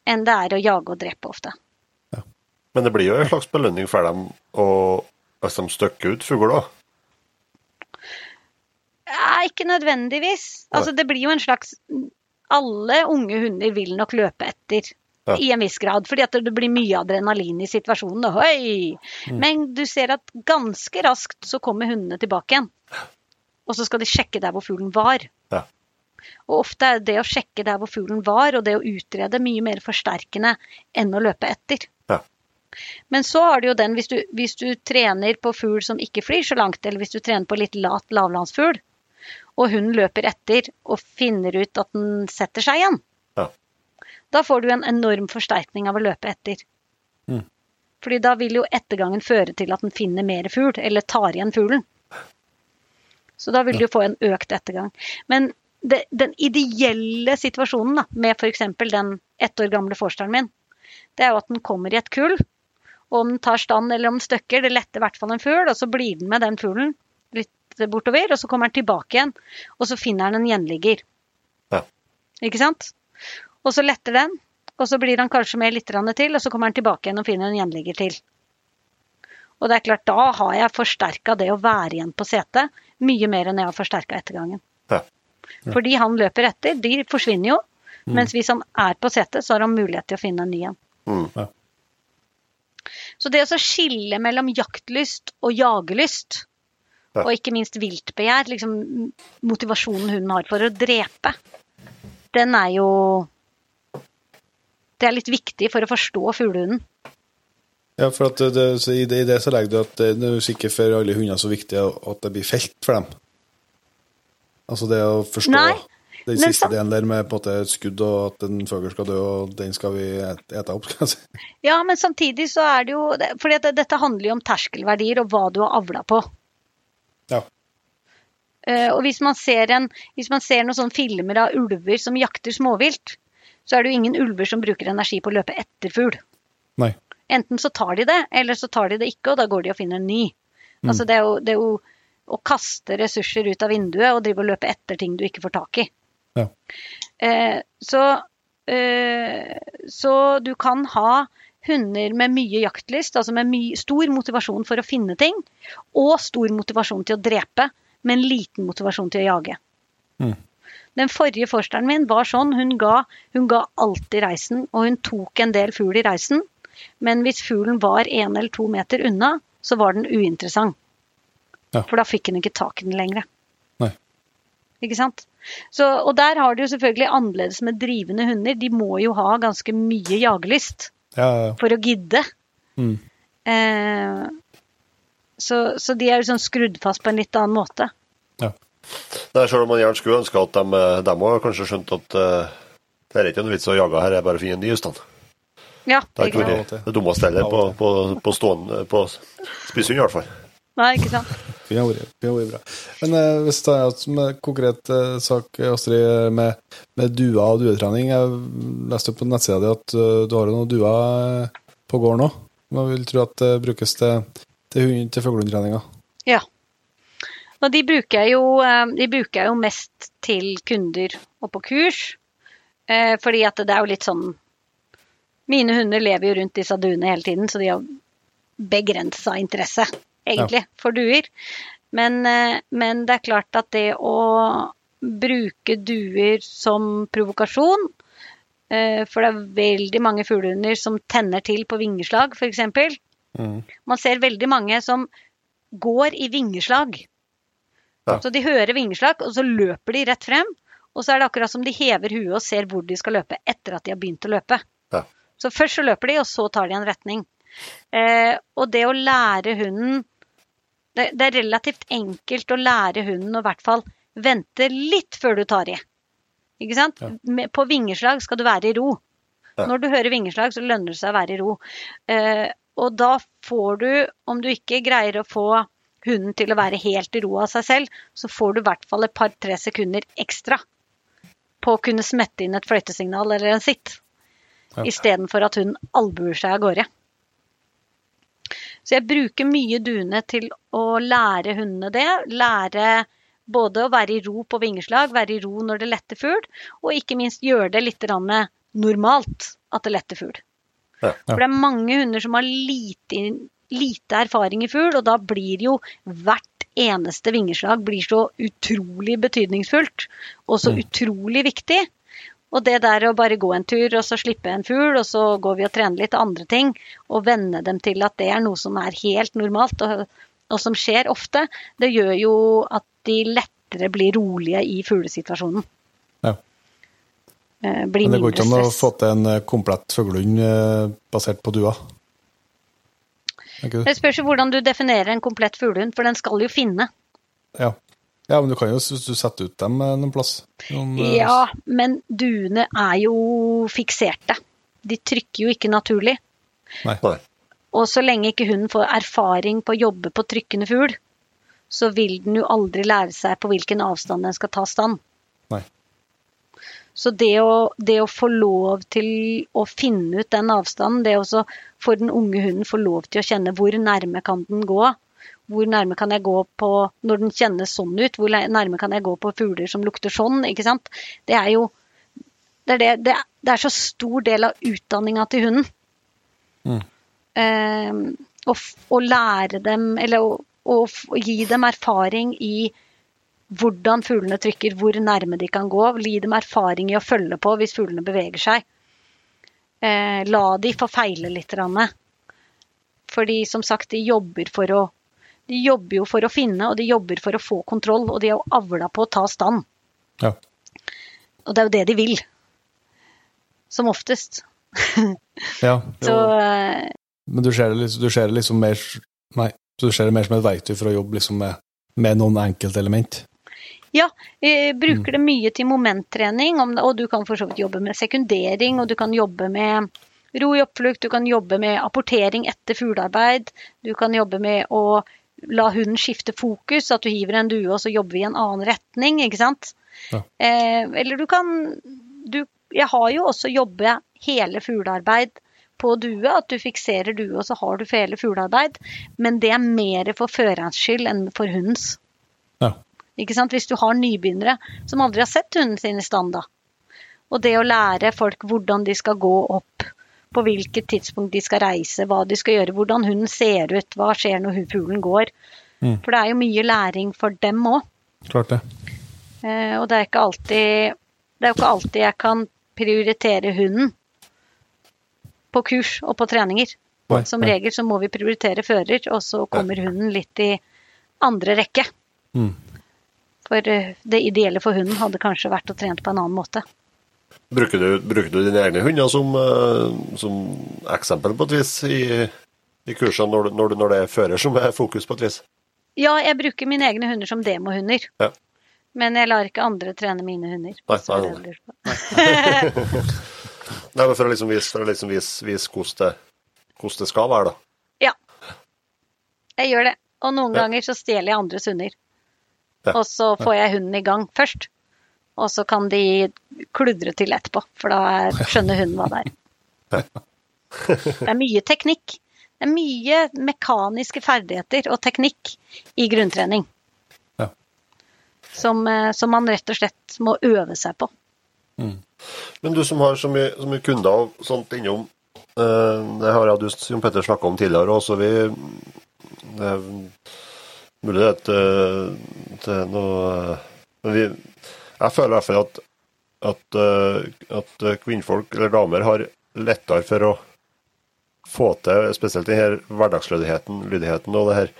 E: enn det er å jage og drepe ofte.
C: Men det blir jo en slags belønning for dem å, hvis de støkker ut fugler.
E: Ja, ikke nødvendigvis. Altså, det blir jo en slags Alle unge hunder vil nok løpe etter.
C: Ja.
E: I en viss grad, fordi at det blir mye adrenalin i situasjonen. og Mm. Men du ser at ganske raskt så kommer hundene tilbake igjen. Og så skal de sjekke der hvor fuglen var.
C: Ja.
E: Og ofte er det å sjekke der hvor fuglen var, og det å utrede mye mer forsterkende enn å løpe etter.
C: Ja.
E: Men så har du jo den, hvis du, hvis du trener på fugl som ikke flyr så langt, eller hvis du trener på litt lat lavlandsfugl, og hunden løper etter og finner ut at den setter seg igjen,
C: Ja.
E: da får du en enorm forsterkning av å løpe etter.
B: Mm.
E: Fordi da vil jo ettergangen føre til at den finner mer fugl, eller tar igjen fuglen. Så da vil du få en økt ettergang. Men det, den ideelle situasjonen da, med f.eks. den ett år gamle forsteren min, det er jo at den kommer i et kull. Og om den tar stand eller om den støkker, det letter i hvert fall en fugl, og så blir den med den fuglen litt bortover, og så kommer den tilbake igjen, og så finner den en gjenligger.
C: Ja.
E: Ikke sant? Og så letter den, og så blir han kanskje med litt til, og så kommer han tilbake igjen og finner en gjenligger til. Og det er klart, da har jeg forsterka det å være igjen på setet mye mer enn jeg har forsterka ettergangen.
C: Ja.
E: Fordi han løper etter, de forsvinner jo. Mens hvis han er på setet, så har han mulighet til å finne en ny en.
C: Mm.
B: Ja.
E: Så det å skille mellom jaktlyst og jagelyst,
C: Ja.
E: og ikke minst viltbegjær, liksom motivasjonen hunden har for å drepe, den er jo Det er litt viktig for å forstå fuglehunden.
B: Ja, for at det, i, det, I det så legger du at det, det er ikke for alle hunder så viktig at det blir felt for dem. Altså det å forstå
E: Nei,
B: den siste
E: så...
B: delen der med på en måte et skudd og at en fugl skal dø, og den skal vi ete opp, skal jeg si.
E: Ja, men samtidig så er det jo for fordi det- dette handler jo om terskelverdier og hva du har avla på.
B: Ja.
E: Eh, og hvis man ser, en, hvis man ser noen sånne filmer av ulver som jakter småvilt, så er det jo ingen ulver som bruker energi på å løpe etter fugl.
B: Nei.
E: Enten så tar de det, eller så tar de det ikke, og da går de og finner en ny.
B: Mm.
E: Altså det er, jo, det er jo å kaste ressurser ut av vinduet og drive og løpe etter ting du ikke får tak i.
B: Ja.
E: Eh, så, eh, så du kan ha hunder med mye jaktlyst, altså med my stor motivasjon for å finne ting, og stor motivasjon til å drepe, men liten motivasjon til å jage.
B: Mm.
E: Den forrige forsteren min var sånn, hun ga, hun ga alltid reisen, og hun tok en del fugl i reisen, men hvis fuglen var en eller to meter unna, så var den uinteressant.
B: Ja.
E: For da fikk den ikke tak i den lenger.
B: Nei.
E: Ikke sant? Så, og der har du jo selvfølgelig annerledes med drivende hunder. De må jo ha ganske mye jagelyst
B: Ja, ja, ja.
E: for å gidde.
B: Mm.
E: Eh, så, så de er jo sånn skrudd fast på en litt annen måte.
C: Nei, Selv om man gjerne skulle ønske at de, òg har kanskje skjønt at uh, det er ikke noe vits å jage her, det er bare å finne en ny stand.
E: Ja,
C: Det har
E: ikke
C: vært det dummeste heller på, på, på, stående, på spisshund, i hvert fall.
E: Nei, ikke sant?
B: Vi har vært, bra. Men eh, hvis jeg tar en konkret eh, sak, Astrid, med, med duer og duetrening. Jeg leste på nettsida di at uh, du har noen duer eh, på gården òg. Man vil tro at det brukes til, til, hund- til fuglehundtreninga.
E: Ja. Og de bruker jeg jo, eh, de bruker jeg jo mest til kunder og på kurs. Eh, fordi at det er jo litt sånn Mine hunder lever jo rundt disse duene hele tiden, så de har begrensa interesse, egentlig, for duer. Men, eh, men det er klart at det å bruke duer som provokasjon eh, For det er veldig mange fuglehunder som tenner til på vingeslag, f.eks.
B: Mm.
E: Man ser veldig mange som går i vingeslag.
C: Ja.
E: Så de hører vingeslag, og så løper de rett frem. Og så er det akkurat som de hever huet og ser hvor de skal løpe etter at de har begynt å løpe.
C: Ja.
E: Så først så løper de, og så tar de en retning. Eh, og det å lære hunden det, det er relativt enkelt å lære hunden å i hvert fall vente litt før du tar i. Ikke sant? Ja. På vingeslag skal du være i ro.
C: Ja.
E: Når du hører vingeslag, så lønner det seg å være i ro. Eh, og da får du, om du ikke greier å få hunden til å være helt i ro av seg selv, så får du i hvert fall et par-tre sekunder ekstra på å kunne smette inn et fløytesignal eller en sitt.
B: Ja.
E: Istedenfor at hunden albuer seg av gårde. Så jeg bruker mye duene til å lære hundene det. Lære både å være i ro på vingeslag, være i ro når det letter fugl, og ikke minst gjøre det litt normalt at det letter fugl.
C: Ja.
E: For det er mange hunder som har lite, lite erfaring i fugl, og da blir jo hvert eneste vingeslag blir så utrolig betydningsfullt og så utrolig viktig. Og det der å bare gå en tur og så slippe en fugl, og så går vi og trener litt andre ting, og venne dem til at det er noe som er helt normalt, og, og som skjer ofte, det gjør jo at de lettere blir rolige i fuglesituasjonen.
B: Ja.
E: Eh, Blir
B: Men det går ikke an å få til en eh, komplett fuglehund eh, basert på dua?
E: Det spørs jo hvordan du definerer en komplett fuglehund, for den skal jo finne.
B: Ja. Ja, men du kan jo, hvis du setter ut dem eh, noen plass noen, eh,
E: Ja, men duene er jo fikserte. De trykker jo ikke naturlig.
B: Nei.
E: Og så lenge ikke hunden får erfaring på å jobbe på trykkende fugl, så vil den jo aldri lære seg på hvilken avstand den skal ta stand.
B: Nei.
E: Så det å, det å få lov til å finne ut den avstanden, det å få for den unge hunden få lov til å kjenne hvor nærme kan den gå, hvor nærme kan jeg gå på når den kjennes sånn ut, hvor nærme kan jeg gå på fugler som lukter sånn, ikke sant. Det er jo det er, det, det, er- det er så stor del av utdanninga til hunden.
B: Mm.
E: Eh, å, å lære dem, eller å, å å gi dem erfaring i hvordan fuglene trykker, hvor nærme de kan gå. Gi dem erfaring i å følge på hvis fuglene beveger seg. Eh, la de få feile litt. Fordi som sagt, de jobber for å de jobber jo for å finne, og de jobber for å få kontroll. Og de er jo avla på å ta stand.
B: Ja.
E: Og det er jo det de vil. Som oftest.
B: ja.
E: Så eh,
B: Men du ser, det liksom, du ser det liksom mer Nei, du ser det mer som et verktøy for å jobbe liksom med, med noen enkeltelement?
E: Ja, vi bruker det mye til momenttrening, og du kan for så vidt jobbe med sekundering, og du kan jobbe med ro i oppflukt, du kan jobbe med apportering etter fuglearbeid, du kan jobbe med å la hunden skifte fokus, at du hiver en due og så jobber vi i en annen retning, ikke sant?
B: Ja.
E: Eh, eller du kan du, Jeg har jo også jobbet hele fuglearbeid på due, at du fikserer due og så har du hele fuglearbeid, men det er mer for førerens skyld enn for hundens.
B: Ja.
E: Ikke sant? Hvis du har nybegynnere som aldri har sett hunden sin i stand, da. Og det å lære folk hvordan de skal gå opp, på hvilket tidspunkt de skal reise, hva de skal gjøre, hvordan hunden ser ut, hva skjer når hulen går.
B: Mm.
E: For det er jo mye læring for dem òg.
B: Klart det.
E: Eh, og det er ikke alltid Det er jo ikke alltid jeg kan prioritere hunden på kurs og på treninger.
B: Nei,
E: Som regel så må vi prioritere fører, og så kommer hunden litt i andre rekke.
B: Mm.
E: For eh, det ideelle for hunden hadde kanskje vært å trene på en annen måte.
C: Bruker du, bruker du dine egne hunder som, eh, som eksempel på et vis i, i kursene når, når, når det er fører som er fokus på et vis?
E: Ja, jeg bruker mine egne hunder som demohunder.
C: Ja.
E: Men jeg lar ikke andre trene mine hunder.
C: Nei, nei, nei. Nei, men For å liksom vise, for å liksom vise, vise hvordan, det, hvordan det skal være, da. Ja.
E: Jeg gjør det. Og noen
C: Ja.
E: ganger så stjeler jeg andres hunder.
C: Ja.
E: Og så får jeg hunden i gang først. Og så kan de kludre til etterpå, for da er- skjønner hun hva det er. Det er mye teknikk. Det er mye mekaniske ferdigheter og teknikk i grunntrening.
B: Ja.
E: Som, eh, som man rett og slett må øve seg på.
C: Men du som har så mye, så mye kunder og sånt innom, eh, det har jeg og du Jon Petter snakka om tidligere også. Vi, det, Mulig det er til, til noe eh, Men vi, jeg føler i hvert fall at, at, eh, at kvinnfolk eller damer har lettere for å få til spesielt denne hverdagslydigheten lydigheten og det her,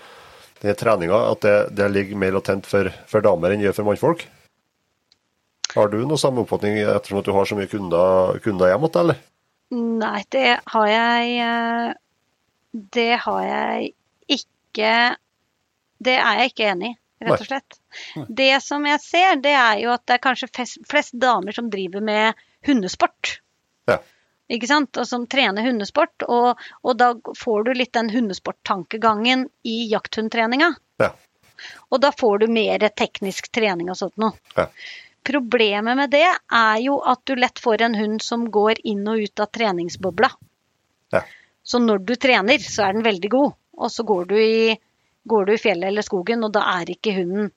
C: denne treninga, at det, det ligger mer latent for, for damer enn gjør for mannfolk. Har du noe samme oppfatning ettersom at du har så mye kunder, kunder hjemme, eller?
E: Nei, det har jeg eh, Det har jeg ikke Det er jeg ikke enig i, rett og slett. Det som jeg ser, det er jo at det er kanskje flest, flest damer som driver med hundesport.
C: Ja.
E: Ikke sant? Og som trener hundesport. Og, og da får du litt den hundesporttankegangen i jakthundtreninga.
C: Ja.
E: Og da får du mer teknisk trening og sånt noe.
C: Ja.
E: Problemet med det er jo at du lett får en hund som går inn og ut av treningsbobla.
C: Ja.
E: Så når du trener, så er den veldig god. Og så går du i, går du i fjellet eller skogen, og da er ikke hunden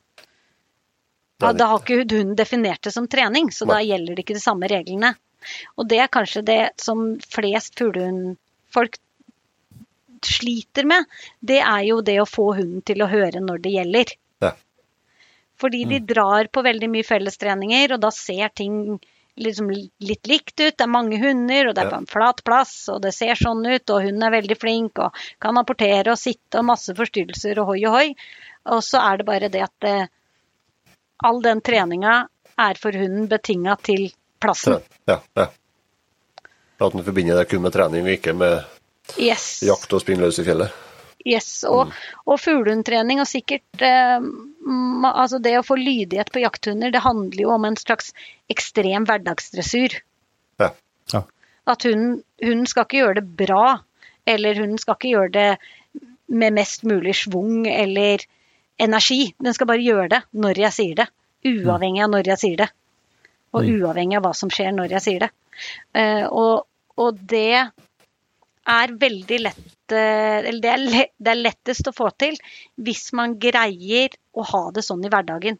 E: ja, Da har ikke hunden definert det som trening, så da gjelder det ikke de samme reglene. Og det er kanskje det som flest fuglehundfolk sliter med. Det er jo det å få hunden til å høre når det gjelder.
C: Ja.
E: Fordi de drar på veldig mye fellestreninger, og da ser ting liksom litt likt ut. Det er mange hunder, og det er på en flat plass, og det ser sånn ut, og hunden er veldig flink og kan apportere og sitte og masse forstyrrelser og hoi og hoi. Og så er det bare det at eh, all den treninga er for hunden betinga til plassen.
C: Ja, ja. At den forbinder det kun med trening, og ikke med
E: Yes.
C: jakt og springe løs i fjellet.
E: yes. Og, og fuglehundtrening og sikkert eh, Altså det å få lydighet på jakthunder, det handler jo om en slags ekstrem hverdagsdressur.
C: Ja.
B: Ja.
E: At hunden, hunden skal ikke gjøre det bra, eller hunden skal ikke gjøre det med mest mulig schwung eller energi. Den skal bare gjøre det når jeg sier det. Uavhengig av når jeg sier det. Og uavhengig av hva som skjer når jeg sier det. Eh, og, og det er veldig lett eh, Eller det er, lett, det er lettest å få til hvis man greier å ha det sånn i hverdagen.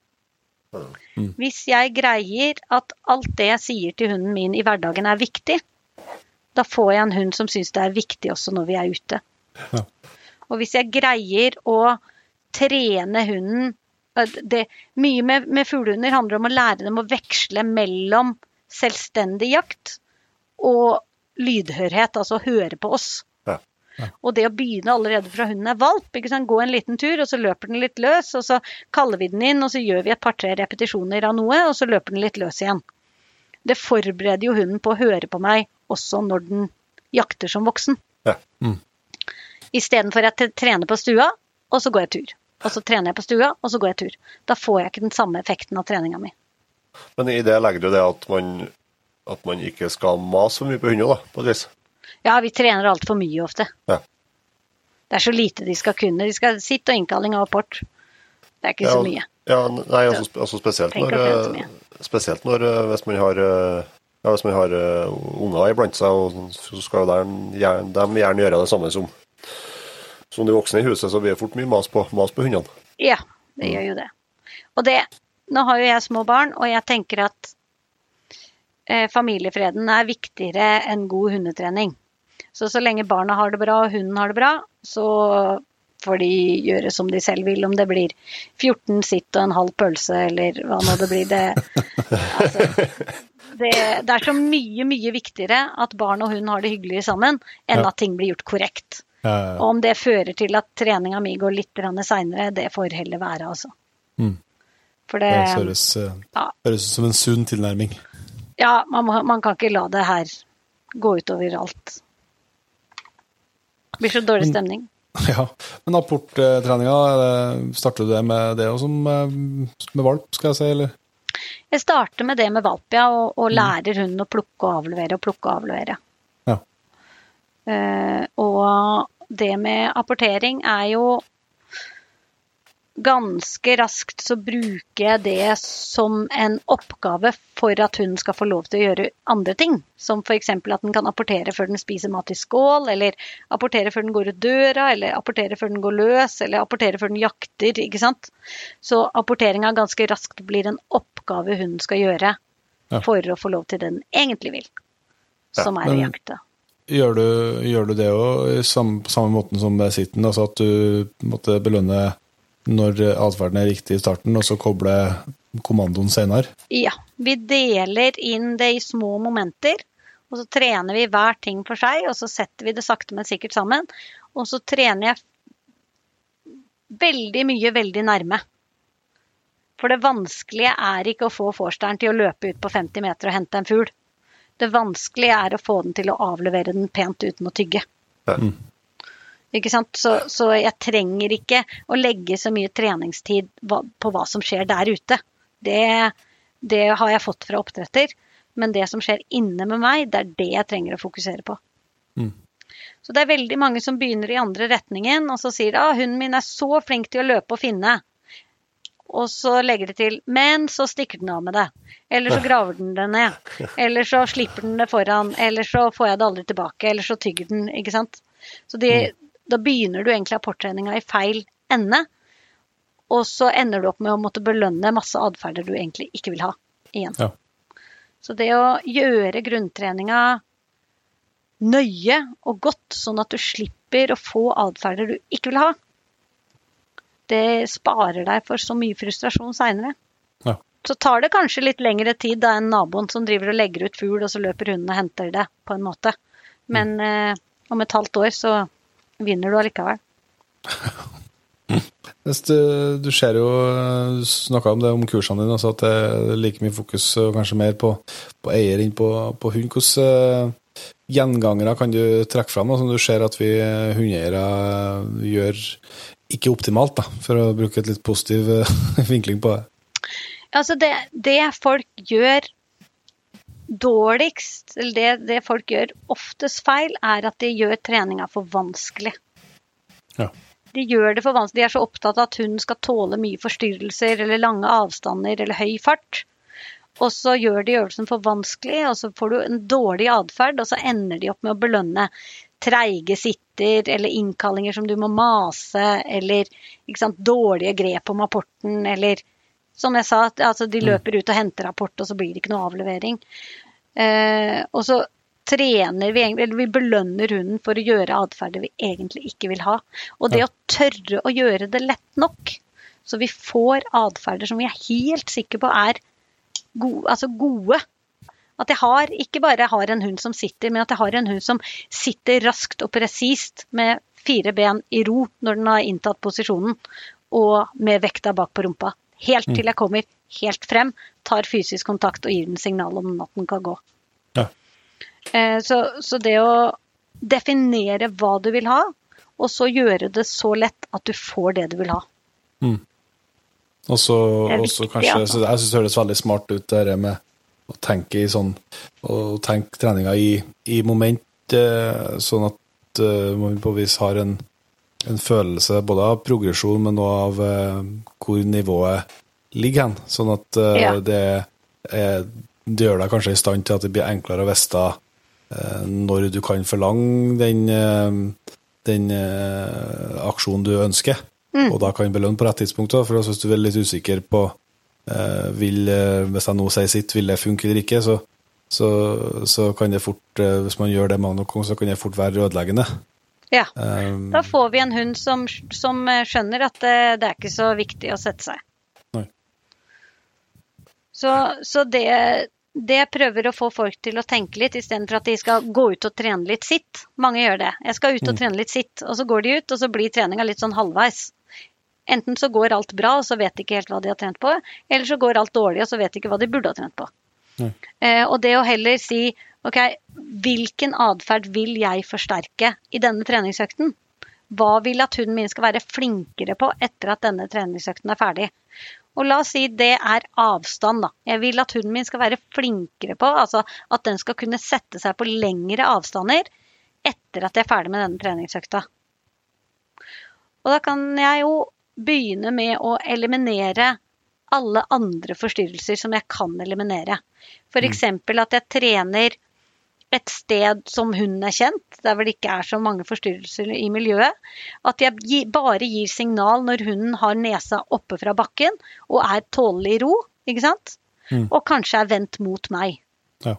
E: Hvis jeg greier at alt det jeg sier til hunden min i hverdagen er viktig, da får jeg en hund som syns det er viktig også når vi er ute.
B: Ja.
E: Og hvis jeg greier å trene hunden eh, det, Mye med, med fuglehunder handler om å lære dem å veksle mellom selvstendig jakt og lydhørhet, altså høre på oss.
C: Ja.
E: Og det å begynne allerede fra hunden er valp. ikke sant? Gå en liten tur, og så løper den litt løs, og så kaller vi den inn, og så gjør vi et par-tre repetisjoner av noe, og så løper den litt løs igjen. Det forbereder jo hunden på å høre på meg også når den jakter som voksen.
C: Ja.
E: Istedenfor at jeg trener på stua, og så går jeg tur. Og så trener jeg på stua, og så går jeg tur. Da får jeg ikke den samme effekten av treninga mi.
C: Men i det legger du det at man, at man ikke skal mase for mye på hunder, da, på et vis.
E: Ja, vi trener altfor mye ofte.
C: Ja.
E: Det er så lite de skal kunne. De skal sitte og innkalling av rapport. Det er ikke så mye.
C: Ja, nei, altså, altså spesielt når, eh, spesielt når eh, hvis man har, eh, ja, hvis man har unger iblant seg, og så skal de gjerne, de gjerne gjøre det samme som, som de voksne i huset, så blir det fort mye mas på, mas på hundene.
E: Ja, det gjør jo det. Og det Nå har jo jeg små barn, og jeg tenker at familiefreden er viktigere enn god hundetrening. Så så lenge barna har det bra og hunden har det bra, så får de gjøre som de selv vil. Om det blir 14 sitt og en halv pølse, eller hva nå det blir. Det, altså, det, det er så mye, mye viktigere at barn og hund har det hyggelig sammen, enn at ting blir gjort korrekt. Og om det fører til at treninga mi går litt seinere, det får heller være, altså.
B: Mm.
E: For det
B: det høres, eh,
E: ja.
B: høres ut som en sunn tilnærming.
E: Ja, man, man kan ikke la det her gå utover alt. Det blir så dårlig stemning.
B: Ja, Men apporttreninga, eh, starter du det med det også som eh, med valp, skal jeg si, eller?
E: Jeg starter med det med valp, ja, og, og lærer hunden å plukke og avlevere og plukke og avlevere.
B: Ja.
E: Uh, og det med apportering er jo Ganske raskt så bruker jeg det som en oppgave for at hunden skal få lov til å gjøre andre ting. Som f.eks. at den kan apportere før den spiser mat i skål, eller apportere før den går ut døra, eller apportere før den går løs, eller apportere før den jakter. ikke sant? Så apporteringa ganske raskt blir en oppgave hunden skal gjøre
B: Ja.
E: for å få lov til det den egentlig vil, som er å jakte.
B: Gjør du, gjør du det òg på samme måten som med sitten? Altså at du måtte belønne når atferden er riktig i starten, og så koble kommandoen senere?
E: Ja. Vi deler inn det i små momenter. Og så trener vi hver ting for seg, og så setter vi det sakte, men sikkert sammen. Og så trener jeg veldig mye veldig nærme. For det vanskelige er ikke å få forsteren til å løpe ut på 50 meter og hente en fugl. Det vanskelige er å få den til å avlevere den pent uten å tygge.
C: Mm.
E: Ikke sant? Så, så, jeg trenger ikke å legge så mye treningstid på hva som skjer der ute. Det, det har jeg fått fra oppdretter. Men det som skjer inne med meg, det er det jeg trenger å fokusere på.
B: Mm.
E: Så det er veldig mange som begynner i andre retningen, og så sier ah, hunden min er så flink til å løpe og finne. Og så legger de til men så stikker den av med det. Eller så graver den det ned. Eller så slipper den det foran. Eller så får jeg det aldri tilbake. Eller så tygger den. Ikke sant. Så de, da begynner du egentlig apporttreninga i feil ende. Og så ender du opp med å måtte belønne masse atferder du egentlig ikke vil ha igjen.
B: Ja.
E: Så det å gjøre grunntreninga nøye og godt, sånn at du slipper å få atferder du ikke vil ha, det sparer deg for så mye frustrasjon seinere.
B: Ja.
E: Så tar det kanskje litt lengre tid da enn naboen som driver og legger ut fugl, og så løper hunden og henter det, på en måte. Men eh, om et halvt år så vinner du allikevel.
B: Du, du ser jo du snakka om det om kursene dine, altså at det er like mye fokus og kanskje mer på, på eier enn på, på hund. Hvordan uh, gjengangere kan du trekke fram, som du ser at vi hundeeiere gjør ikke optimalt, da, for å bruke et litt positiv vinkling på det?
E: Altså det, det folk gjør dårligst, eller det, det, folk gjør oftest feil, er at de gjør treninga for vanskelig.
B: Ja.
E: De gjør det for vanskelig. De er så opptatt av at hunden skal tåle mye forstyrrelser eller lange avstander eller høy fart. Og så gjør de øvelsen for vanskelig, og så får du en dårlig atferd, og så ender de opp med å belønne treige sitter eller innkallinger som du må mase, eller sant, dårlige grep om apporten, eller som jeg sa, at altså, de løper ut og henter rapport, og så blir det ikke noe avlevering. Eh, og så trener vi egentlig, eller vi belønner hunden for å gjøre atferder vi egentlig ikke vil ha. Og det å tørre å gjøre det lett nok, så vi får atferder som vi er helt sikre på er gode, altså gode. At jeg har, ikke bare har en hund som sitter, men at jeg har en hund som sitter raskt og presist med fire ben i ro når den har inntatt posisjonen, og med vekta bak på rumpa. Helt til mm. jeg kommer helt frem, tar fysisk kontakt og gir den signal om at den kan gå. Eh, så, så, det å definere hva du vil ha, og så gjøre det så lett at du får det du vil ha.
B: Mm. Og så kanskje altså. Jeg syns det høres veldig smart ut, det med å tenke i sånn Å tenke treninga i, i moment, eh, sånn at uh, man på vis har en, en, følelse både av progresjon, men også av eh, hvor nivået ligger hen. Sånn at eh, ja. det, er, det gjør deg kanskje i stand til at det blir enklere å vite Eh, når du kan forlange den, eh, den eh, aksjonen du ønsker, mm. og da kan belønne på rett tidspunkt. For hvis du er litt usikker på vil, Hvis jeg nå sier sitt, vil det funke eller ikke, så, så, så kan det fort, hvis man gjør det mange nok ganger, så kan det fort være ødeleggende.
E: Ja. Um, da får vi en hund som, som skjønner at det, det, er ikke så viktig å sette seg.
B: Nei.
E: Så, så det, det prøver å få folk til å tenke litt, istedenfor at de skal gå ut og trene litt sitt. Mange gjør det. Jeg skal ut og mm. trene litt sitt. Og så går de ut, og så blir treninga litt sånn halvveis. Enten så går alt bra, og så vet de ikke helt hva de har trent på, eller så går alt dårlig, og så vet de ikke hva de burde ha trent på. Eh, og det å heller si OK, hvilken atferd vil jeg forsterke i denne treningsøkten? Hva vil at hunden min skal være flinkere på etter at denne treningsøkten er ferdig? Og la oss si det er avstand, da. Jeg vil at hunden min skal være flinkere på, altså at den skal kunne sette seg på lengre avstander etter at jeg er ferdig med denne treningsøkta. Og da kan jeg jo begynne med å eliminere alle andre forstyrrelser som jeg kan eliminere. F.eks. Mm. at jeg trener et sted som hunden er kjent, der hvor det ikke er så mange forstyrrelser i miljøet. At jeg bare gir signal når hunden har nesa oppe fra bakken og er tålelig i ro, ikke sant? Mm. Og kanskje er vendt mot meg.
B: Ja.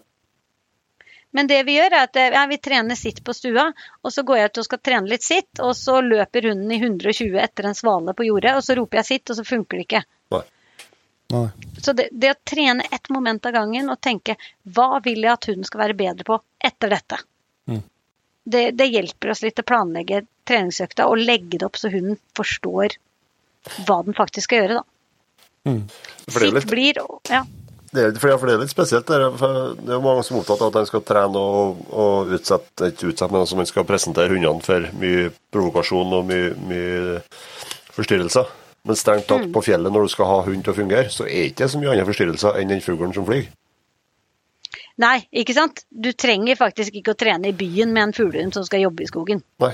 E: Men det vi gjør, er at ja, vi trener sitt på stua, og så går jeg ut og skal trene litt sitt, og så løper hunden i 120 etter en svale på jordet, og så roper jeg sitt, og så funker det ikke.
C: Nei.
B: Nei.
E: Så det, det å trene ett moment av gangen og tenke hva vil jeg at hunden skal være bedre på etter dette?
B: Mm.
E: Det, det hjelper oss litt å planlegge treningsøkta og legge det opp så hunden forstår hva den faktisk skal gjøre, da.
C: Er
E: Sitt
C: litt,
E: blir ja,
C: det er, for, det er litt spesielt. Det er, det er mange som er opptatt av at en skal trene og, og utsette, ikke utsette, men altså man skal presentere hundene for mye provokasjon og mye, mye forstyrrelser. Men strengt tatt på fjellet, når du skal ha hund til å fungere, så er ikke det så mye andre forstyrrelser enn den fuglen som flyr.
E: Nei, ikke sant? Du trenger faktisk ikke å trene i byen med en fuglehund som skal jobbe i skogen.
C: Nei.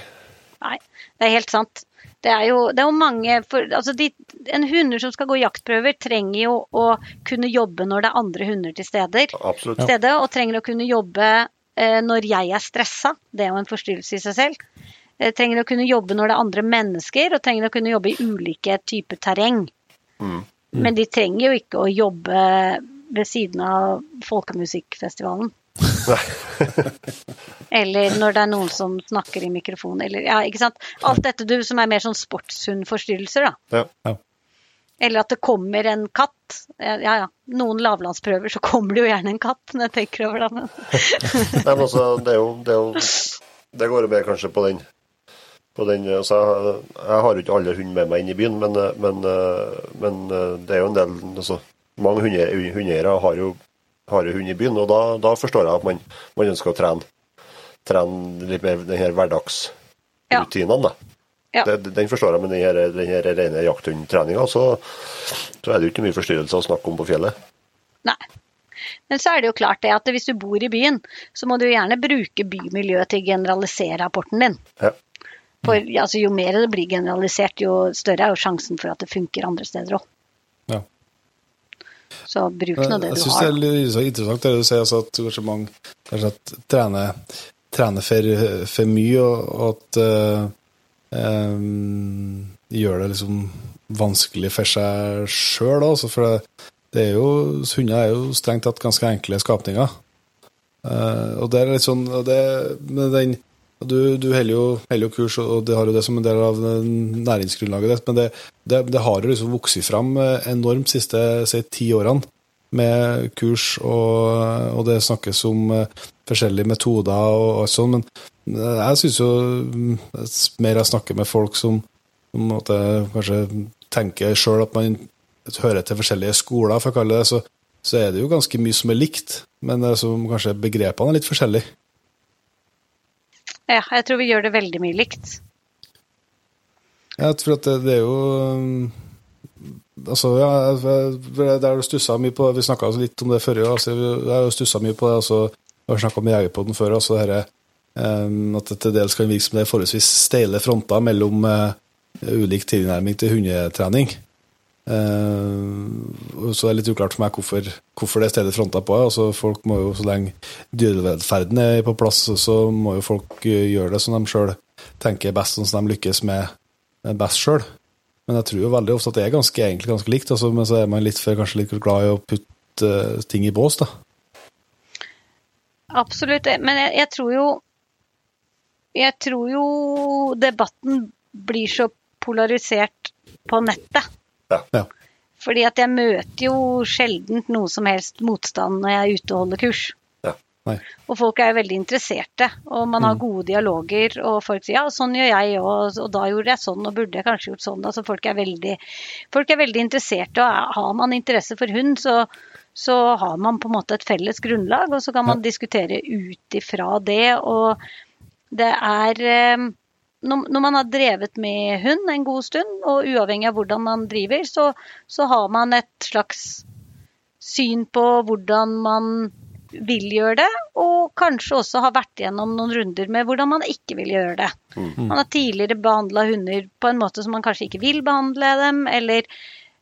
E: Nei, det er helt sant. Det er jo, det er jo mange for, altså de, En hunder som skal gå jaktprøver, trenger jo å kunne jobbe når det er andre hunder til steder,
C: Absolutt.
E: stede, og trenger å kunne jobbe eh, når jeg er stressa. Det er jo en forstyrrelse i seg selv. Eh, trenger å kunne jobbe når det er andre mennesker, og trenger å kunne jobbe i ulike typer terreng. Men de trenger jo ikke å jobbe ved siden av folkemusikkfestivalen. eller når det er noen som snakker i mikrofon, eller ja, ikke sant. Alt dette du, som er mer sånn sportshundforstyrrelser, da.
C: Ja.
E: Eller at det kommer en katt. Ja ja, noen lavlandsprøver så kommer det jo gjerne en katt, når jeg tenker over det.
C: Nei, men altså, det er jo Det, er jo, det går jo mer kanskje på den den, altså, jeg, jeg har jo ikke alle hunder med meg inn i byen, men, men, men det er jo en del altså, Mange hunde- hundeeiere har jo har jo hund i byen, og da, da forstår jeg at man, man ønsker å trene, trene litt mer den her hverdagsrutinene. da.
E: Ja.
C: Det, den forstår jeg, men den her, den her rene jakthundtreninga, så, så er det jo ikke mye forstyrrelser å snakke om på fjellet.
E: Nei. Men så er det jo klart det at hvis du bor i byen, så må du gjerne bruke bymiljøet til å generalisere rapporten din.
C: Ja.
E: For altså, jo mer det blir generalisert, jo større er jo sjansen for at det funker andre steder òg.
B: Ja.
E: Så bruk nå det
B: Jeg
E: du
B: syns det er litt så interessant det du sier, altså at kanskje mange kanskje at trener, trener for, for mye, og, at uh, um, gjør det liksom vanskelig for seg sjøl. òg. for det, det er jo, hunder er jo strengt tatt ganske enkle skapninger. Uh, og det er litt sånn og det, med den, Du, du heller, jo, heller, jo kurs, og det har jo det som en del av næringsgrunnlaget ditt, men det, det, det har jo liksom vokst fram enormt de siste si, ti årene med kurs, og, og det snakkes om eh, forskjellige metoder og, og sånn, men eh, jeg syns jo mm, mer jeg snakker med folk som måte kanskje tenker sjøl at man hører til forskjellige skoler, for å kalle det så, så er det jo ganske mye som er likt, men som kanskje begrepene er litt forskjellige.
E: Ja, jeg tror vi gjør det veldig mye likt.
B: Jeg tror at det, det er jo um, Altså, ja, jeg- det er jo stussa mye på Vi snakka litt om det før, ja, altså, jeg har stussa mye på det. Altså, jeg har snakka med Jegerpodden før, altså dette, um, at det til dels kan virke som det er forholdsvis steile fronter mellom uh, ulik tilnærming til hundetrening. Uh, så det er litt uklart for meg hvorfor, hvorfor det stedet fronta på. Altså, folk må jo, Så lenge dyrevelferden er på plass, så må jo folk uh, gjøre det som de sjøl tenker er best, sånn som de lykkes med med best sjøl. Men jeg tror jo veldig ofte at det er ganske, egentlig ganske likt. Altså, men så er man litt for kanskje litt glad i å putte ting i bås, da.
E: Absolutt. Men jeg, jeg tror jo Jeg tror jo debatten blir så polarisert på nettet.
C: Ja.
B: Ja.
E: Fordi at jeg møter jo sjelden noe som helst motstand når jeg er ute og holder kurs.
C: Ja.
B: Nei.
E: Og folk er jo veldig interesserte, og man har gode dialoger. Og folk sier ja, sånn gjør jeg òg, og da gjorde jeg sånn, og burde jeg kanskje gjort sånn. Altså folk er veldig, folk er veldig interesserte, og har man interesse for hund, så, så har man på en måte et felles grunnlag, og så kan man diskutere ut ifra det. Og det er eh, når, man har drevet med hund en god stund, og uavhengig av hvordan man driver, så, så har man et slags syn på hvordan man vil gjøre det, og kanskje også har vært gjennom noen runder med hvordan man ikke vil gjøre det. Man har tidligere behandla hunder på en måte som man kanskje ikke vil behandle dem, eller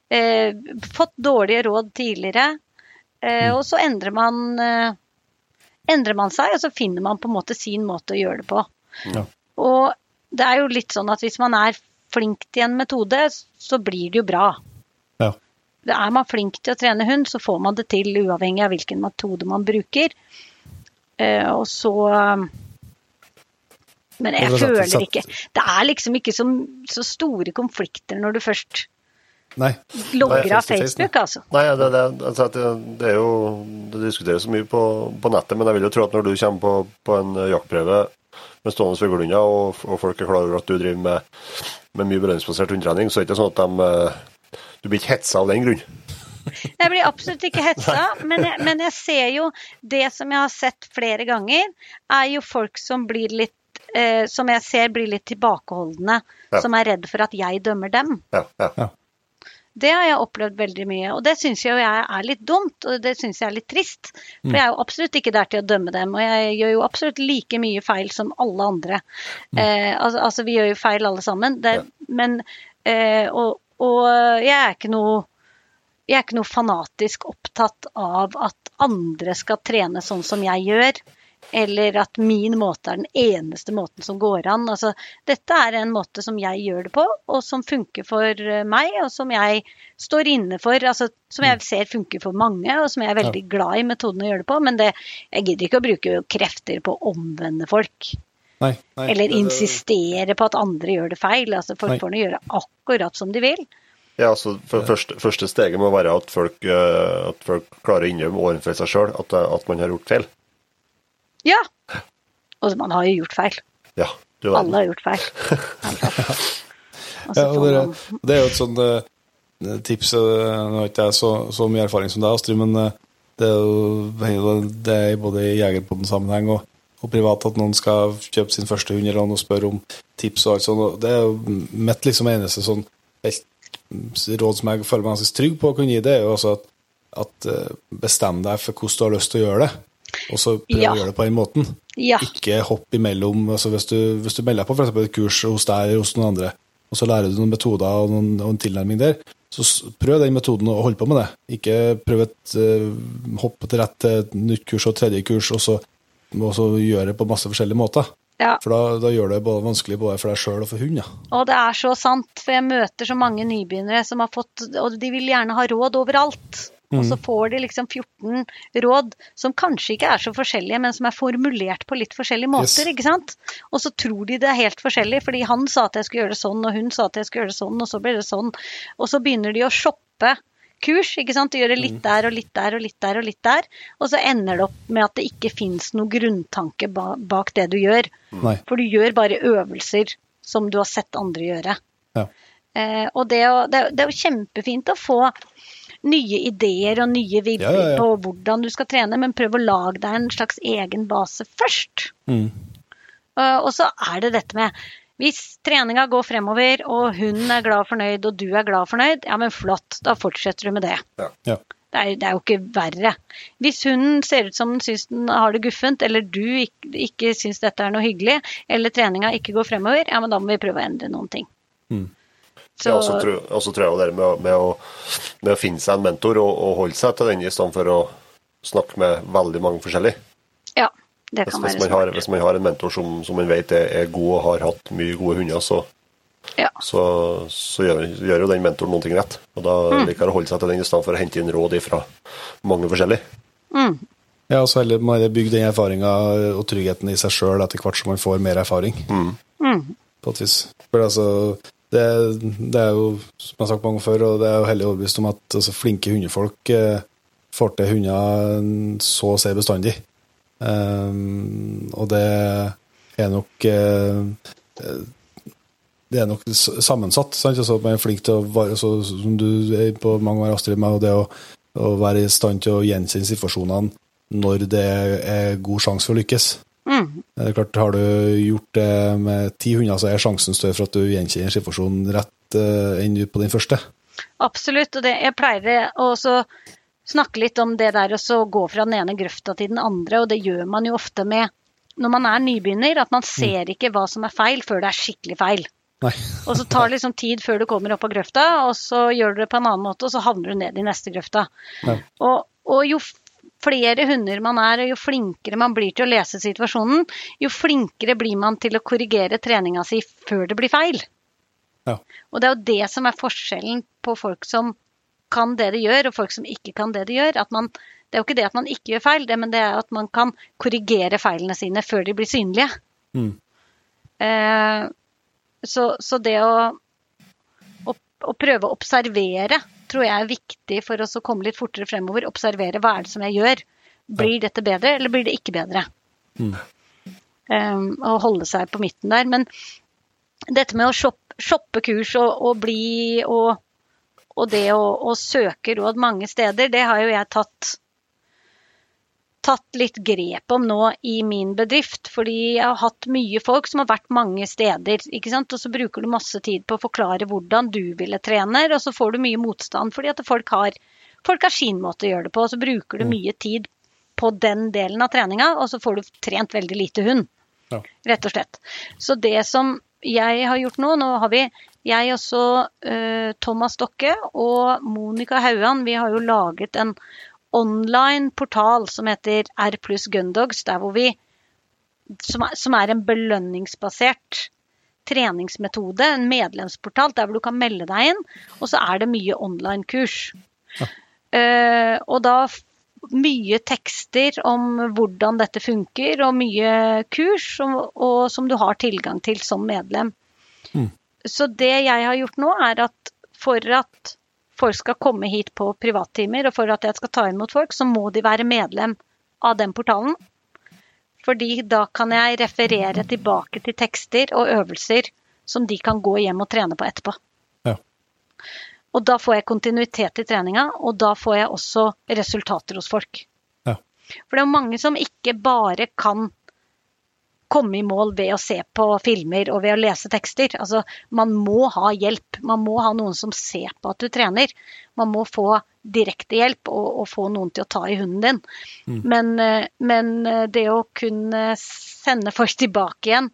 E: eh, fått dårlige råd tidligere. Eh, Og så endrer man, eh, endrer man seg, og så finner man på en måte sin måte å gjøre det på.
B: Ja.
E: Og det er jo litt sånn at hvis man er flink til en metode, så blir det jo bra.
B: Ja.
E: Er man flink til å trene hund, så får man det til uavhengig av hvilken metode man bruker. Eh, og så Men jeg
B: Det
E: føler ikke Det er liksom ikke så, så store konflikter når du først
B: Nei.
E: logger av Facebook, altså.
C: Nei, det, det, altså det, det er jo Det diskuteres så mye på, på nettet, men jeg vil jo tro at når du kommer på, på en jaktprøve med stående fuglehunder, og, og folk er klar over at du driver med, med mye belønningsbasert hundetrening, så er det ikke sånn at de eh, Du blir ikke hetsa av den grunn.
E: Jeg blir absolutt ikke hetsa, men jeg, men jeg ser jo Det som jeg har sett flere ganger, er jo folk som blir litt eh, Som jeg ser blir litt tilbakeholdne.
C: Ja.
E: Som er redd for at jeg dømmer dem.
C: Ja, ja.
E: Det har jeg opplevd veldig mye, og det syns jeg er litt dumt, og det syns jeg er litt trist. For jeg er jo absolutt ikke der til å dømme dem, og jeg gjør jo absolutt like mye feil som alle andre. Eh, altså, altså, vi gjør jo feil alle sammen, det, men eh, og, og jeg er ikke noe jeg er ikke noe fanatisk opptatt av at andre skal trene sånn som jeg gjør, eller at min måte er den eneste måten som går an. Altså, dette er en måte som jeg gjør det på, og som funker for eh, meg, og som jeg står inne for. Altså, som jeg ser funker for mange, og som jeg er veldig glad i metoden å gjøre det på. Men det, jeg gidder ikke å bruke krefter på å omvende folk.
B: Nei. nei.
E: Eller insistere på at andre gjør det feil. Altså, folk
B: Nei.
E: får nå gjøre akkurat som de vil.
C: Ja, altså for første, første steget må være at folk, eh, at folk klarer å innrømme overfor seg sjøl at, at man har gjort feil.
E: Ja. Og man har jo gjort feil.
C: Ja, du verden.
E: Alle har gjort feil. Altså.
B: Ja,
E: får
B: det, er jo et sånt eh, tips eh, Nå har ikke jeg så, så mye erfaring som deg, Astrid, men eh, det er jo det er både i Jegerpoden-sammenheng og, og privat at noen skal kjøpe sin første hund eller noe og spørre om tips og alt sånt. og Det er jo mitt liksom eneste sånn helt råd som jeg føler meg ganske trygg på å kunne gi, det er jo altså at, at bestem deg for hvordan du har lyst til å gjøre det, og så prøv
E: Ja.
B: å gjøre det på den måten.
E: Ja.
B: Ikke hopp imellom. altså Hvis du, hvis du melder deg på for eksempel et kurs hos deg eller hos noen andre, og så lærer du noen metoder og, noen, og en tilnærming der, så prøv den metoden og hold på med det. Ikke prøv et uh, hopp til rett til et nytt kurs og tredje kurs, og så, og så gjør det på masse forskjellige måter.
E: Ja.
B: For da, da gjør det både vanskelig både for deg sjøl og for hund. Ja.
E: Og det er så sant, for jeg møter så mange nybegynnere som har fått Og de vil gjerne ha råd overalt. Og så får de liksom 14 råd som kanskje ikke er så forskjellige, men som er formulert på litt forskjellige måter.
B: Yes.
E: ikke sant? Og så tror de det er helt forskjellig, fordi han sa at jeg skulle gjøre det sånn, og hun sa at jeg skulle gjøre det sånn, og så ble det sånn. Og så begynner de å shoppe kurs. ikke sant? De gjør det litt der og litt der og litt der og litt der. Og så ender det opp med at det ikke fins noe grunntanke bak det du gjør.
B: Nei.
E: For du gjør bare øvelser som du har sett andre gjøre.
B: Ja.
E: Eh, og det, å, det, det er jo kjempefint å få nye ideer og nye vibber
B: Ja, ja, ja.
E: på hvordan du skal trene, men prøv å lage deg en slags egen base først.
B: Mm.
E: Eh, og så er det dette med hvis treninga går fremover, og hun er glad og fornøyd, og du er glad og fornøyd, ja, men flott, da fortsetter du med det.
C: Ja.
B: Ja.
E: Det er, det er jo ikke verre. Hvis hun ser ut som hun syns den har det guffent, eller du ikke, ikke syns dette er noe hyggelig, eller treninga ikke går fremover, ja, men da må vi prøve å endre noen ting.
B: Mm.
E: Så,
C: Ja, og så tror, og så tror jeg jo det med, å- med, å, med å finne seg en mentor og, og holde seg til den i stedet for å snakke med veldig mange forskjellige.
E: ja, det
C: Hvis,
E: kan
C: hvis,
E: være
C: man har, hvis man har en mentor som, som man vet er, er god og har hatt mye gode hunder, så,
E: Ja.
C: så, så gjør, gjør jo den mentoren noen ting rett. Og da
E: Mm.
C: liker man å holde seg til den i stedet for å hente inn råd fra mange forskjellige.
B: Ja, og så heller må jeg bygge den erfaringa og tryggheten i seg sjøl etter hvert som man får mer erfaring. På et vis. For altså, det, det er jo, som jeg har sagt mange før, og det er jo hellig overbevist om at altså, flinke hundefolk eh, får til hunder så å si bestandig. Um, og det er nok eh, det er nok sammensatt. Sant? Altså, man er flink til å være, så, som du er på mange år, Astrid, med det å, å være i stand til å gjenkjenne situasjonene når det er god sjanse for å lykkes.
E: Mm.
B: Det er klart, Har du gjort det med ti hunder, så er sjansen større for at du gjenkjenner situasjonen rett uh, enn på den første.
E: Absolutt. Og det, jeg pleier å snakke litt om det der å så gå fra den ene grøfta til den andre, og det gjør man jo ofte med når man er nybegynner, at man ser ikke hva som er feil før det er skikkelig feil.
B: Nei.
E: Og så tar det liksom tid før du kommer opp av grøfta, og så gjør du det på en annen måte, og så havner du ned i neste grøfta. Og, og jo flere hunder man er, og jo flinkere man blir til å lese situasjonen, jo flinkere blir man til å korrigere treninga si før det blir feil.
B: Ja.
E: Og det er jo det som er forskjellen på folk som kan det de gjør, og folk som ikke kan det de gjør. At man, Det er jo ikke det at man ikke gjør feil, det, men det er at man kan korrigere feilene sine før de blir synlige.
B: Mm.
E: Eh, så, så det å, å, å prøve å observere tror jeg er viktig for oss å komme litt fortere fremover. Observere hva er det som jeg gjør. Blir dette bedre, eller blir det ikke bedre?
B: Mm.
E: Um, og holde seg på midten der. Men dette med å shoppe, shoppe kurs og, og bli og, og det å, å søke råd mange steder, det har jo jeg tatt tatt litt grep om nå i min bedrift. Fordi jeg har hatt mye folk som har vært mange steder. ikke sant? Og så bruker du masse tid på å forklare hvordan du ville trene, og så får du mye motstand fordi at folk har, folk har sin måte å gjøre det på. Og så bruker du mye tid på den delen av treninga, og så får du trent veldig lite hund.
B: Ja.
E: Rett og slett. Så det som jeg har gjort nå, nå har vi jeg også, eh, Thomas Stokke og Monica Hauan, vi har jo laget en online portal som heter R pluss Gundogs, der hvor vi som er, som er en belønningsbasert treningsmetode, en medlemsportal der hvor du kan melde deg inn, og så er det mye online-kurs. Eh, og da mye tekster om hvordan dette funker, og mye kurs og, og som du har tilgang til som medlem.
B: Mm.
E: Så det jeg har gjort nå, er at for at folk skal komme hit på privattimer, og for at jeg skal ta imot folk, så må de være medlem av den portalen. Fordi da kan jeg referere tilbake til tekster og øvelser som de kan gå hjem og trene på etterpå.
B: Ja.
E: Og da får jeg kontinuitet i treninga, og da får jeg også resultater hos folk.
B: Ja.
E: For det er jo mange som ikke bare kan komme i mål ved å se på filmer og ved å lese tekster. Altså, man må ha hjelp. Man må ha noen som ser på at du trener. Man må få direkte hjelp og, og få noen til å ta i hunden din. Men, eh, men eh, det å kunne sende folk tilbake igjen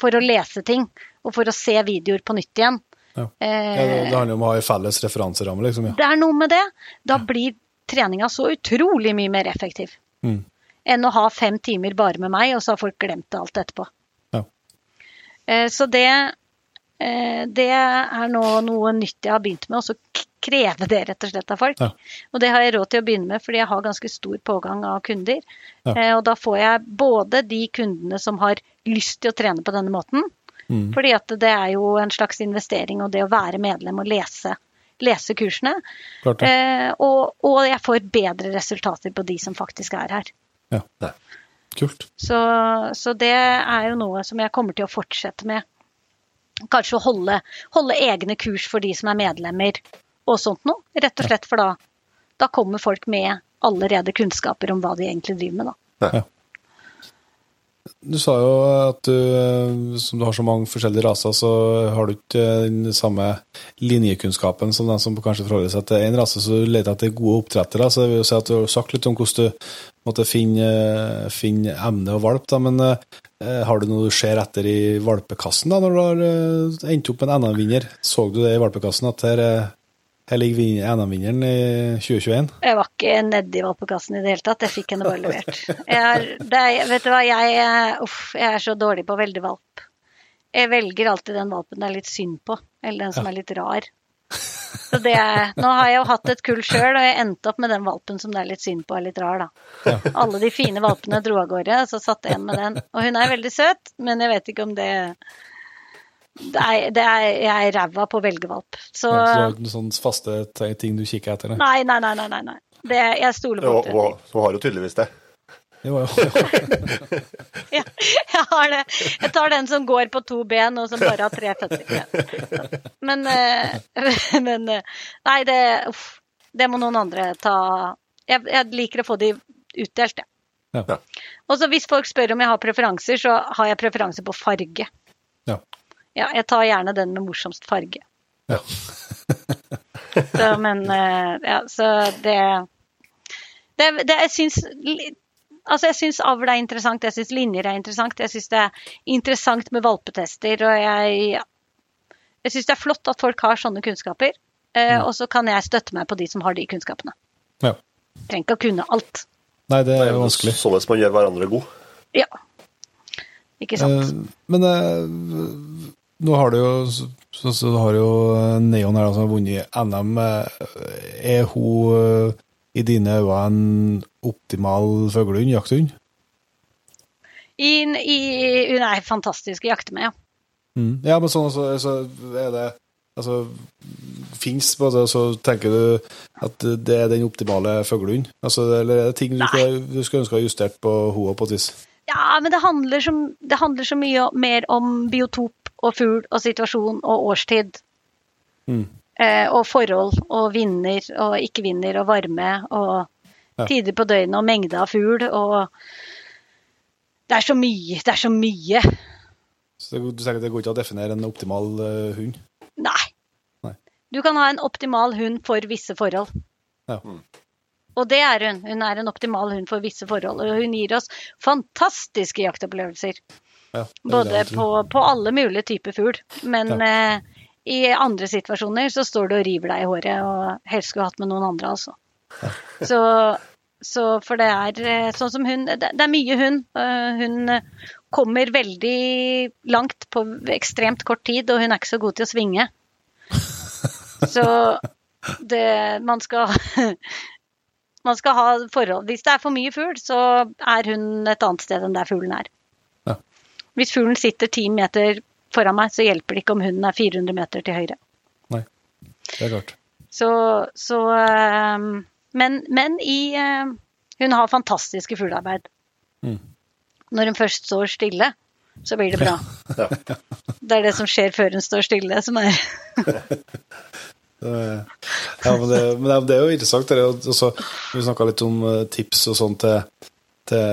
E: for å lese ting og for å se videoer på nytt igjen
B: Ja.
E: eh,
B: Ja, det, det handler om å ha en felles referanseramme, liksom. Ja.
E: det er noe med det. Da blir treninga så utrolig mye mer effektiv.
B: Mm.
E: Enn å ha fem timer bare med meg, og så har folk glemt alt etterpå.
B: Ja.
E: Eh, Så det, eh, det er nå noe nytt jeg har begynt med, og så kreve det rett og slett av folk.
B: Ja.
E: Og det har jeg råd til å begynne med, fordi jeg har ganske stor pågang av kunder.
B: Ja.
E: Eh, Og da får jeg både de kundene som har lyst til å trene på denne måten,
B: Mm.
E: fordi at det er jo en slags investering, og det å være medlem og lese, lese kursene. Eh, og, og jeg får bedre resultater på de som faktisk er her.
B: Kult.
E: Så, så det er jo noe som jeg kommer til å fortsette med. Kanskje å holde, holde egne kurs for de som er medlemmer og sånt noe. Rett og slett, for da, da kommer folk med allerede kunnskaper om hva de egentlig driver med, da.
B: Du sa jo at du, som du har så mange forskjellige raser, så har du ikke den samme linjekunnskapen som den som kanskje forholder seg til én rase, så du leter etter gode oppdrettere. Så det vil jo si at du har sagt litt om hvordan du måtte finne, finne emne og valp, da, men eh, har du noe du ser etter i valpekassen da, når du har eh, endt opp med en NM-vinner? Så du det i valpekassen, at her, eh, her ligger vin- NM-vinneren i 2021?
E: Jeg var ikke nedi valpekassen i det hele tatt. Jeg fikk henne bare levert. Jeg er, det er, vet du hva, jeg, eh, uff, jeg er så dårlig på å velge valp. Jeg velger alltid den valpen det er litt synd på, eller den som er litt rar. Så det nå har jeg jo hatt et kull sjøl, og jeg endte opp med den valpen som det er litt synd på er litt rar, da. Alle de fine valpene dro av gårde, så satt igjen med den. Og hun er veldig søt, men jeg vet ikke om det det er, det er, Jeg er ræva på å velge valp. Så
B: Ja, så du har ikke noen sånne faste ting du kikker etter? Nei.
E: Nei, nei, nei. nei. Det, jeg stoler på oppdretter.
C: så har jo tydeligvis det.
B: Jo, jo.
E: Ja, jeg har det. Jeg tar den som går på to ben, og som bare har tre føtter. Men, eh, men eh, Nei, det Uff. Det må noen andre ta Jeg, jeg liker å få de utdelt, jeg.
B: Ja.
C: Ja.
E: Og så hvis folk spør om jeg har preferanser, så har jeg preferanse på farge.
B: Ja.
E: Ja, jeg tar gjerne den med morsomst farge.
B: Ja.
E: så, men eh, ja, så det det, det jeg syns Altså, jeg syns avl er interessant, jeg syns linjer er interessant. Jeg syns det er interessant med valpetester, og jeg ja. Jeg syns det er flott at folk har sånne kunnskaper. Eh, og så kan jeg støtte meg på de som har de kunnskapene.
B: Ja.
E: Trenger ikke å kunne alt.
B: Nei, det er jo vanskelig.
C: sånn at man gjør hverandre god.
E: Ja. Ikke sant.
B: Eh, Men eh, nå har du jo så, så har jo Neon her som har vunnet NM. eh, Er hun eh, i dine øyne en optimal fuglehund, jakthund?
E: I, i, hun er fantastisk å jakte med, ja.
B: Mm. Ja, men sånn altså, så er det Altså, fins det, så tenker du at det er den optimale fuglehunden? Altså, eller er det ting du skal, du skulle ønske å ha justert på hoa på vis?
E: Ja, men det handler, så, det handler så mye mer om biotop og fugl og situasjon og årstid.
B: Mm.
E: Eh, og forhold og vinner og ikke vinner og varme og tider på døgnet og mengde av fugl og Det er så mye. Det er så mye.
B: Så det, du at det går ikke å definere en optimal uh, hund?
E: Nei.
B: Nei.
E: Du kan ha en optimal hund for visse forhold.
B: Ja.
E: Og det er hun. Hun er en optimal hund for visse forhold. Og hun gir oss fantastiske jaktopplevelser.
B: Ja,
E: Både på, på alle mulige typer fugl. Men eh, i andre situasjoner så står du og river deg i håret, og helst skulle hatt med noen andre, altså. Så, så for det er eh, sånn som hun Det, det er mye hund. Eh, hun eh, kommer veldig langt på ekstremt kort tid, og hun er ikke så god til å svinge. Så det Man skal Man skal ha forhold Hvis det er for mye fugl, så er hun et annet sted enn der fuglen er.
B: Ja.
E: Hvis fuglen sitter ti meter foran meg, så hjelper det ikke om hunden er 400 meter til høyre.
B: Nei, det er klart.
E: Så, så eh, Men, men i eh, Hun har fantastiske fuglearbeid.
B: Mm.
E: Når hun først står stille, så blir det bra. Det er det som skjer før hun står stille, som er
B: Ja, men det, men det, er jo interessant. Det også, vi snakka litt om eh, tips og sånn til, til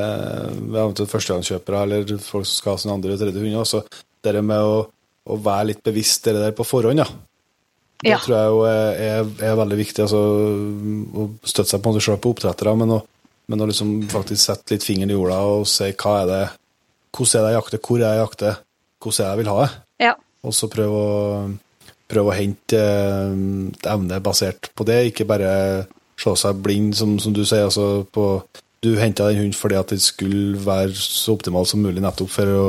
B: eventuelt førstegangskjøpere eller folk som skal ha sin andre og tredje hund. Også det med å, å være litt bevisst det der på forhånd, ja. Det
E: Ja.
B: tror jeg jo er, er, er veldig viktig. Altså, å støtte seg på selv på oppdrettere, men å, men å liksom faktisk sette litt fingeren i jorda og si hva er det, hvordan er det jeg jakter, hvor er det jeg jakter, hvordan er det jeg vil ha det.
E: Ja.
B: Og så prøve å, prøve å hente et evne basert på det, ikke bare se seg blind, som, som du sier. Altså på, du henta den hunden fordi at den skulle være så optimal som mulig nettopp for å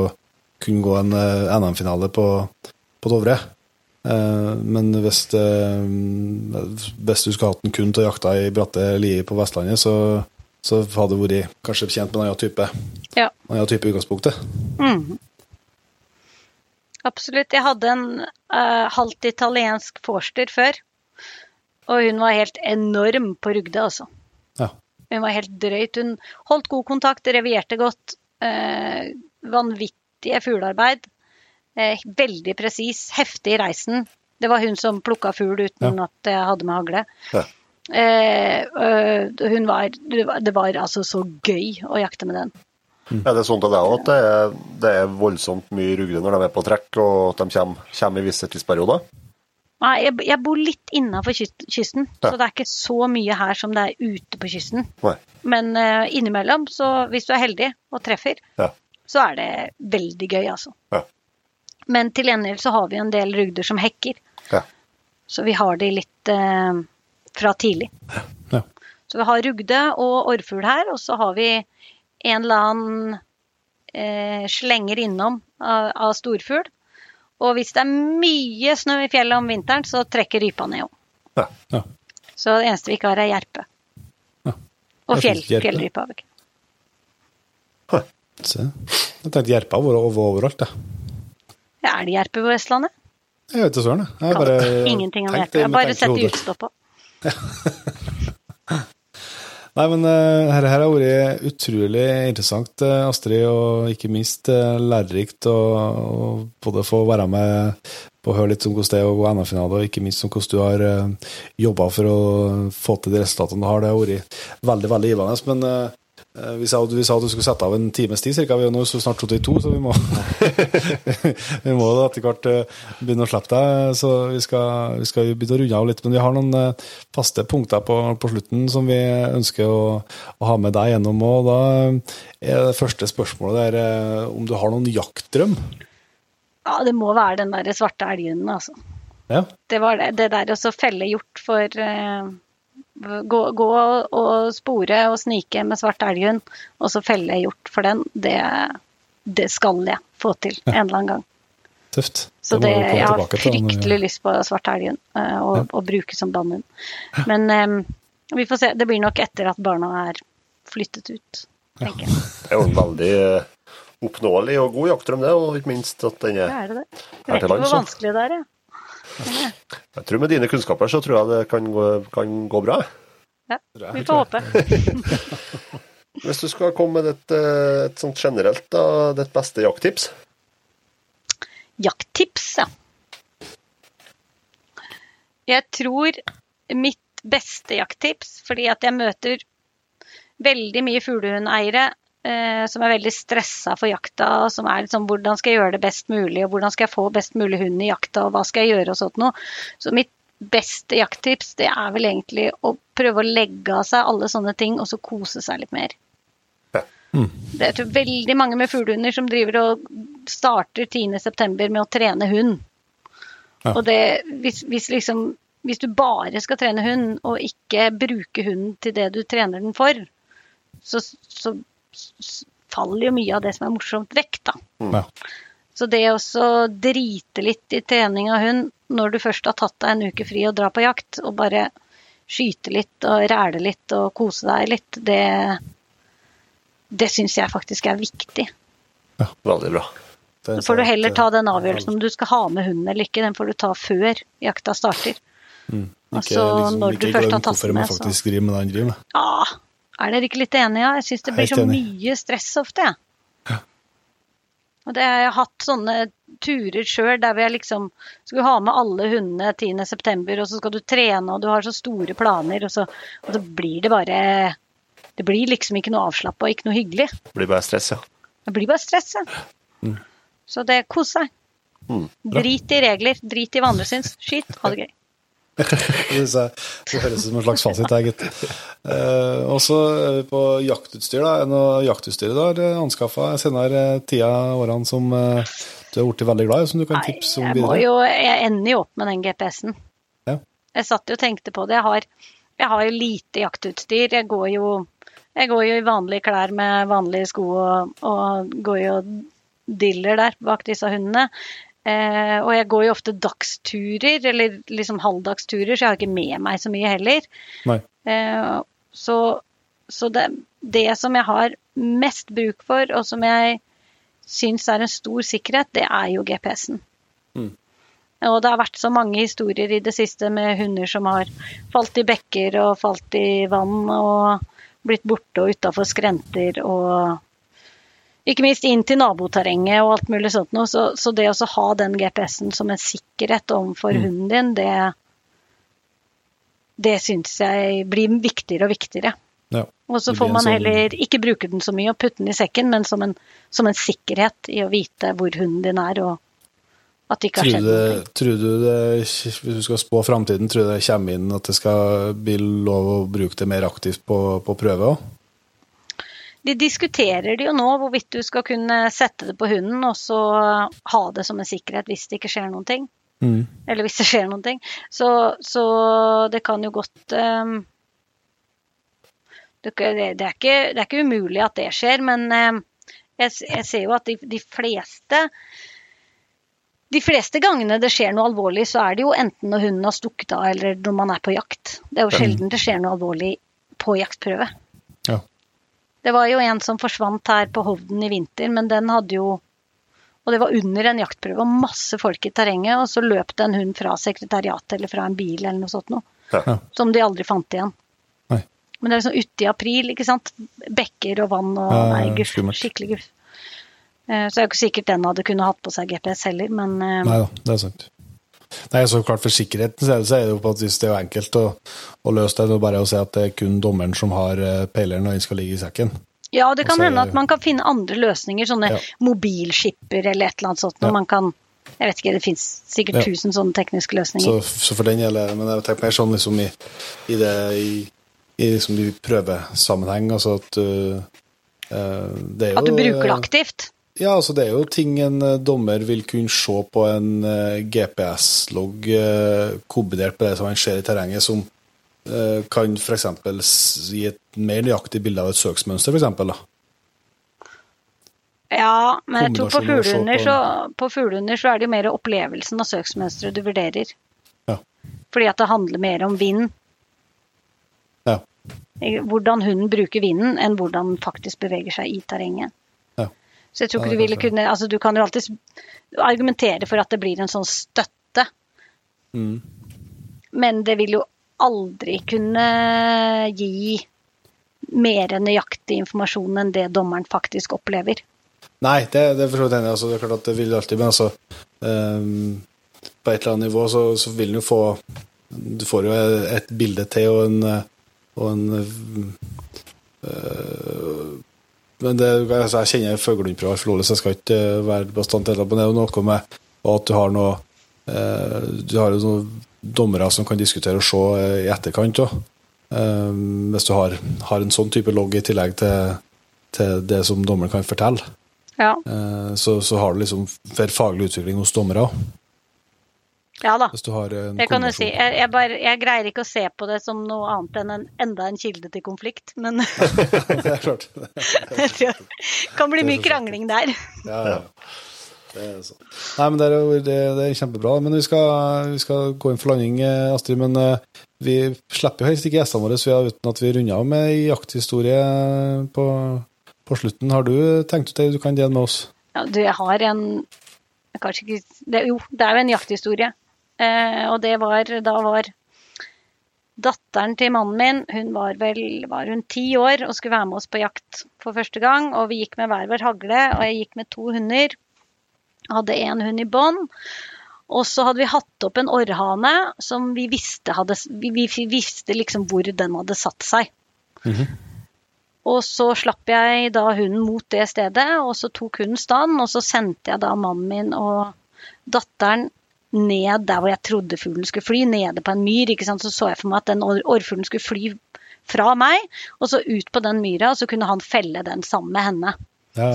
B: kunne gå en eh, NM-finale på, på Dovre. Eh, men hvis, det, hvis du skulle hatt den kun til å jakte i bratte lier på Vestlandet, så, så hadde du vært kanskje tjent med en annen type,
E: ja.
B: en annen type utgangspunktet.
E: Mm. Absolutt. Jeg hadde en uh, halvt italiensk forster før. Og hun var helt enorm på Rugde, altså.
B: Ja.
E: Hun var helt drøyt. Hun holdt god kontakt, revierte godt. eh, vanvittige fuglearbeid. eh, veldig presis. Heftig i reisen. Det var hun som plukka fugl uten at jeg hadde med hagle.
C: Ja.
E: Eh, øh, hun var, det var Det var altså så gøy å jakte med den.
C: Er det sånn til deg òg at det er, det er voldsomt mye rugde når de er på trekk, og at de kommer, kommer i visse tidsperioder?
E: Nei, jeg, jeg bor litt innafor kysten,
C: Ja.
E: så det er ikke så mye her som det er ute på kysten.
C: Nei.
E: Men uh, innimellom, så hvis du er heldig og treffer,
C: Ja.
E: Så er det veldig gøy, altså.
C: Ja.
E: Men til gjengjeld så har vi en del rugder som hekker,
C: Ja.
E: så vi har de litt eh, fra tidlig.
B: Ja.
E: Så vi har rugde og orrfugl her, og så har vi en eller annen eh, slenger innom av, av storfugl. Og hvis det er mye snø i fjellet om vinteren, så trekker rypa ned òg.
C: Ja.
B: Ja.
E: Så det eneste vi ikke har, er jerpe.
B: Ja.
E: Og fjell, fjellrype har vi ikke.
B: Se. Jeg tenkte Jerpa var over overalt, jeg.
E: Ja, Er det jerpe på Vestlandet?
B: Jeg vet ikke søren, jeg. jeg. bare
E: ingenting om jerpe. Jeg har bare sett utstå på.
B: Nei, men uh, her, her har vært utrolig interessant, eh, Astrid, og ikke minst eh, lærerikt å både få være med på å høre litt om hvordan det er å gå NM-finale, og ikke minst om hvordan du har jobba for å få til de resultatene du har. Det har vært veldig, veldig givende. Men eh, eh, vi, sa, vi sa at du skulle sette av en times tid, cirka. Vi er nå så snart 22, så vi må Vi må etter hvert eh, begynne å slippe deg, så vi skal, vi skal begynne å runde av litt. Men vi har noen eh, faste punkter på, på slutten som vi ønsker å, å ha med deg gjennom. Og da er det første spørsmålet der eh, om du har noen jaktdrøm?
E: Ja, det må være den der svarte elghunden, altså.
B: Ja.
E: Det var det, det der å felle hjort for eh, gå, gå og spore og snike med svart elghund, og så felle hjort for den, det, det skal jeg få til en eller annen gang.
B: Tøft.
E: Så det,
B: det,
E: jeg har fryktelig lyst på svart elghund, og, ja. og bruke som bandhund. Men um, Vi får se. Det blir nok etter at barna er flyttet ut, tenker jeg.
C: Det er jo veldig eh, oppnåelig og god jaktdrøm, det, og ikke minst at den
E: er,
C: er
E: er det det? Jeg vet ikke hvor vanskelig det er, jeg.
C: Jeg tror med dine kunnskaper så tror jeg det kan gå, kan gå bra.
E: Ja, vi får håpe.
C: Hvis du skal komme med et, eh, et sånt generelt, da, ditt beste jakttips?
E: Jakttips, ja. Jeg tror mitt beste jakttips, fordi at jeg møter veldig mye fuglehundeiere eh, som er veldig stressa for jakta, og som er sånn hvordan skal jeg gjøre det best mulig, og hvordan skal jeg få best mulig hund i jakta, og hva skal jeg gjøre og sånt noe. Så mitt beste jakttips, det er vel egentlig å prøve å legge av seg alle sånne ting, og så kose seg litt mer.
C: Ja.
E: Det er veldig mange med fuglehunder som driver og starter 10.9. med å trene hund.
B: Ja.
E: Og det, hvis, hvis, liksom, hvis du bare skal trene hund, og ikke bruke hunden til det du trener den for, så, så, faller jo mye av det som er morsomt, vekk, da.
B: Ja.
E: Så det å drite litt i trening av hund når du først har tatt deg en uke fri og drar på jakt, og bare skyte litt og ræle litt og kose deg litt, det, det syns jeg faktisk er viktig.
C: Ja, Veldig bra.
E: Så får du heller ta den avgjørelsen om du skal ha med hunden eller ikke. Den får du ta før jakta starter. Mm.
B: Ikke,
E: altså,
B: liksom,
E: når du
B: ikke
E: først
B: glem
E: har tatt
B: hvorfor
E: den
B: man
E: med, så
B: faktisk driver med det han driver med.
E: Ja, er dere ikke litt enige? Ja? Jeg syns det blir så
B: enig.
E: mye stress ofte, jeg. Og det har jeg hatt sånne turer sjøl der vi liksom skal ha med alle hundene 10.9., og så skal du trene, og du har så store planer, og så, og så blir det bare Det blir liksom ikke noe avslappa og ikke noe hyggelig.
C: Det blir bare stress, ja.
E: Det blir bare stress, ja. Så det kos seg.
C: Mm.
E: Drit i regler, drit i hva andre syns. Skyt, ha det gøy.
B: Det jeg- høres ut som en slags fasit, jeg, gitt. Uh, og så er vi på jaktutstyr. da. Noe jaktutstyr du har anskaffa senere tida årene som uh, du har blitt veldig glad i, som du kan
E: Nei,
B: tipse om
E: jeg
B: videre?
E: jo Jeg ender jo opp med den GPS-en.
B: Ja.
E: Jeg satt jo og tenkte på det. Jeg har, jeg har jo lite jaktutstyr. Jeg går jo, jeg går jo i vanlige klær med vanlige sko og, og går jo diller der bak disse hundene. Eh, og jeg går jo ofte dagsturer, eller liksom halvdagsturer, så jeg har ikke med meg så mye heller. Eh, så så det, det som jeg har mest bruk for, og som jeg syns er en stor sikkerhet, det er jo GPS-en. Og det har vært så mange historier i det siste med hunder som har falt i bekker og falt i vann og blitt borte og utafor skrenter og ikke minst inn til naboterrenget og alt mulig sånt noe. Så, så det å ha den GPS-en som en sikkerhet overfor hunden din, det, det syns jeg blir viktigere og viktigere.
B: Ja.
E: Og så får man
B: sånn-
E: heller ikke bruke den så mye og putte den i sekken, men som en, som en sikkerhet i å vite hvor hunden din er, og at det ikke har
B: Tror
E: skjedd
B: du,
E: noe.
B: tror du det, hvis du skal spå framtiden, tror du det kommer inn at det skal bli lov å bruke det mer aktivt på, på prøve òg?
E: De diskuterer det jo nå, hvorvidt du skal kunne sette det på hunden og så ha det som en sikkerhet hvis det ikke skjer noen ting.
B: Mm.
E: Eller hvis det skjer noen ting. Så, så det kan jo godt um, det, det, er ikke, det er ikke umulig at det skjer, men um, jeg, jeg ser jo at de, de fleste de fleste gangene det skjer noe alvorlig, så er det jo enten når hunden har stukket av, eller når man er på jakt. Det er jo sjelden det skjer noe alvorlig på jaktprøve. Det var jo en som forsvant her på Hovden i vinter, men den hadde jo Og det var under en jaktprøve og masse folk i terrenget, og så løp det en hund fra sekretariatet eller fra en bil eller noe sånt noe.
C: Ja.
E: Som de aldri fant igjen.
B: Nei.
E: Men det er liksom ute i april, ikke sant. Bekker og vann og
B: Ja,
E: nei, guff.
B: skummelt.
E: Skikkelig guff. Eh, Så det er jo ikke sikkert den hadde kunnet hatt på seg GPS heller, men eh,
B: Nei da, det er sant. Nei, så klart For sikkerhetens del så er det jo på at hvis det er enkelt å, å løse det, det er bare å si at det er kun dommeren som har eh, peileren når den skal ligge i sekken.
E: Ja, det kan
B: Også,
E: hende at man kan finne andre løsninger, sånne
B: Ja.
E: mobilskipper eller et eller annet sånt. Når
B: Ja.
E: man kan Jeg vet ikke, det finnes sikkert
B: Ja.
E: tusen sånne tekniske løsninger.
B: så for den gjelder Men jeg tenker mer sånn liksom i, i det i, i liksom i prøvesammenheng, altså at uh, det er jo
E: At du bruker det aktivt.
B: Ja, altså det er jo ting en eh, dommer vil kunne se på en eh, GPS-logg eh, kombinert på det som han ser i terrenget, som kan f.eks. gi et mer nøyaktig bilde av et søksmønster, f.eks.
E: Ja, men jeg tror på fuglehunder så, på fuglehunder så er det jo mer opplevelsen av søksmønsteret du vurderer.
B: Ja.
E: Fordi at det handler mer om vind.
B: Ja.
E: hvordan hunden bruker vinden, enn hvordan den faktisk beveger seg i terrenget. Så jeg tror ikke
B: ja,
E: du ville kunne altså Du kan jo alltid argumentere for at det blir en sånn støtte,
B: Mm.
E: men det vil jo aldri kunne gi mer nøyaktig informasjon enn det dommeren faktisk opplever.
B: Nei, det, det er for så vidt enig. Altså, det er klart at det vil alltid, men altså um, På et eller annet nivå så, så vil en jo få Du får jo et bilde til og en, og en øh, Men det, altså, jeg kjenner Føgelundprøver flawless, jeg skal ikke øh, være bastant heller. men det er jo noe med at du har noe eh, Du har jo noen dommere som kan diskutere og se øh, i etterkant òg. hvis du har, har en sånn type logg i tillegg til, til det som dommeren kan fortelle.
E: Ja,
B: Eh, så, så har du liksom for faglig utvikling hos dommere òg.
E: Ja da.
B: Hvis du har en
E: Det kan du si. Jeg, jeg, bare, jeg greier ikke å se på det som noe annet enn en, enda en kilde til konflikt, men
B: det er klart.
E: det kan bli mye krangling der.
B: Ja, ja. Det er sånn. Nei, men det er, det, det er kjempebra. Men vi skal, vi skal gå inn for landing, eh, Astrid. Men eh, vi slipper jo helst ikke gjestene våre så vi uten at vi runder av med jakthistorie på, på slutten. Har du tenkt ut det du kan dele med oss?
E: Ja, du, jeg har en jeg ikke det, Jo, det er jo en jakthistorie. Eh, og det var Da var datteren til mannen min Hun var vel var hun ti år og skulle være med oss på jakt for første gang. Og vi gikk med hver vår hagle, og jeg gikk med to hunder. Hadde én hund i bånd. Og så hadde vi hatt opp en orrhane som vi visste hadde Vi, vi visste liksom hvor den hadde satt seg. Og så slapp jeg da hunden mot det stedet, og så tok hunden stand, og så sendte jeg da mannen min og datteren ned der hvor jeg trodde fuglen skulle fly, nede på en myr. ikke sant? Så så jeg for meg at den or- orrfuglen skulle fly fra meg, og så ut på den myra, og så kunne han felle den sammen med henne.
B: Ja,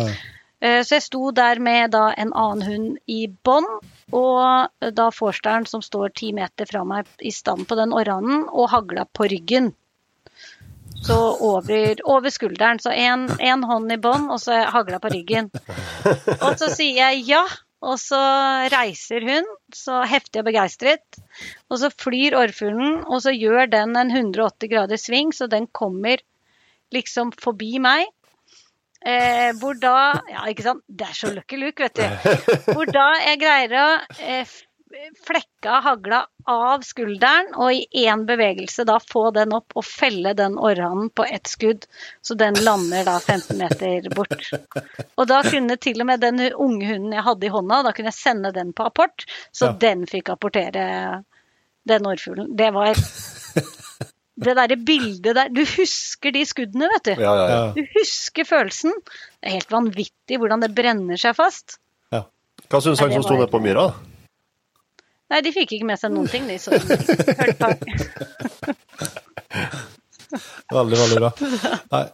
E: Eh, Så jeg sto der med da en annen hund i bånd, og da forsteren som står ti meter fra meg i stand på den orranen, og hagla på ryggen. Så over, over skulderen. Så én hånd i bånd, og så hagla på ryggen. Og så sier jeg ja, og så reiser hun, så heftig og begeistret. Og så flyr orrfuglen, og så gjør den en 180 grader sving, så den kommer liksom forbi meg. Eh, hvor da Ja, ikke sant? Det er så lucky look, vet du. Hvor da jeg greier å eh, f- flekke av hagla av skulderen, og i én bevegelse da få den opp og felle den orrhannen på ett skudd, så den lander da 15 meter bort. Og da kunne til og med den unge hunden jeg hadde i hånda, da kunne jeg sende den på apport, så
B: Ja.
E: den fikk apportere den orrfuglen. Det var det derre bildet der Du husker de skuddene, vet du.
C: Ja, ja.
E: Du husker følelsen. Det er helt vanvittig hvordan det brenner seg fast.
C: Hva syns han som sto nede på myra?
E: Nei, de fikk ikke med seg noen ting, de. Så hørte på.
B: Veldig, veldig bra. Nei.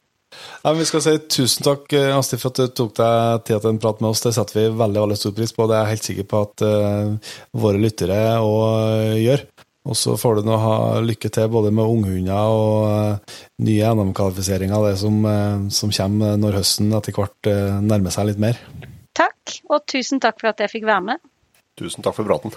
B: Nei, men vi skal si tusen takk, eh, Astrid, for at du tok deg tid til en prat med oss. Det setter vi veldig veldig stor pris på. Det er jeg helt sikker på at uh, våre lyttere òg gjør. Og så får du nå ha lykke til både med unghunder og uh, nye NM-kvalifiseringer, det som, eh, som kommer når høsten etter hvert eh, nærmer seg litt mer.
E: Takk, og tusen takk for at jeg fikk være med.
C: Tusen takk for praten.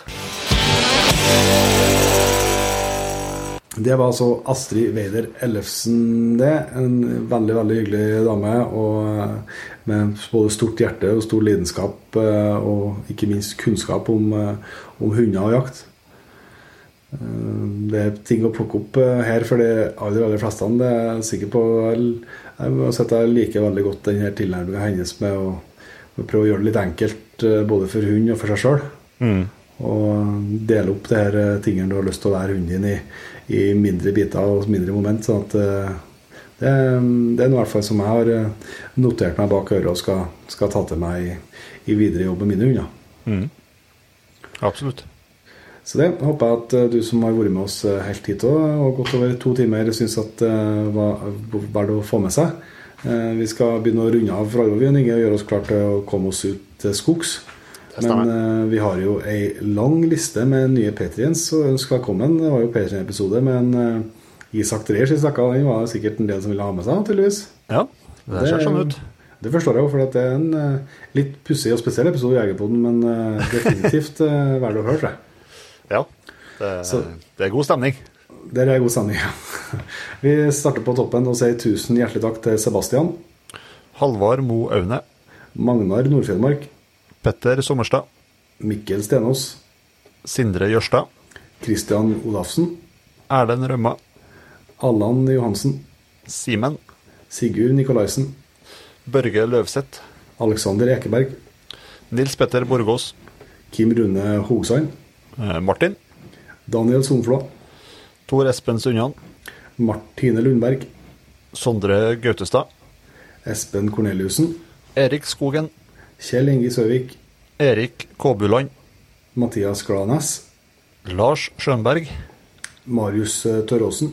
G: Det var altså Astrid Weider Ellefsen, det. En veldig, veldig hyggelig dame. Og eh, med både stort hjerte og stor lidenskap, eh, og ikke minst kunnskap om, eh, om hunder og jakt. Det er ting å plukke opp her for de aller, aller fleste. Det er jeg sikker på. Like at jeg liker veldig godt denne tilnærminga hennes med å, med å prøve å gjøre det litt enkelt både for hund og for seg sjøl. Og dele opp det her eh, tingene du har lyst til å være hunden din i, i mindre biter og mindre moment. sånn at eh, det, det er noe i hvert fall som jeg har eh, notert meg bak øret og skal, skal ta til meg i, i videre jobb med mine hunder.
F: Absolutt.
G: Så det håper jeg at du som har vært med oss helt hit og, gått over to timer, syns at det var verdt å få med seg. Vi skal begynne å runde av for alvor, og gjøre oss klare til å komme oss ut til skogs. Men uh, vi har jo ei lang liste med nye Patriens å ønske velkommen. Det var jo Patrion-episode men en eh, Isak Dreyer sin snakka. Den var sikkert en del som ville ha med seg, tydeligvis.
F: Ja, det ser sånn ut.
G: Det forstår jeg jo, for det er en uh, litt pussig og spesiell episode i Jegerpoden, men uh, definitivt uh, verdt å høre, tror jeg.
F: Ja. Det,
G: Så-
F: det er god stemning.
G: Der er god stemning. ja.
B: Vi starter på toppen og sier tusen hjertelig takk til Sebastian,
C: Halvard Mo Aune.
B: Magnar Nord-Finnmark,
C: Petter Sommerstad.
B: Mikkel Stenås,
C: Sindre Jørstad.
B: Christian Olafsen,
C: Erlend Rømma.
B: Allan Johansen,
C: Simen.
B: Sigurd Nikolaisen,
C: Børge Løvseth.
B: Alexander Ekeberg,
C: Nils Petter Borgås.
B: Kim Rune Hogsand,
C: eh, Martin.
B: Daniel Sonflå,
C: Tor Espen Sunjan.
B: Martine Lundberg,
C: Sondre Gautestad.
B: Espen Korneliussen,
C: Erik Skogen.
B: Kjell Inge Søvik,
C: Erik Kåbuland.
B: Mathias Glanes,
C: Lars Skjønberg.
B: Marius Tøråsen. Tørråsen,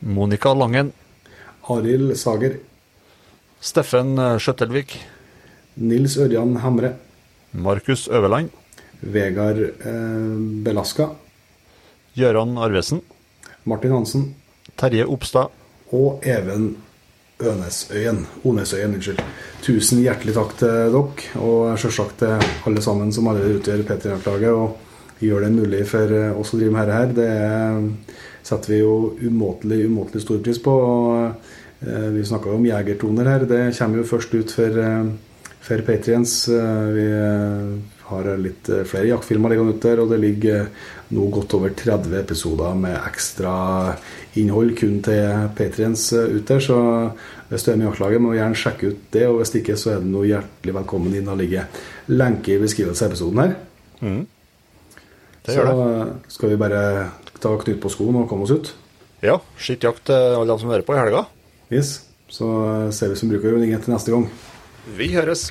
C: Monica Langen.
B: Arild Sager,
C: Steffen eh, Skjøttelvik.
B: Nils Ørjan Hamre,
C: Markus Øverland.
B: Vegard eh, Belaska,
C: Gøran Arvesen.
B: Martin Hansen
C: Terje Opstad.
B: og Even Ønesøyen. Onesøyen, unnskyld. Tusen hjertelig takk til dere, og selvsagt til alle sammen som allerede utgjør P3-laget og gjør det mulig for eh, oss å drive med dette. Det er, setter vi jo umåtelig, umåtelig stor pris på. eh, Vi snakka om jegertoner her. Det kommer jo først ut for, eh, for Patriens. Vi har litt flere jaktfilmer liggende ute der, og det ligger nå godt over 30 episoder med ekstra innhold kun til Patriens ute der. Så hvis du er med i jaktlaget, må gjerne sjekke ut det. Og hvis ikke, så er du nå hjertelig velkommen inn. Det ligger lenke i beskrivelsen av episoden her.
C: Det
B: så
C: gjør det.
B: eh, skal vi bare ta Knut på skoen og komme oss ut.
C: Ja, skitt jakt til alle de som hører på i helga.
B: Yes. Så eh, ser vi som bruker å ringe til neste gang.
C: Vi høres.